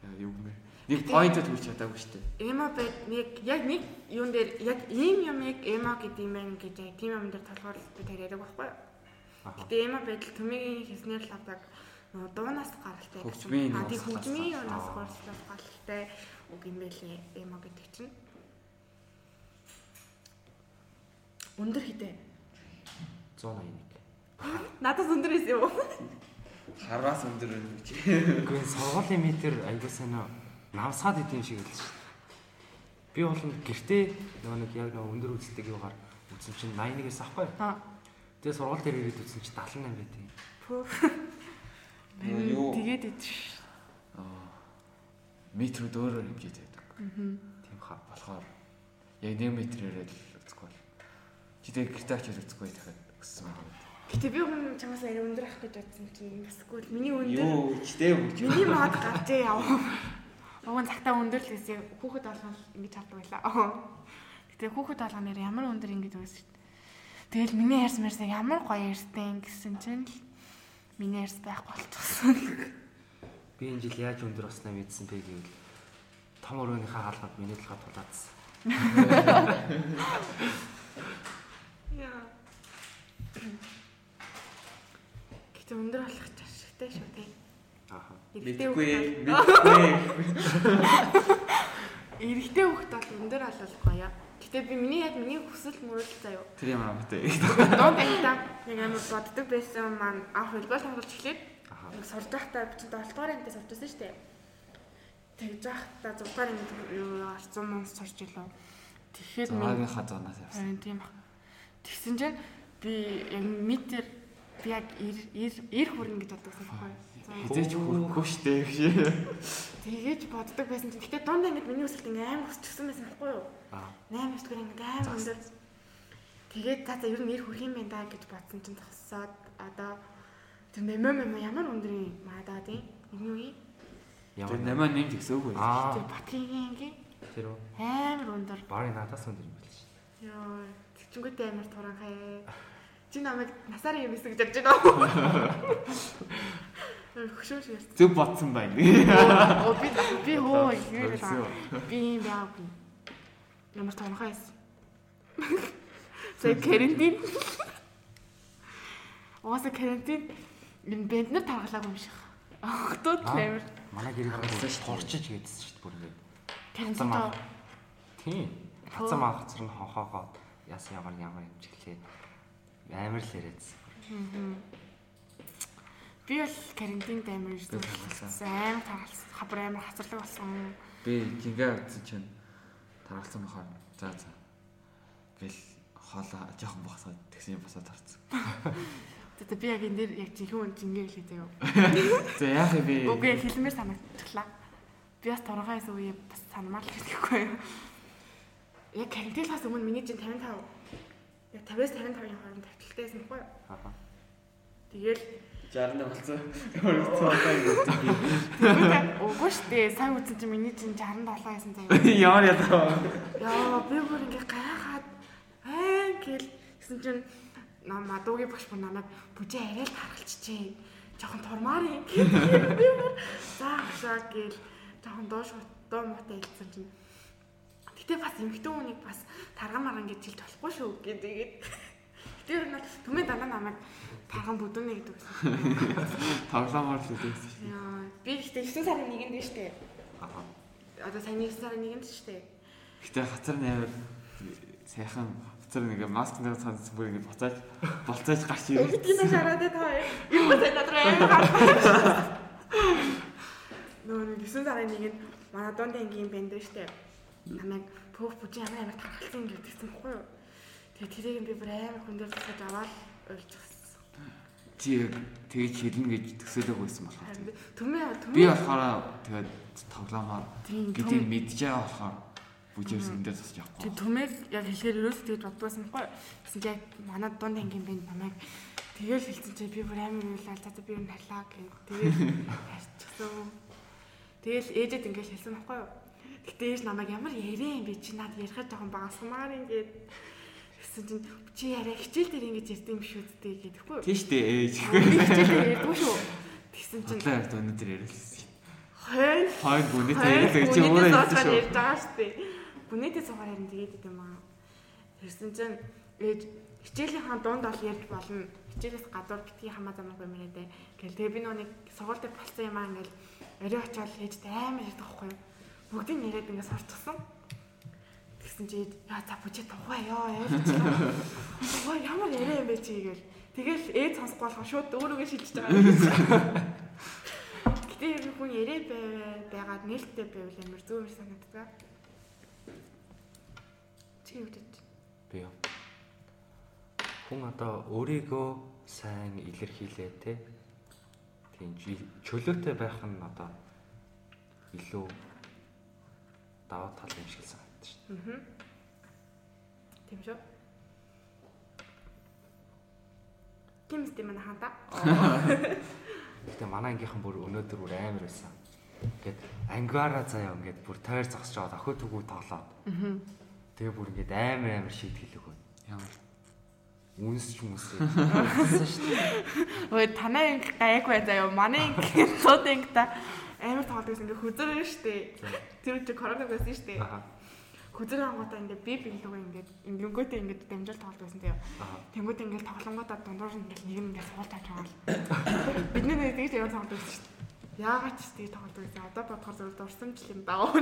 [SPEAKER 1] яг юу юм бэ? Нэг поинтэд хүрч чадаагүй шүү дээ.
[SPEAKER 2] эмо байд нэг яг нэг юун дээр яг ийм юмыг эмо гэдэг юм байна гэж тийм юм дээр толгоор би тэр яриаг байхгүй. Гэтэ эмо байдал төмөгийн хийснээр л авдаг дуунаас гаралтай. гэсэн.
[SPEAKER 1] Хөгжмийн
[SPEAKER 2] А тийм хөгжмийн
[SPEAKER 1] гаралтай.
[SPEAKER 2] юунаас
[SPEAKER 1] Аа.
[SPEAKER 2] гаралтай гаралтай үг юм байлээ эмо гэдэг чинь. Өндөр хитэ.
[SPEAKER 3] 181.
[SPEAKER 2] Надад өндөр байсан юм уу?
[SPEAKER 1] Хараас өндөр.
[SPEAKER 3] Үгүй ээ, сургуулийн метр аягүй санаа навсаад идэм шиг л шүү. Би бол гэртээ нөгөө нэг яг нөгөө өндөр үзэлдэг юугаар үзсэн чинь 81-ээс ахгүй.
[SPEAKER 2] Аа.
[SPEAKER 3] Тэгээ сургууль дээр ирээд үзсэн чинь 78 байдیں۔
[SPEAKER 2] Пүү.
[SPEAKER 1] Нөгөө юу?
[SPEAKER 2] Тэгээд идэж.
[SPEAKER 1] Аа. Метрүүд өөрөөр хэмжээд байдаг.
[SPEAKER 3] Тийм хаа.
[SPEAKER 1] Болохоор яг 1 метрээр л үзэхгүй бол. Чи тэг гэртээ очиж үзэхгүй дахиад өссөн байна.
[SPEAKER 2] Гэтэ би өмнө чамаас арай өндөр ах гэж бодсон чинь басгүй л миний өндөр.
[SPEAKER 1] Юу ичтэй өгч.
[SPEAKER 2] Миний мод гарч яав. Уг нь цагтаа өндөр л гэсэн хүүхэд болгон ингэж хардаг байлаа. Гэтэ хүүхэд болгоноор ямар өндөр ингэж дээ. Тэгэл миний ярьсан мэрсээ ямар гоё ярьсан гэсэн чинь л миний ярьс байхгүй болчихсон.
[SPEAKER 3] Би энэ жил яаж өндөр болсноо мэдсэн бэ гэвэл том өрөөнийхөө хаалганд миний толгой тулаадсан.
[SPEAKER 2] Яа. Гэтэ өндөр болох ч ашигтай шүү дээ.
[SPEAKER 1] Мэдгүй. Мэдгүй. <laughs>
[SPEAKER 2] эрэгтэй хүүхэд бол өндөр алал гоё. Гэтэ би миний яг миний хүсэл мөрөл заяа.
[SPEAKER 1] Тэр ямар амтай.
[SPEAKER 2] Дунд ангидаа нэг амар боддог байсан маань анх хэлбэл сонголж эхлээд нэг сурж байхдаа би чинь 7 дугаар ангид сурж байсан шүү дээ. Тэгж байхдаа 6 дугаар ангид юу 100 мянга сурч илээ. Тэгэхээр минь
[SPEAKER 1] Заагийнхаа зоноос явсан.
[SPEAKER 2] тийм ах. Тэгсэн чинь би яг метр би яг 90 90 хүрнэ гэж боддог байсан байхгүй.
[SPEAKER 1] Хизээч хүрэхгүй штэ гэж.
[SPEAKER 2] Тэгэж боддог байсан чинь гэтээ дунд ангид миний өсөлт ингээ амар өсчихсэн байсан байхгүй юу?
[SPEAKER 3] Аа.
[SPEAKER 2] 8 өсгөр ангид амар өндөр. Тэгээд та за ер нь 90 хүрх юм байна да гэж бодсон чинь зогсоод одоо тэр мемо мемо ямар өндөр юм маа да тийм. Нэг үе
[SPEAKER 1] Тэр
[SPEAKER 3] Ямар
[SPEAKER 1] намаа нэмж.
[SPEAKER 3] Аа.
[SPEAKER 2] тэр батгийн ингээ
[SPEAKER 3] Тэр үү?
[SPEAKER 2] амар өндөр.
[SPEAKER 3] Барын надаас өндөр юм байл шүү.
[SPEAKER 2] Йоо, тэгчингүүтэй амар туранхай. Чи намайг насаар юм эсэ гэж бодож байна уу? Хөшөөш ярьсан.
[SPEAKER 1] Зөв бодсон байна.
[SPEAKER 2] Оо би би игээл
[SPEAKER 1] Өсөө.
[SPEAKER 2] би юм яагүй. Ямар эс. Сая <laughs> карантин. Ууса карантин энэ бэнд нар таргалаагүй юм шиг. Охтууд
[SPEAKER 3] Аа.
[SPEAKER 2] амар
[SPEAKER 3] Манай гэрээ
[SPEAKER 1] Харагдсан шүү дээ.
[SPEAKER 3] хорчиж гэдсэн шүү дээ бүр ингэ.
[SPEAKER 2] карантин.
[SPEAKER 3] Тийм. Хацам ахцар нь хонхоогоо яасан ямар ямар юм чихлээ. Амар л яриадсан.
[SPEAKER 2] би бол карантинд амар.
[SPEAKER 1] Би таргалсан.
[SPEAKER 2] Амар таргалсан. Хабар амар хацарлаг болсон.
[SPEAKER 1] Би гингээ утсан чинь таргалсан бахаар. За за. Гэл хоолоо жоохон босоод тэгсэн юм босоод харцсан. <laughs>
[SPEAKER 2] Тэгээ би яг энэ дээр яг жинхэнэ үн жингээ хэлээ <laughs> заяа.
[SPEAKER 1] За яах юм бэ?
[SPEAKER 2] Үгүй хэлмээр санагдлаа. Би бас торгоос үе бас санамаар л хэлэхгүй юу. Яг карантинаас өмнө миний чинь 55 яг 50-аас 55-ийн хооронд тавталтайсэн байхгүй юу.
[SPEAKER 3] Аа.
[SPEAKER 2] Тэгэл
[SPEAKER 1] 60 болсон. Өөрөөр хэлбэл
[SPEAKER 2] тэгвэл үгүй шүү дээ. Сайн үзсэн чинь миний чинь 67 байсан заяа.
[SPEAKER 1] Ямар ядаа.
[SPEAKER 2] Яа би бүр ингээ гайхаад аа гэл гэсэн чинь нам мадуугийн багш бүр намайг бүжээ арай л харгалчжээ. Жохон турмаар юм. <laughs> Би бүр за хашаа гэл жохон доош доо муутай хэлсэн чинь Гэтэ бас эмхтэн хүнийг бас тарган марган гэж хэлж болохгүй шүү гэдэг. Тэр нь түмэн дандаа намайг тарган бүдүүнэ гэдэг байсан.
[SPEAKER 1] Тоглоомор л үлээсэн шүү.
[SPEAKER 2] Яа би ихтэй 9 сарын 1-нд дээ штэ.
[SPEAKER 3] Аа.
[SPEAKER 2] Одоо сайн 9 сарын 1-нд штэ.
[SPEAKER 1] Гэтэ хацар нээр сайхан хацар нэг маск нэг цаанаас бүр ингэ буцааж болцоож гарч ирээ.
[SPEAKER 2] Өвдгийн шараад таа. Ба сайн надраа амар. Нөө 9 сарын 1-нд манай донд ангийн бэнд дээ штэ. Намайг пөөх бүжин амар амар тархалсан гэдэгсэн байхгүй юу? Тэгээ тэрийг би бүр амар хүндэр тусаж аваад ойлцсон.
[SPEAKER 1] Чи тэгж хэлнэ гэж төсөөлөг байсан болохоор.
[SPEAKER 2] Харин Төмөө
[SPEAKER 1] Би
[SPEAKER 2] төмөө
[SPEAKER 1] болохоор тэгээд тоглоомоор гэдгийг мэдж байгаа болохоор бүжээс энэ дээр
[SPEAKER 2] Тэг
[SPEAKER 1] явахгүй.
[SPEAKER 2] төмөр яг хэлэхээр ерөөс тэгж боддгоосан байхгүй. Гэсэн чи яг манай дунд ангийн бэнд намайг тэгэл хэлсэн чи би бүр амар уйлал за би энэ харлаа гэх. Тэгээд <laughs> харчихсан. Тэгэл ээжэд ингээл хэлсэн байхгүй юу. Гэтэ ээж намайг ямар ярэ юм бэ чи над ярихад жоохон багасмаар ингээд гэсэн чинь чи яриа хичээл дээр ингэж ярьд юм шүү дээ гэдэхгүй юу.
[SPEAKER 1] Тийш дээ ээж.
[SPEAKER 2] Хичээл дээр ярьдгүй шүү. Тэгсэн чинь
[SPEAKER 1] Хотлоо яг өнөдөр яриулсан. Хойд бүнэт
[SPEAKER 2] хойно
[SPEAKER 1] яриулсан чи өөрөө
[SPEAKER 2] суугаар
[SPEAKER 1] шүү.
[SPEAKER 2] ярьж байгаа шүү дээ. Бүнэтэй суугаар ярина тэгээд юм аа. Тэрсэн чинь ээж хичээлийнхаа дунд бол ярьж болно. Хичээлээс гадуур битгий хамаа замаагүй мэнэ дээ. Гэл тэгээ би нүг сургууль дээр болсон юм аа ингээл орой очиод ээжтэй амар ярьдаг байхгүй юу. Бүгдийг яриад ингээд сурцсан. Тэгсэн чи яа за бүжээ тухай ёо ярьчихлаа. Ой ямар яриа юм бэ чи гээл. Тэгэл ээж сонсохгүй болохоо шууд өөрөөгөө шилжиж байгаа. Гэтэ ер нь хүн яриа байгаад нээлттэй байвал амар зөв юм санагддаг. Чи юу гэж?
[SPEAKER 3] Би юу? Хүн одоо өөрийгөө сайн илэрхийлээ те. Тийм чөлөөтэй байх нь одоо илүү даваа тал юм шиг санагдаж байна.
[SPEAKER 2] Тийм шүү. Кимс тийм манай ханта.
[SPEAKER 3] Гэтэ манай ангийнхан бүр өнөөдөр бүр амар байсан. Ингээд ангиараа заяа ингээд бүр тойр зогсож байгаа охид түгүү тоглоод. Аа. Тэгээ бүр ингээд амар амар шийтгэл өгөө.
[SPEAKER 1] Ямар
[SPEAKER 3] хүмүүсээ. Үнссэн шүү дээ.
[SPEAKER 2] Ой танаа анги гайгүй заяа. Манай анги <laughs> цууд анги та амар тоглож байсан ингээ хүзэрэн штэ. Тэр үчиг коронавиг байсан штэ.
[SPEAKER 3] Аа.
[SPEAKER 2] Хүзэр ангуудаа ингээ би бэлгөө ингээ инглөнгөтэй ингээ дамжуул тоглож байсан тийм. Тэнгүүд ингээ тоглонгуудаа дундуур ингээ нэг ингээ суулж авч байгаа л. Бидний нэг тэгж яваад тоглож байсан штэ. Яагаад ч тийм тоглож байсан. Одоо бодохоор зөв дурсамжл юм даа.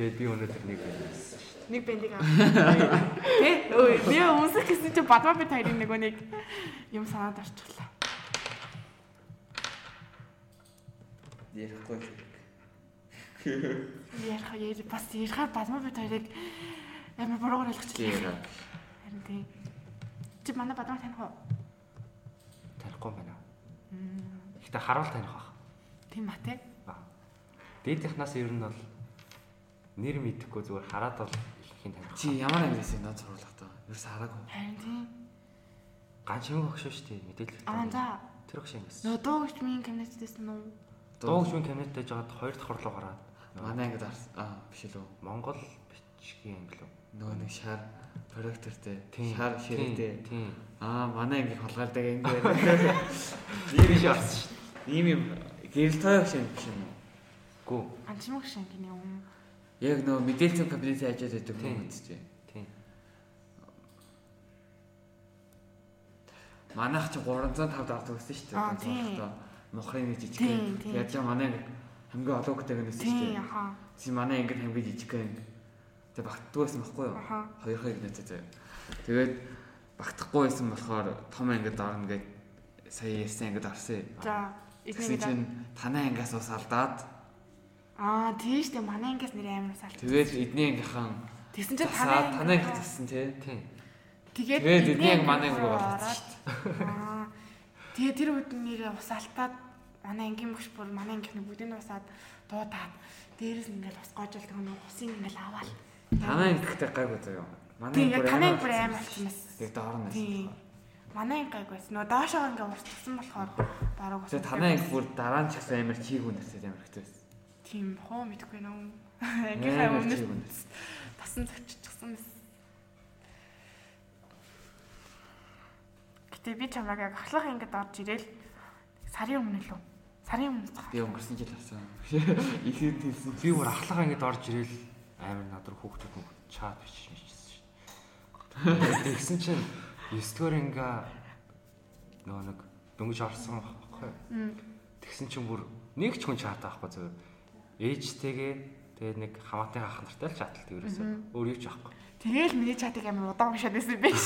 [SPEAKER 3] Тэгээд би өнөөдөр нэг байсан шүү дээ.
[SPEAKER 2] Нэг бэндийг аа. Тэ өө би өмсөх гэсэн чи бадмаа би таарийн нөгөө нэг юм санаад орчихлоо.
[SPEAKER 1] Ярихгүй.
[SPEAKER 2] Ярих яри бас ярихаар бадмаа би таарийг амар буруугаар ойлгочихлоо. Харин тийм. Чи манай бадмаа таних уу?
[SPEAKER 3] Танихгүй байна. Гэтэ харуул таних баг.
[SPEAKER 2] Тийм ба тий.
[SPEAKER 3] Дээдийнхнаас ер нь бол нэр мэдэхгүй зүгээр хараад бол ихэхийн таних.
[SPEAKER 1] Чи ямар ангиас юм над зурлахтаа? Ерөөс хараагүй.
[SPEAKER 2] Харин тийм.
[SPEAKER 3] Ганц юм өгшөө шүү дээ мэдээлэл.
[SPEAKER 2] Аа за.
[SPEAKER 3] Тэр өгш юм гэсэн.
[SPEAKER 2] Нөө дуугч минь кабинетээс нөө.
[SPEAKER 3] Дуугч минь кабинеттэй жагаад хоёр дахь хурлуу гараад.
[SPEAKER 1] Манай ангид аа биш үү?
[SPEAKER 3] Монгол бичгийн анги лөө.
[SPEAKER 1] Нөгөө нэг шар проектортэй,
[SPEAKER 3] Тийм.
[SPEAKER 1] шар ширээтэй. Аа, манай анги холгаардаг анги байна. <laughs>
[SPEAKER 3] Нэр биш орсон шүү
[SPEAKER 1] Ийм юм гэрэл тойх шиг биш юм уу?
[SPEAKER 3] дээ. Гүү.
[SPEAKER 2] Анчмаг шингэний юм.
[SPEAKER 1] Яг нөгөө мэдээлэл кабинетээ ажиж байдаг чинь.
[SPEAKER 3] Тийм.
[SPEAKER 1] Манайх чи 305 даардаг гэсэн шүү дээ.
[SPEAKER 2] Аа, тийм.
[SPEAKER 1] Нэг
[SPEAKER 2] Тийм,
[SPEAKER 1] жижиг.
[SPEAKER 2] тийм.
[SPEAKER 1] Яг жаа манай хамгийн олоогтай гэнэс шүү
[SPEAKER 2] Тийм
[SPEAKER 1] дээ.
[SPEAKER 2] яхаа.
[SPEAKER 1] Чи манай анги хамгийн жижиг анги. Тэг багтдаг байсан байхгүй юу?
[SPEAKER 2] Аха.
[SPEAKER 1] Хоёр хоёр гэнэтэй заяа. Тэгээд багтахгүй байсан болохоор том ангид орно гэж сая ярьсан ангид орсон.
[SPEAKER 2] За
[SPEAKER 1] чинь танай ангиас ус алдаад
[SPEAKER 2] Аа тийш дээ манай ангиас нэр амар салт.
[SPEAKER 1] тэгээд эдний ангийнхан
[SPEAKER 2] Тэгсэн чинь
[SPEAKER 1] танай
[SPEAKER 2] танай
[SPEAKER 1] зассан тий.
[SPEAKER 3] Тийм.
[SPEAKER 2] Тэгээд
[SPEAKER 1] эдний анги манай анги
[SPEAKER 2] руу
[SPEAKER 1] болоод
[SPEAKER 2] ороод, Аа. Тэгээд тэр үед нэрээ ус алтаад манай ангийн багш бүр манай ангийнхны бүгдийг усаад дуудаад дээрээс нь ингээл ус гоожилдаг нөгөө усыг ингээл аваад.
[SPEAKER 1] Танай анги гэхдээ гайгүй заяа. Манай бүр
[SPEAKER 2] танай бүр болсон бас.
[SPEAKER 1] Яг доорно.
[SPEAKER 2] Тийм. Манай анги гайг байсан. Нөгөө доошоо ингээ уртсан болохоор баруун ус.
[SPEAKER 1] Тэгээд танай анги бүр дараа нь ч гэсэн амар чийгүү нэрсээ амар хэвчээ байсан.
[SPEAKER 2] Тийм хоо мэдгүй нөө. <laughs> Ангийнхаа өмнө тасан зөгччихсэн байсан. Гэтэ би чамайг яг ахлах ингээд орж ирээл сарын өмнө лөө. Сарын өмнө цаа.
[SPEAKER 1] Би өнгөрсөн жил авсан. <laughs> Ихэд хэлсэн.
[SPEAKER 3] Би бүр ахлага ингэж орж ирээл амар надар хүүхдүүд мөн чат бичсэн шүү дээ. Тэгсэн чинь 9 дугаар анги нөгөө нэг дөнгөж орсон байхгүй. Тэгсэн чинь бүр нэг ч хүн чат авахгүй зөв. Ээжтэйгээ тэгээд нэг хамаатай ах нартай л чаталт ерөөсөө. Өөр юу ч авахгүй.
[SPEAKER 2] Тэгээл миний чатыг амар удаан уншаад байсан юм байна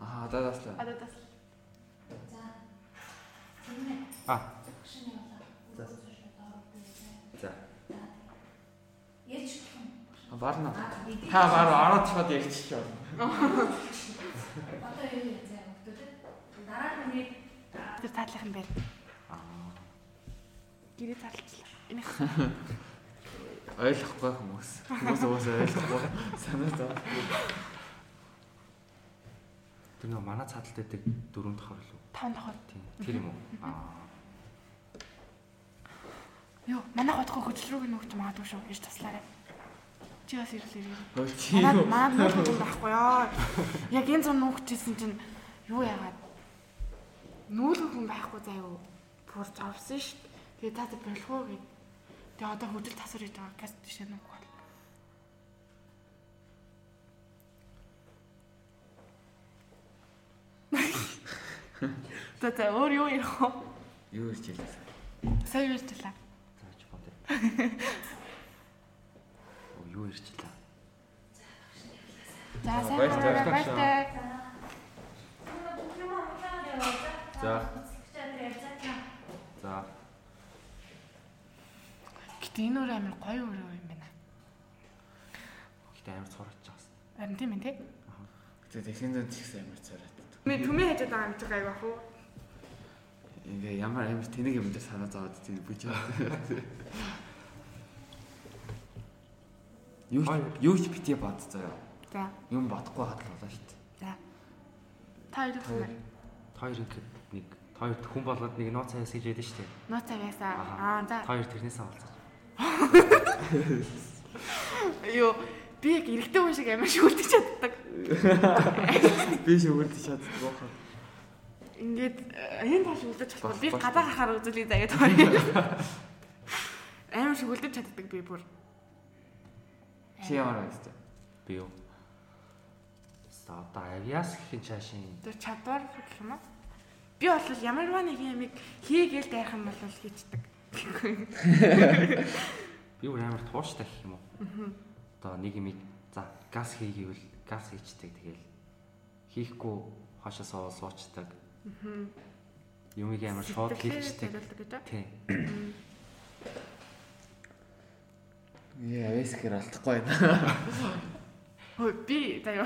[SPEAKER 2] шүү дээ.
[SPEAKER 1] Аа, даадаслаа.
[SPEAKER 2] Одоо тас.
[SPEAKER 3] А. За.
[SPEAKER 1] Барна. Та баруу ороод чад ярьчих шоо.
[SPEAKER 2] Тэр цаадлах юм байна. Гэрээ цаалчлаа. Энэ
[SPEAKER 1] Ойлгохгүй хүмүүс. Хүмүүс уусаа ойлгохгүй. Санаа зов.
[SPEAKER 3] Тэр нөгөө манай цааталт байдаг дөрөв дахь хор лөө.
[SPEAKER 2] таван дахь.
[SPEAKER 3] Тийм. Тэр юм уу? Аа.
[SPEAKER 2] Йоо, манай хотхоо хөдөлрөөг нөгч магадгүй шүү. Иш туслаарай. Чи бас ирлээ.
[SPEAKER 1] Өө чи
[SPEAKER 2] Манад
[SPEAKER 1] юу?
[SPEAKER 2] манад нуух юм байхгүй яа. Яг энэ зам нуугчсэн чинь юу яагаад нүүлгэх хүн байхгүй заяа. Бүр зовсон дээ. Тэгээ та тэр болох уу гэд. Тэгээ одоо хөдөл тасар хийж байгаа газ тийш нуух За за өөр юу ярих вэ?
[SPEAKER 1] Юу ирж илээ.
[SPEAKER 2] Сая юу ярьчлаа?
[SPEAKER 3] Зааж бодё. Оо юу ирчлээ.
[SPEAKER 2] За сайн
[SPEAKER 1] Баяртай.
[SPEAKER 3] За. За.
[SPEAKER 2] Гэтэ энэ өөр амар гоё өөр юм байна.
[SPEAKER 3] Гэтэ амар цуурч байгаас.
[SPEAKER 2] Харин тийм ээ тий.
[SPEAKER 1] Тэгээ техникийн зэн згсэн амар царайт.
[SPEAKER 2] Ми түмээ хажууд байгаа юм чи гайг бах уу?
[SPEAKER 1] Ингээ ямар амар тэнэг юм дээр санаа зовоод тийм бүж. Юу ч- юу ч битгий бод заяа.
[SPEAKER 2] За.
[SPEAKER 1] Юм бодохгүй хадлаа шүү дээ.
[SPEAKER 2] За. Та хоёр хүн
[SPEAKER 3] та хоёр ихэд нэг та хоёрт хүн болгоод нэг нууц цаас гэж ядсан шүү дээ.
[SPEAKER 2] нууц.
[SPEAKER 3] Аха.
[SPEAKER 2] Аа за.
[SPEAKER 3] Та хоёр тэрнээсээ болцсон.
[SPEAKER 2] Юу би яг эрэгтэй хүн шиг амар шүлдэж чаддаг. <laughs>
[SPEAKER 1] Би шүгэрдэж чаддаг бохоо.
[SPEAKER 2] Ингээд э, энэ тал шүлдэж чаддаг. Би гадаа гарахаар үзүүлээ заяа тоо. <laughs> Амар шүлдэж чаддаг би бүр.
[SPEAKER 1] Чи ямар байстай?
[SPEAKER 3] Би юу? За одоо авиас гэхин чаашийн
[SPEAKER 2] Тэр чадвар гэх юм уу? Би бол ямарваа нэг юм хийгээл дайх юм бол хийцдэг.
[SPEAKER 3] би бүр амар тууштай гэх юм уу? Одоо нэг юм за газ хийгээвэл газ хийчдэг тэгэл хийхгүй хашаа соо суучдаг. Юмыг амар шууд хийчдэг.
[SPEAKER 2] гэж.
[SPEAKER 3] Тий.
[SPEAKER 1] Яа, авэсгэр алдахгүй байна.
[SPEAKER 2] Хөөе би заяа.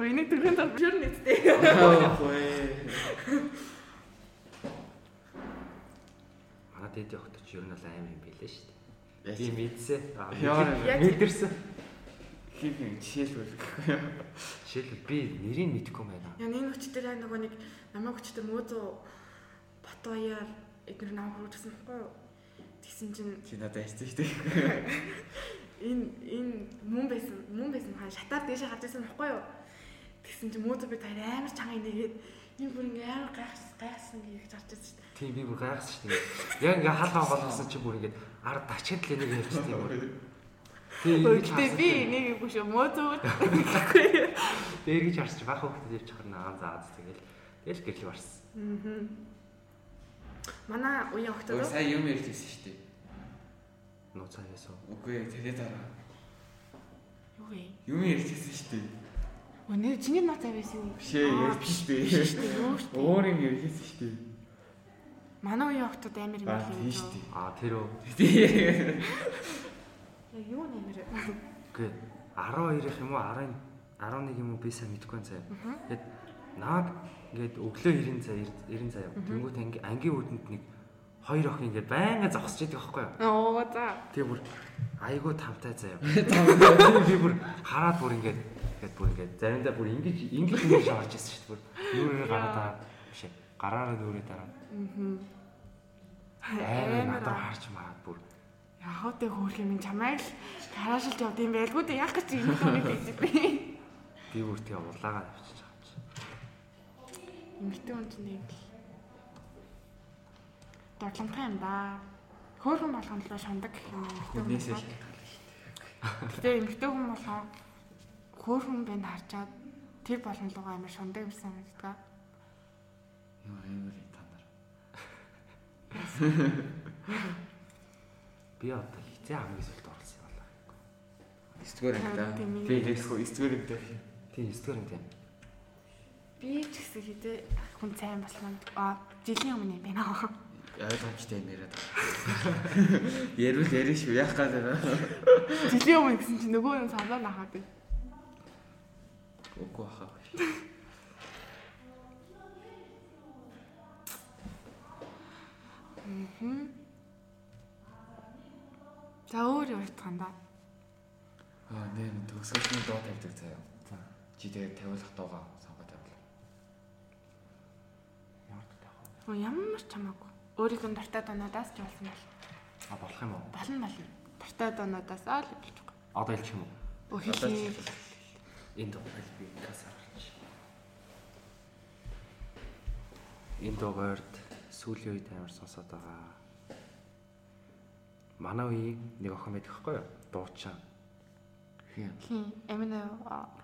[SPEAKER 2] Өө энийг түрхэн тал бүр нэттэй.
[SPEAKER 1] Аагүй.
[SPEAKER 3] Манай дэд явахт ч ер нь бол аим юм билээ шүү дээ. Би мэдсэ. Аа,
[SPEAKER 1] Яа,
[SPEAKER 2] яг-
[SPEAKER 3] мэдэрсэн.
[SPEAKER 1] хин хин жишээлбэл гэхгүй юу?
[SPEAKER 3] Жишээлбэл би нэрийг мэдэхгүй юм байна.
[SPEAKER 2] Яа нэг өчтөр нөгөө нэг намайг өчтөр мөөдөө Батбаяар эдгээр нам хөрөжсөн байхгүй юу? Тэгсэн чинь
[SPEAKER 1] Чи надад ярьсан шүү дээ. <laughs>
[SPEAKER 2] энэ энэ мөн байсан мөн байсан хаа шатаар дэше гарч ирсэн байхгүй юу? Тэгсэн чинь мөөдөө би таар амар чанга инегээд энэ бүр ингээ амар гайхс гайхсан гэж харж байсан шүү дээ.
[SPEAKER 3] Тийм би бүр гайхсан шүү дээ. Яг ингээ хаалгаа болгосон чи бүр ингээ ард ачаад л энийг ярьчих тийм үү. Тийм
[SPEAKER 2] Өө гэтээ би энийг үгүй шүү мөөдөө гэхгүй юу?
[SPEAKER 3] дээр гэж харсч бах хөхтэй явж харна аа заа тэгэл тэгэл гэрэл барсан.
[SPEAKER 2] Аа. Манай уян
[SPEAKER 1] Өө
[SPEAKER 2] охтод
[SPEAKER 1] сая юм ярьжсэн шүү дээ.
[SPEAKER 3] Нууцаа ясуу.
[SPEAKER 1] Үгүй тэгээд дараа.
[SPEAKER 2] юу вэ?
[SPEAKER 1] Юм ярьжсэн шүү дээ.
[SPEAKER 2] Өнөө чиний нот авьяасан юм.
[SPEAKER 1] Дээ.
[SPEAKER 2] Юу шүү дээ.
[SPEAKER 1] Өөр юм ярьжсэн шүү дээ.
[SPEAKER 2] Манай уян охтод амар юм
[SPEAKER 1] Аа
[SPEAKER 2] байна.
[SPEAKER 1] тийм шүү дээ.
[SPEAKER 3] Аа тэр үү.
[SPEAKER 2] Яг юу нэмэр.
[SPEAKER 3] Гэ 12-ийнх юм уу 10 11 юм уу би сайн мэдэхгүй байна заяа. Тэгэд наад ингээд өглөө 90 цаа 90 цаа. Тэнгүүт анги ангийн үүдэнд нэг хоёр охин ингээд байнга зогсож идэг байхгүй юу?
[SPEAKER 2] Оо за.
[SPEAKER 3] Тэгээ бүр айгүй тамтай заяа. <laughs> Би бүр хараад бүр ингээд ингээд бүр ингээд заримдаа бүр ингэж ингэж ингэж орж ирсэн шүү дээ. Бүр нүүрээ гараад байгаа биш. Гараараа нүүрээ дараа. Аймаг надад харж мараад бүр
[SPEAKER 2] Яг тэ хөөх юм чамайг л гараашилж явд юм байлгүй дээ. Яг гэж юм уу гэж би.
[SPEAKER 3] би бүр тэгээ улаагаа авчиж байгаа юм чи.
[SPEAKER 2] Эмэгтэй хүн чинь юм л. Дордломтой юм да. Хөөхөн болгоно л шундаг гэх юм эмэгтэй хүн.
[SPEAKER 1] Хүнээсээ
[SPEAKER 2] болгоод. Гэтэ эмэгтэй хүн болгоо хөөхөн бэнд харчаад тэр болон лугаа амар шундаг юмсан гэдэг.
[SPEAKER 1] Ямар амар.
[SPEAKER 3] Би одоо хизээ хамгийн сүлд орсон юм байна.
[SPEAKER 1] 9 дугаар анги да.
[SPEAKER 2] Тийм ээ.
[SPEAKER 1] Би хэлэхгүй 9 дугаар анги да.
[SPEAKER 3] Тийм 9 дугаар юм тийм.
[SPEAKER 2] Би ч гэсэн хідээ хүн сайн болсон аа жилийн өмнө юм байна.
[SPEAKER 1] ойлгомжтой яриад. Ярил ярина шүү. Яах гэдэг.
[SPEAKER 2] Жилийн өмнө гэсэн чинь нөгөө юм санаа нахаад.
[SPEAKER 1] Үгүй баха.
[SPEAKER 2] За өөр юу юм да.
[SPEAKER 1] Аа нэр төгсгөлний дуу тавьдаг заяа.
[SPEAKER 3] За.
[SPEAKER 1] Чи тэгээд тавиулах дуугаа сонгоод тавил.
[SPEAKER 3] Ямар ч таах.
[SPEAKER 2] Оо ямар ч хамаагүй. Өөрийнхөө дуртай доноодаас ч болсон бол
[SPEAKER 3] А болох юм уу?
[SPEAKER 2] болно болно. Дуртай доноодаас аа л байгаа.
[SPEAKER 3] Одоо хэлчих юм уу?
[SPEAKER 2] Өө хийхээ.
[SPEAKER 3] Энэ дугаар би касаар чи. Энэ дугаард сүүлийн үед амар сонсоод байгаа. Манай үеийг нэг охин байдаг хгүй юу? Дуучаа.
[SPEAKER 1] Хин.
[SPEAKER 2] Хин эмэнэ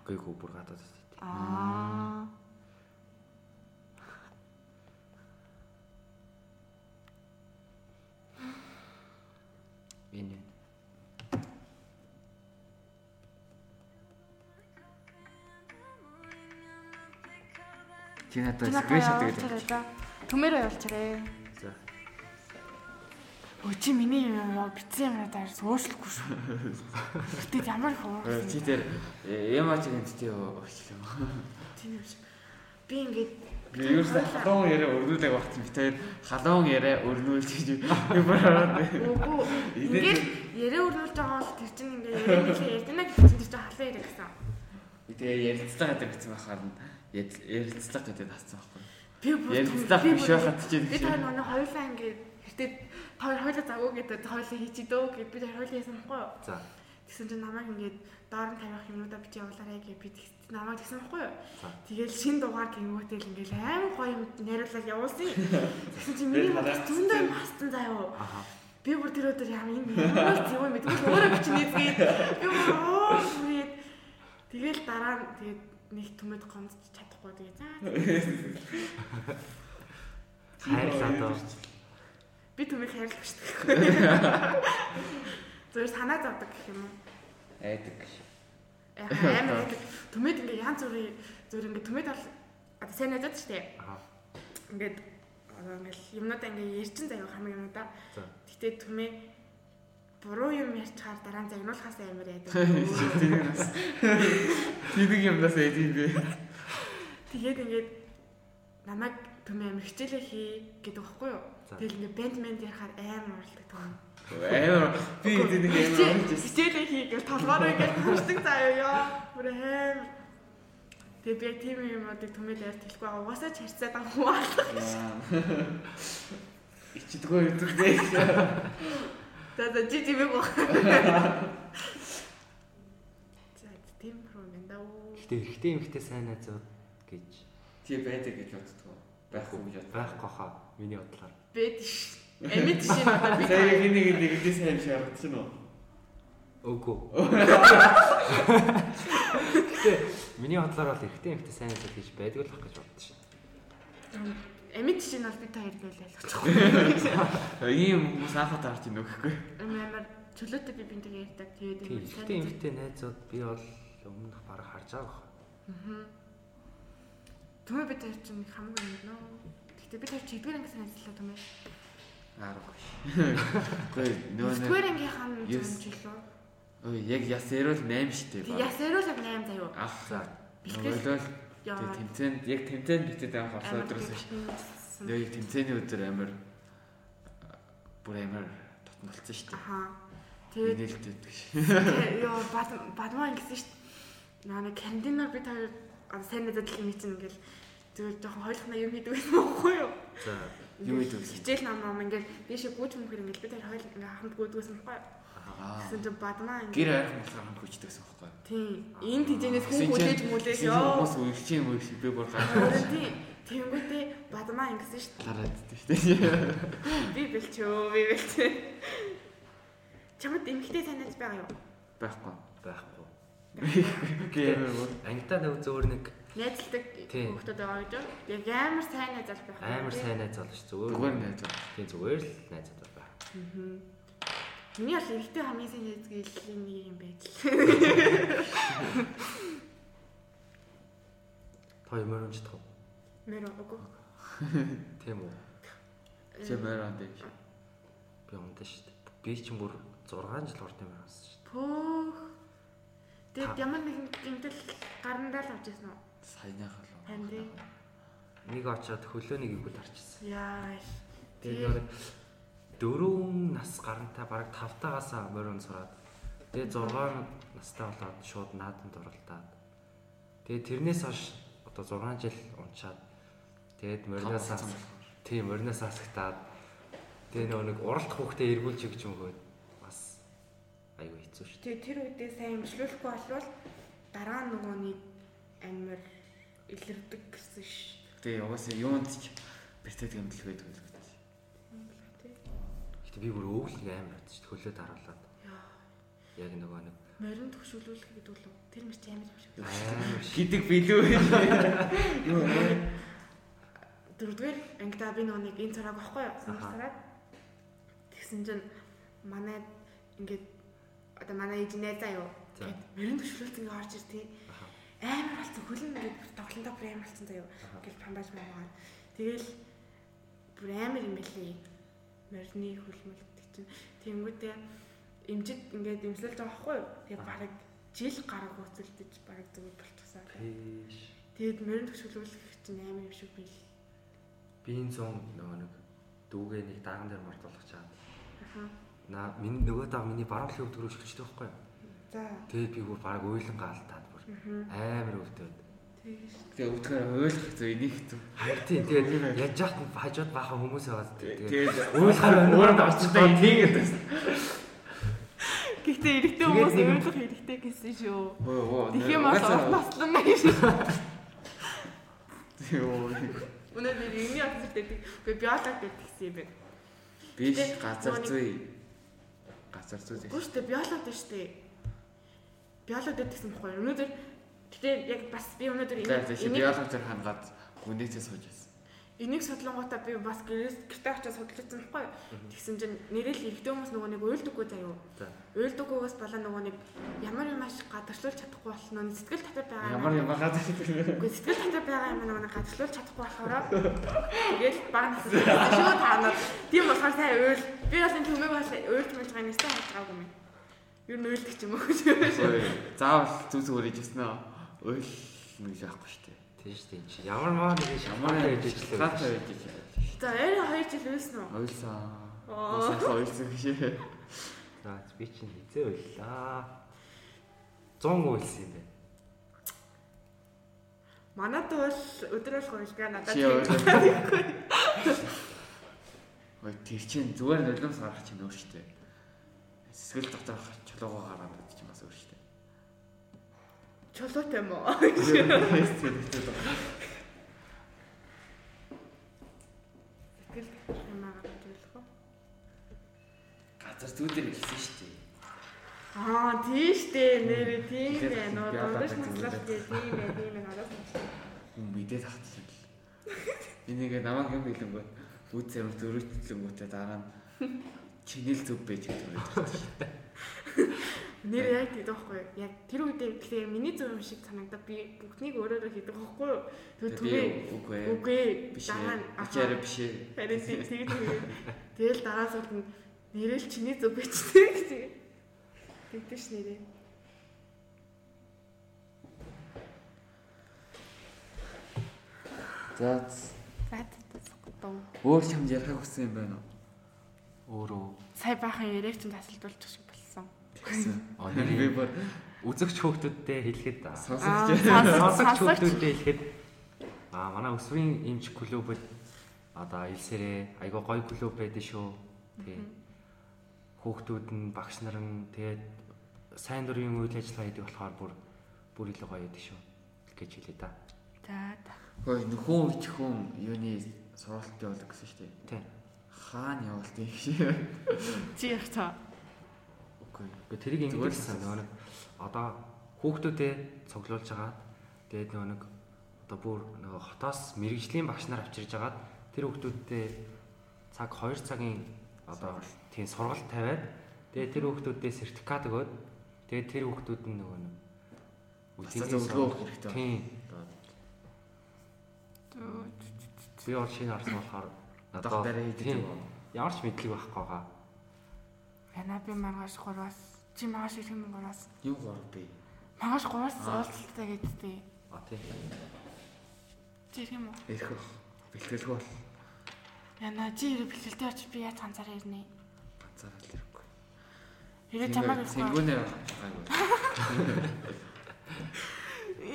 [SPEAKER 3] Гүйгүү бүр гадаад байт.
[SPEAKER 2] аа.
[SPEAKER 3] Энэ
[SPEAKER 1] Чи надад
[SPEAKER 2] надад
[SPEAKER 1] гэдэг.
[SPEAKER 2] Төмөрөө явуулчаарай.
[SPEAKER 3] за
[SPEAKER 2] Өө чи миний юм яа битсэн юм надаар суушлахгүй шүү. Гэтэ ямар их уу.
[SPEAKER 1] Чи тэр ямаач гэнттэй өчлөө.
[SPEAKER 2] Тийм юм шиг. Би ингээд
[SPEAKER 1] Би ерөөсөө халуун яриа өрнүүлэг багт би тэр халуун яриа өрнүүлж гэж юм байна.
[SPEAKER 2] үгүй ингээд яриа өрнүүлж байгаа бол тэр чинь ингээд яриа нэг ярьдана гэсэн тэр чинь халуун яриа гэсэн.
[SPEAKER 1] Би тэгээ ярилцлага гэдэг гэсэн бахаар нь ярилцлага гэдэг тасцсан байхгүй.
[SPEAKER 2] Би бүр би
[SPEAKER 1] биш байхад ч
[SPEAKER 2] Би та нөгөө хоёулаа ингээд хэртээ хоёр хоёулаа завгүй гэдэг хоёулаа хийчидөө гэд би хоёулаа хийсэн байхгүй юу?
[SPEAKER 3] За.
[SPEAKER 2] Тэгсэн чинь намайг ингээд доор нь тавих юмудаа бити явуулаарай гэж би тэгс намайг тэгсэн байхгүй юу? Тэгэл шин дугаар гингүүтэл ингээд аим гоё юм яриулаад явуулсан. Тэгсэн чинь миний бодож зөндөө юм хастан заяа. Би бүр тэр өдөр яам юм юм мэдгүй өөрөө бичнэ згээд би бүр оо тэгээд тэгэл дараа нь тэгээд нэг түмэд гомдч чадахгүй тэгээд за <laughs>
[SPEAKER 3] Хайрлаа доо.
[SPEAKER 2] би түмийг хайрлах шүү <laughs> дээ. Зүгээр санаа зовдөг гэх юм уу?
[SPEAKER 1] айдаг.
[SPEAKER 2] Яа, Амар байдаг. Түмэд ингээ янз бүрийн зүгээр ингээ түмэд бол одоо сайн найзад шүү дээ. Ингээд одоо ингээл юмнуудаа ингээ ярьчин заяа хамаг юмудаа. Гэтэ түмээ буруу юм ярьчихаар дараа нь загнуулахаас амар яадаг.
[SPEAKER 1] Тэгээс. Тийг юмдаас эдийн би.
[SPEAKER 2] Тэгээд ингээд намайг түмээ амар хичээлээ хий гэдэг байхгүй юу? Тэгэл ингээд бэнд мэнд ярахаар амар уралдаг түм.
[SPEAKER 1] Амар би эдийн нэг амар ирсэн.
[SPEAKER 2] Хичээлээ хий гэж толгоороо ингээд хурцдаг заяа ёо. Бүр амар. Тэгээд би яг тийм юмнуудыг түмээд ярьж хэлэхгүй байгаа. Угаасаа ч харьцаад байгаа хүн аа.
[SPEAKER 1] Ичдэггүй юм дээ.
[SPEAKER 2] За за чи чимээг баг. За тийм юм даа.
[SPEAKER 3] Гэтэ эрэгтэй эмэгтэй сайн найзууд гэж
[SPEAKER 1] Тий байдаг гэж боддгоо. Байхгүй гэж боддог.
[SPEAKER 3] байхгүй хаа миний бодлоор.
[SPEAKER 2] Бэд ш. Эмэд шин надад би
[SPEAKER 1] Сайн хин нэг нэг сайн шаардсан уу?
[SPEAKER 3] Үгүй. Гэтэ миний бодлоор бол эрэгтэй эмэгтэй сайн найзууд гэж байдаг л гэж боддоо шин.
[SPEAKER 2] эмэд шин бол би та хоёр гээл ойлгочихгүй.
[SPEAKER 1] Ийм хүмүүс анхаа таарч ийн өгөхгүй.
[SPEAKER 2] Амар чөлөөтэй би бинтэйгээ ярьдаг. Тэгээд
[SPEAKER 3] Тийм эрэгтэй эмэгтэй найзууд би бол өмнөх бараг харж байгаа бах.
[SPEAKER 2] Түмээ би тэр чинь хамгийн юм нөө. Гэтэ би тэр чи эдгээр ангис ажиллаа түмээ.
[SPEAKER 1] Ааргүй. Гүй <laughs> нөө
[SPEAKER 2] Эдгээр ангийнхаа
[SPEAKER 1] Yes.
[SPEAKER 2] жилөө.
[SPEAKER 1] Ой яг яс ярил 8 штэ.
[SPEAKER 2] Тэг яс яриул яг 8 заяо.
[SPEAKER 1] Ах.
[SPEAKER 3] За.
[SPEAKER 2] Яа.
[SPEAKER 1] тэг тэмцээнд яг тэмцээнд битэд байх орсон өдрөөс биш. Яг яг тэмцээний өдөр амар бүр амар тотмолцсон штэ.
[SPEAKER 2] Аха. Тэгээд. Тэ, Йоо бад бадмаа ингэсэн шүү дээ. Наа карантинаар би хоёр сайн надад л юм чинь ингээл зүгээр жоохон хойлохна юм хийдэг байсан байхгүй юу?
[SPEAKER 3] За.
[SPEAKER 1] Юу хийдэг вэ?
[SPEAKER 2] Хичээл нам нам ингээл дээшээ гүйж мөхөр ингээл би тэр хойл ингээ хамт гүйдгсэн байхгүй юу?
[SPEAKER 1] Аа.
[SPEAKER 2] Гэсэн чинь бадмаа
[SPEAKER 1] Гэр
[SPEAKER 2] ингээ
[SPEAKER 1] арих болохоор хамт хүчдэгсэн байхгүй.
[SPEAKER 2] тийм энэ тийжээс хүн хүлээж мүлээж ёо.
[SPEAKER 1] Хүмүүс үргэлжийн юм шиг би бүр гараад
[SPEAKER 2] тийм Тэнгүүтээ бадмаа ингэсэн шүү
[SPEAKER 1] гараад идэх штэ.
[SPEAKER 2] дээ. Би бэлчөө би бэлчээ. Чамд эмгтэй сайн найз байгаа юу?
[SPEAKER 1] Байхгүй.
[SPEAKER 3] Байхгүй. Ангитай нэг зөөр нэг
[SPEAKER 2] Найзалдаг
[SPEAKER 3] Тийм.
[SPEAKER 2] хүмүүс байгаа гэж юу? Яг амар сайн найз аль байх.
[SPEAKER 3] амар сайн найз болж зүгээр.
[SPEAKER 1] зүгээр найз.
[SPEAKER 3] Тийм зүгээр л найзууд бол байх.
[SPEAKER 2] Миний бол эрэгтэй хамгийн сайн найз гэллийн нэг юм байж л.
[SPEAKER 3] Та ямар юм чадах вэ?
[SPEAKER 2] Мэр үгүй.
[SPEAKER 3] Тийм үү?
[SPEAKER 1] Чи мөрөнд юм шиг.
[SPEAKER 3] Би ундаа шүү дээ. Би ч бүр 6 жил урд юм байсан шүү дээ.
[SPEAKER 2] Пөөх. Тэгэд
[SPEAKER 3] Та-
[SPEAKER 2] ямар нэгэн гэмтэл гарандаа л авч ирсэн үү?
[SPEAKER 1] Саяных л.
[SPEAKER 2] Тий.
[SPEAKER 3] Нэг очоод хөлөөнийг игүүд харчихсан.
[SPEAKER 2] Яа.
[SPEAKER 3] Тэгээд яг дөрөв нас гарантай бараг 5 тагаас морин сураад тэгээд 6 настай болоод шууд наадамд оролдоод тэгээд тэрнээс хойш одоо 6 жил унчаад тэгээд мориноос тийм мориноос асагтаад тэгээд нөгөө нэг уралт хүүхдээ эргүүлж өгч юм хөөд айгүй хэцүү шүү.
[SPEAKER 2] Тэгээ тэр үедээ сайн имжлүүлэхгүй болвол дараа нь нөгөө нэг амар илэрдэг гэсэн ш.
[SPEAKER 1] Тэгээ угаасаа юунд ч бэртээд гэмтэл байдаг л гэдэг.
[SPEAKER 3] Гэтэ би бүр өөвл нэг амар бодсон шүү дээ. Хөлөө дараалаад
[SPEAKER 2] Яа.
[SPEAKER 3] яг нөгөө нэг
[SPEAKER 2] Морин төвшүүлүүлэх гэдэг үл тэр мэр чи амар юм шиг.
[SPEAKER 1] Гидэг билүү. Юу
[SPEAKER 2] Дөрөвдүгээр ангидаа би нөгөө нэг энэ цараг байхгүй юу? Санаа цараад. Тэгсэн чинь манай ингээд одоо манай ээж найзаа юу? Гэт мөрөнд төвшүүлсэн ингээ орж ир тий.
[SPEAKER 3] Аха.
[SPEAKER 2] Амар болсон хөлн ингээд тоглолтоо бүр амар болсон заяа. Ингээл памбаж маагаар. Тэгэл бүр амар юм байлээ. Морины хөлмөл гэдэг чинь. Тэнгүүтээ имжид ингээд имслэлж байгаа байхгүй юу? Тэгээ
[SPEAKER 3] Аха.
[SPEAKER 2] бараг жил гараг хөөцөлдөж бараг зүгээр болчихсон.
[SPEAKER 3] Тийш.
[SPEAKER 2] Тэгээд морин төвшүүлүүлэх чинь амар юм шиг бил.
[SPEAKER 3] Би энэ зүүн нөгөө нэг дүүгээ нэг даган дээр мартуулах чаад.
[SPEAKER 2] Аха.
[SPEAKER 3] Наа миний нөгөө даа миний баруун талын өвдгөр өшгөлчтэй байхгүй юу?
[SPEAKER 2] За.
[SPEAKER 3] Тэгээд би бүр баг уйлан гаалтаад бүр амар өвдөд.
[SPEAKER 1] Тэгээ өдгөр ойлгох зөв энийг зөв.
[SPEAKER 3] Харин тийм тэгээд яаж яах нь хажууд баахан хүмүүс байгаа тэгээд
[SPEAKER 1] Тэгээд
[SPEAKER 3] Ойлгохоор
[SPEAKER 1] өөрөө очтой энийг гэсэн.
[SPEAKER 2] Гэхдээ эрэгтэй хүмүүс ойлгох хэрэгтэй гэсэн шүү. Тэгэх юм бол уртнаслан гэж.
[SPEAKER 1] Йоо.
[SPEAKER 2] Өнөөдөр энэ яцдаг гэдэг. Үгүй биолог гэдэг гэсэн юм байна.
[SPEAKER 1] Биш газар зүй. Газар зүй.
[SPEAKER 2] Үгүй шүү дээ биолог дээ шүү дээ. Биолог гэдэг гэсэн баггүй. Өнөөдөр гэтээ яг бас би өнөөдөр энийг
[SPEAKER 1] биологи зэр хангаад гүнээсээ сууж.
[SPEAKER 2] Энийг судлангуудаа би бас гэртээ очиж судалж байсан баггүй. Тэгсэн чинь нэрэл эрэгтэй хүмүүс нөгөө нэг уйлдаггүй заяа.
[SPEAKER 3] За.
[SPEAKER 2] Уйлдаггүйгээс болоо нөгөө нэг ямар юм маш гадагшлуулж чадахгүй болно. Сэтгэл татар байгаа.
[SPEAKER 1] Ямар газар зүй.
[SPEAKER 2] Үгүй сэтгэл татар байгаа юм нөгөө нэг гадагшлуулж чадахгүй болохоор тэгэл баг насаа шүү таанууд. Тийм болохоор сайн уйл. Би бас энэ төмөг бас уйлж мэлж байгаа нэстэ хайж байгаагүй юм. Юу нөйлдөг ч юм уу гэж.
[SPEAKER 1] Заавал зүг зүгээр ижсэн аа. Ойл нэг яахгүй шүү дээ.
[SPEAKER 3] Чи ямар маа нэг
[SPEAKER 1] Ямар
[SPEAKER 3] ээж ижлээ.
[SPEAKER 1] Гаатай байж ижлээ.
[SPEAKER 2] За ярэ 2 жил үйсэн үү?
[SPEAKER 1] Ойлсон.
[SPEAKER 2] Аа.
[SPEAKER 1] Ойлсон гэж.
[SPEAKER 3] За би чинь хизээ уйллаа. 100 уйлсан юм байна.
[SPEAKER 2] Манайд бол өдрөөл хуйлгаа надад
[SPEAKER 1] ойлсон. Ой тэр чинь зүгээр нулимс гарах чинь өөр шүү дээ. Сэтгэл дотор чулуугаа гараад байдаг чинь бас өөр шүү дээ.
[SPEAKER 2] Чулуутай юм уу? <laughs> Сэтгэл юм аа гэж хэлэх үү?
[SPEAKER 1] Газар зүйдэр хэлсэн шүү дээ.
[SPEAKER 2] Аа тийш дээ нэр тийм байна.
[SPEAKER 1] Би
[SPEAKER 2] дундаж наслах дээ тийм ээ тийм надад сонслоо.
[SPEAKER 1] Хүн мэдээ татчихсан л. Энийг намайг юм хэлэнгөө үд зэм зөрүүтлэнгүүтээ дараа нь <laughs> чинэл зөв байж гэдэг үү. <laughs>
[SPEAKER 2] Нэр яг тийм байхгүй юу? Яг тэр үедээ тэгэхээр миний зөв юм шиг санагдаа би бүгднийг өөрөөрөө хийдэг байхгүй юу? Тэр түвээ
[SPEAKER 1] үгүй
[SPEAKER 2] үгүй
[SPEAKER 1] биш ээ. Бичээр биш ээ.
[SPEAKER 2] Харин тийм <laughs> тэгээд тэгээд тэгэл дараа сууд нь нэрэл чиний зөв бичдэг <laughs> гэж. Тэгдэж ш нэрээ.
[SPEAKER 1] За
[SPEAKER 2] тэгтээ.
[SPEAKER 1] өөр чамд ярих хүссэн юм байна уу?
[SPEAKER 3] Өөрөө
[SPEAKER 2] Сая баахан яриаг чинь тасалдуулчих шиг болсон.
[SPEAKER 1] Тэгсэн.
[SPEAKER 3] А,
[SPEAKER 1] Би бүр
[SPEAKER 3] үзэгч хөөхтөдтэй хэлэхэд
[SPEAKER 2] Аа,
[SPEAKER 1] сонсогч.
[SPEAKER 2] сонсогч-
[SPEAKER 3] хөөхтөдтэй хэлэхэд аа манай өсвийн эмч клубэд одоо илсэрээ айгаа гоё клуб байдаг шүү. Тэгээ хүүхдүүд нь багш нар нь тэгээд сайн дурын үйл ажиллагаа хийдэг болохоор бүр бүр илүү гоё байдаг шүү гэж хэлээ да.
[SPEAKER 2] За за.
[SPEAKER 1] Хөөе нөхөн үеч хүн юуны сургалт явуулдаг гэсэн шүү дээ.
[SPEAKER 3] Тийм.
[SPEAKER 1] Хаана явуулдаг юм шиг.
[SPEAKER 2] Чи яг цаа.
[SPEAKER 3] Үгүй. Гэхдээ тэрийг ингэж
[SPEAKER 1] Зүгээр л
[SPEAKER 3] хэлсэн нөгөө нэг одоо хүүхдүүдэд цуглуулж байгаа. Тэгээд нөгөө нэг одоо бүр нөгөө хотоос мэрэгжлийн багш нар авчирж агаад тэр хүүхдүүдэд цаг 2 цагийн одоо тийм сургалт тавиад тэгээд тэр хүүхдүүдэд сертификат өгөөд тэгээд тэр хүүхдүүд нь нөгөө нэг
[SPEAKER 1] зөвлөгөө өгөх хэрэгтэй.
[SPEAKER 3] Тийм. Би бол шинэ арсан болохоор
[SPEAKER 1] Надад дараа хийдэг юм.
[SPEAKER 3] Ямар ч мэдлэг байхгүй байгаа.
[SPEAKER 2] Яна би маргааш гураас чи маргааш ирэх юм гураас.
[SPEAKER 1] Юу гоо би.
[SPEAKER 2] Маргааш гураас
[SPEAKER 1] Аа.
[SPEAKER 2] уулзалтаа гэдтэй.
[SPEAKER 3] А тийм.
[SPEAKER 2] Чи ирэх юм уу?
[SPEAKER 1] Ирэх үү. Бэлтгэлгүй бол
[SPEAKER 2] Яна чи ирэх бэлгэлтэй очиж би яаж ганцаараа ирнэ.
[SPEAKER 1] ганцаараа л ирэхгүй.
[SPEAKER 2] Ирээ чамаг ирэхгүй.
[SPEAKER 1] Сэнгүүнээ гайгүй.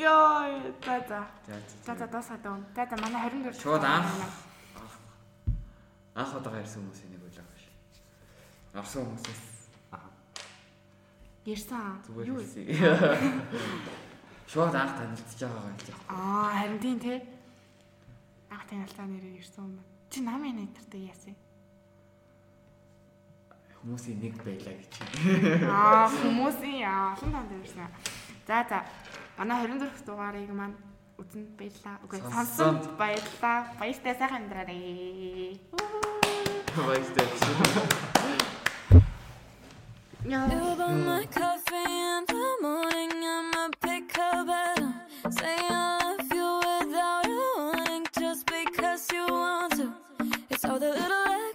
[SPEAKER 2] Йоо, за за.
[SPEAKER 1] За
[SPEAKER 2] За дуусаад өн. За за манай 24
[SPEAKER 1] Шууд анх. Анх удаага ирсэн үлээ биш. Авсан хүмүүсээс
[SPEAKER 3] Аа.
[SPEAKER 1] Зүгээр
[SPEAKER 2] Юу?
[SPEAKER 1] хэлсэн. Шууд анх танилцж байгаа юм жаа.
[SPEAKER 2] Аа, харин тийм те. Ах танилцаа нэрээр ирсэн юм. байна. Чи намын нэтэртэй яасан?
[SPEAKER 1] Хүмүүсийн нэг байлаа гэж.
[SPEAKER 2] Аа, хүмүүсийн олон танд ирсэн. За за. Манай 24 дугаарыг маань үзэн баярлаа. Үгүй сонсонд баярлаа. Баяртай сайхан амьдраарай.
[SPEAKER 1] Баяртай.
[SPEAKER 4] You buy my coffee in the morning, I'ma pick up Say I love you without a warning, just because you want to. It's all the little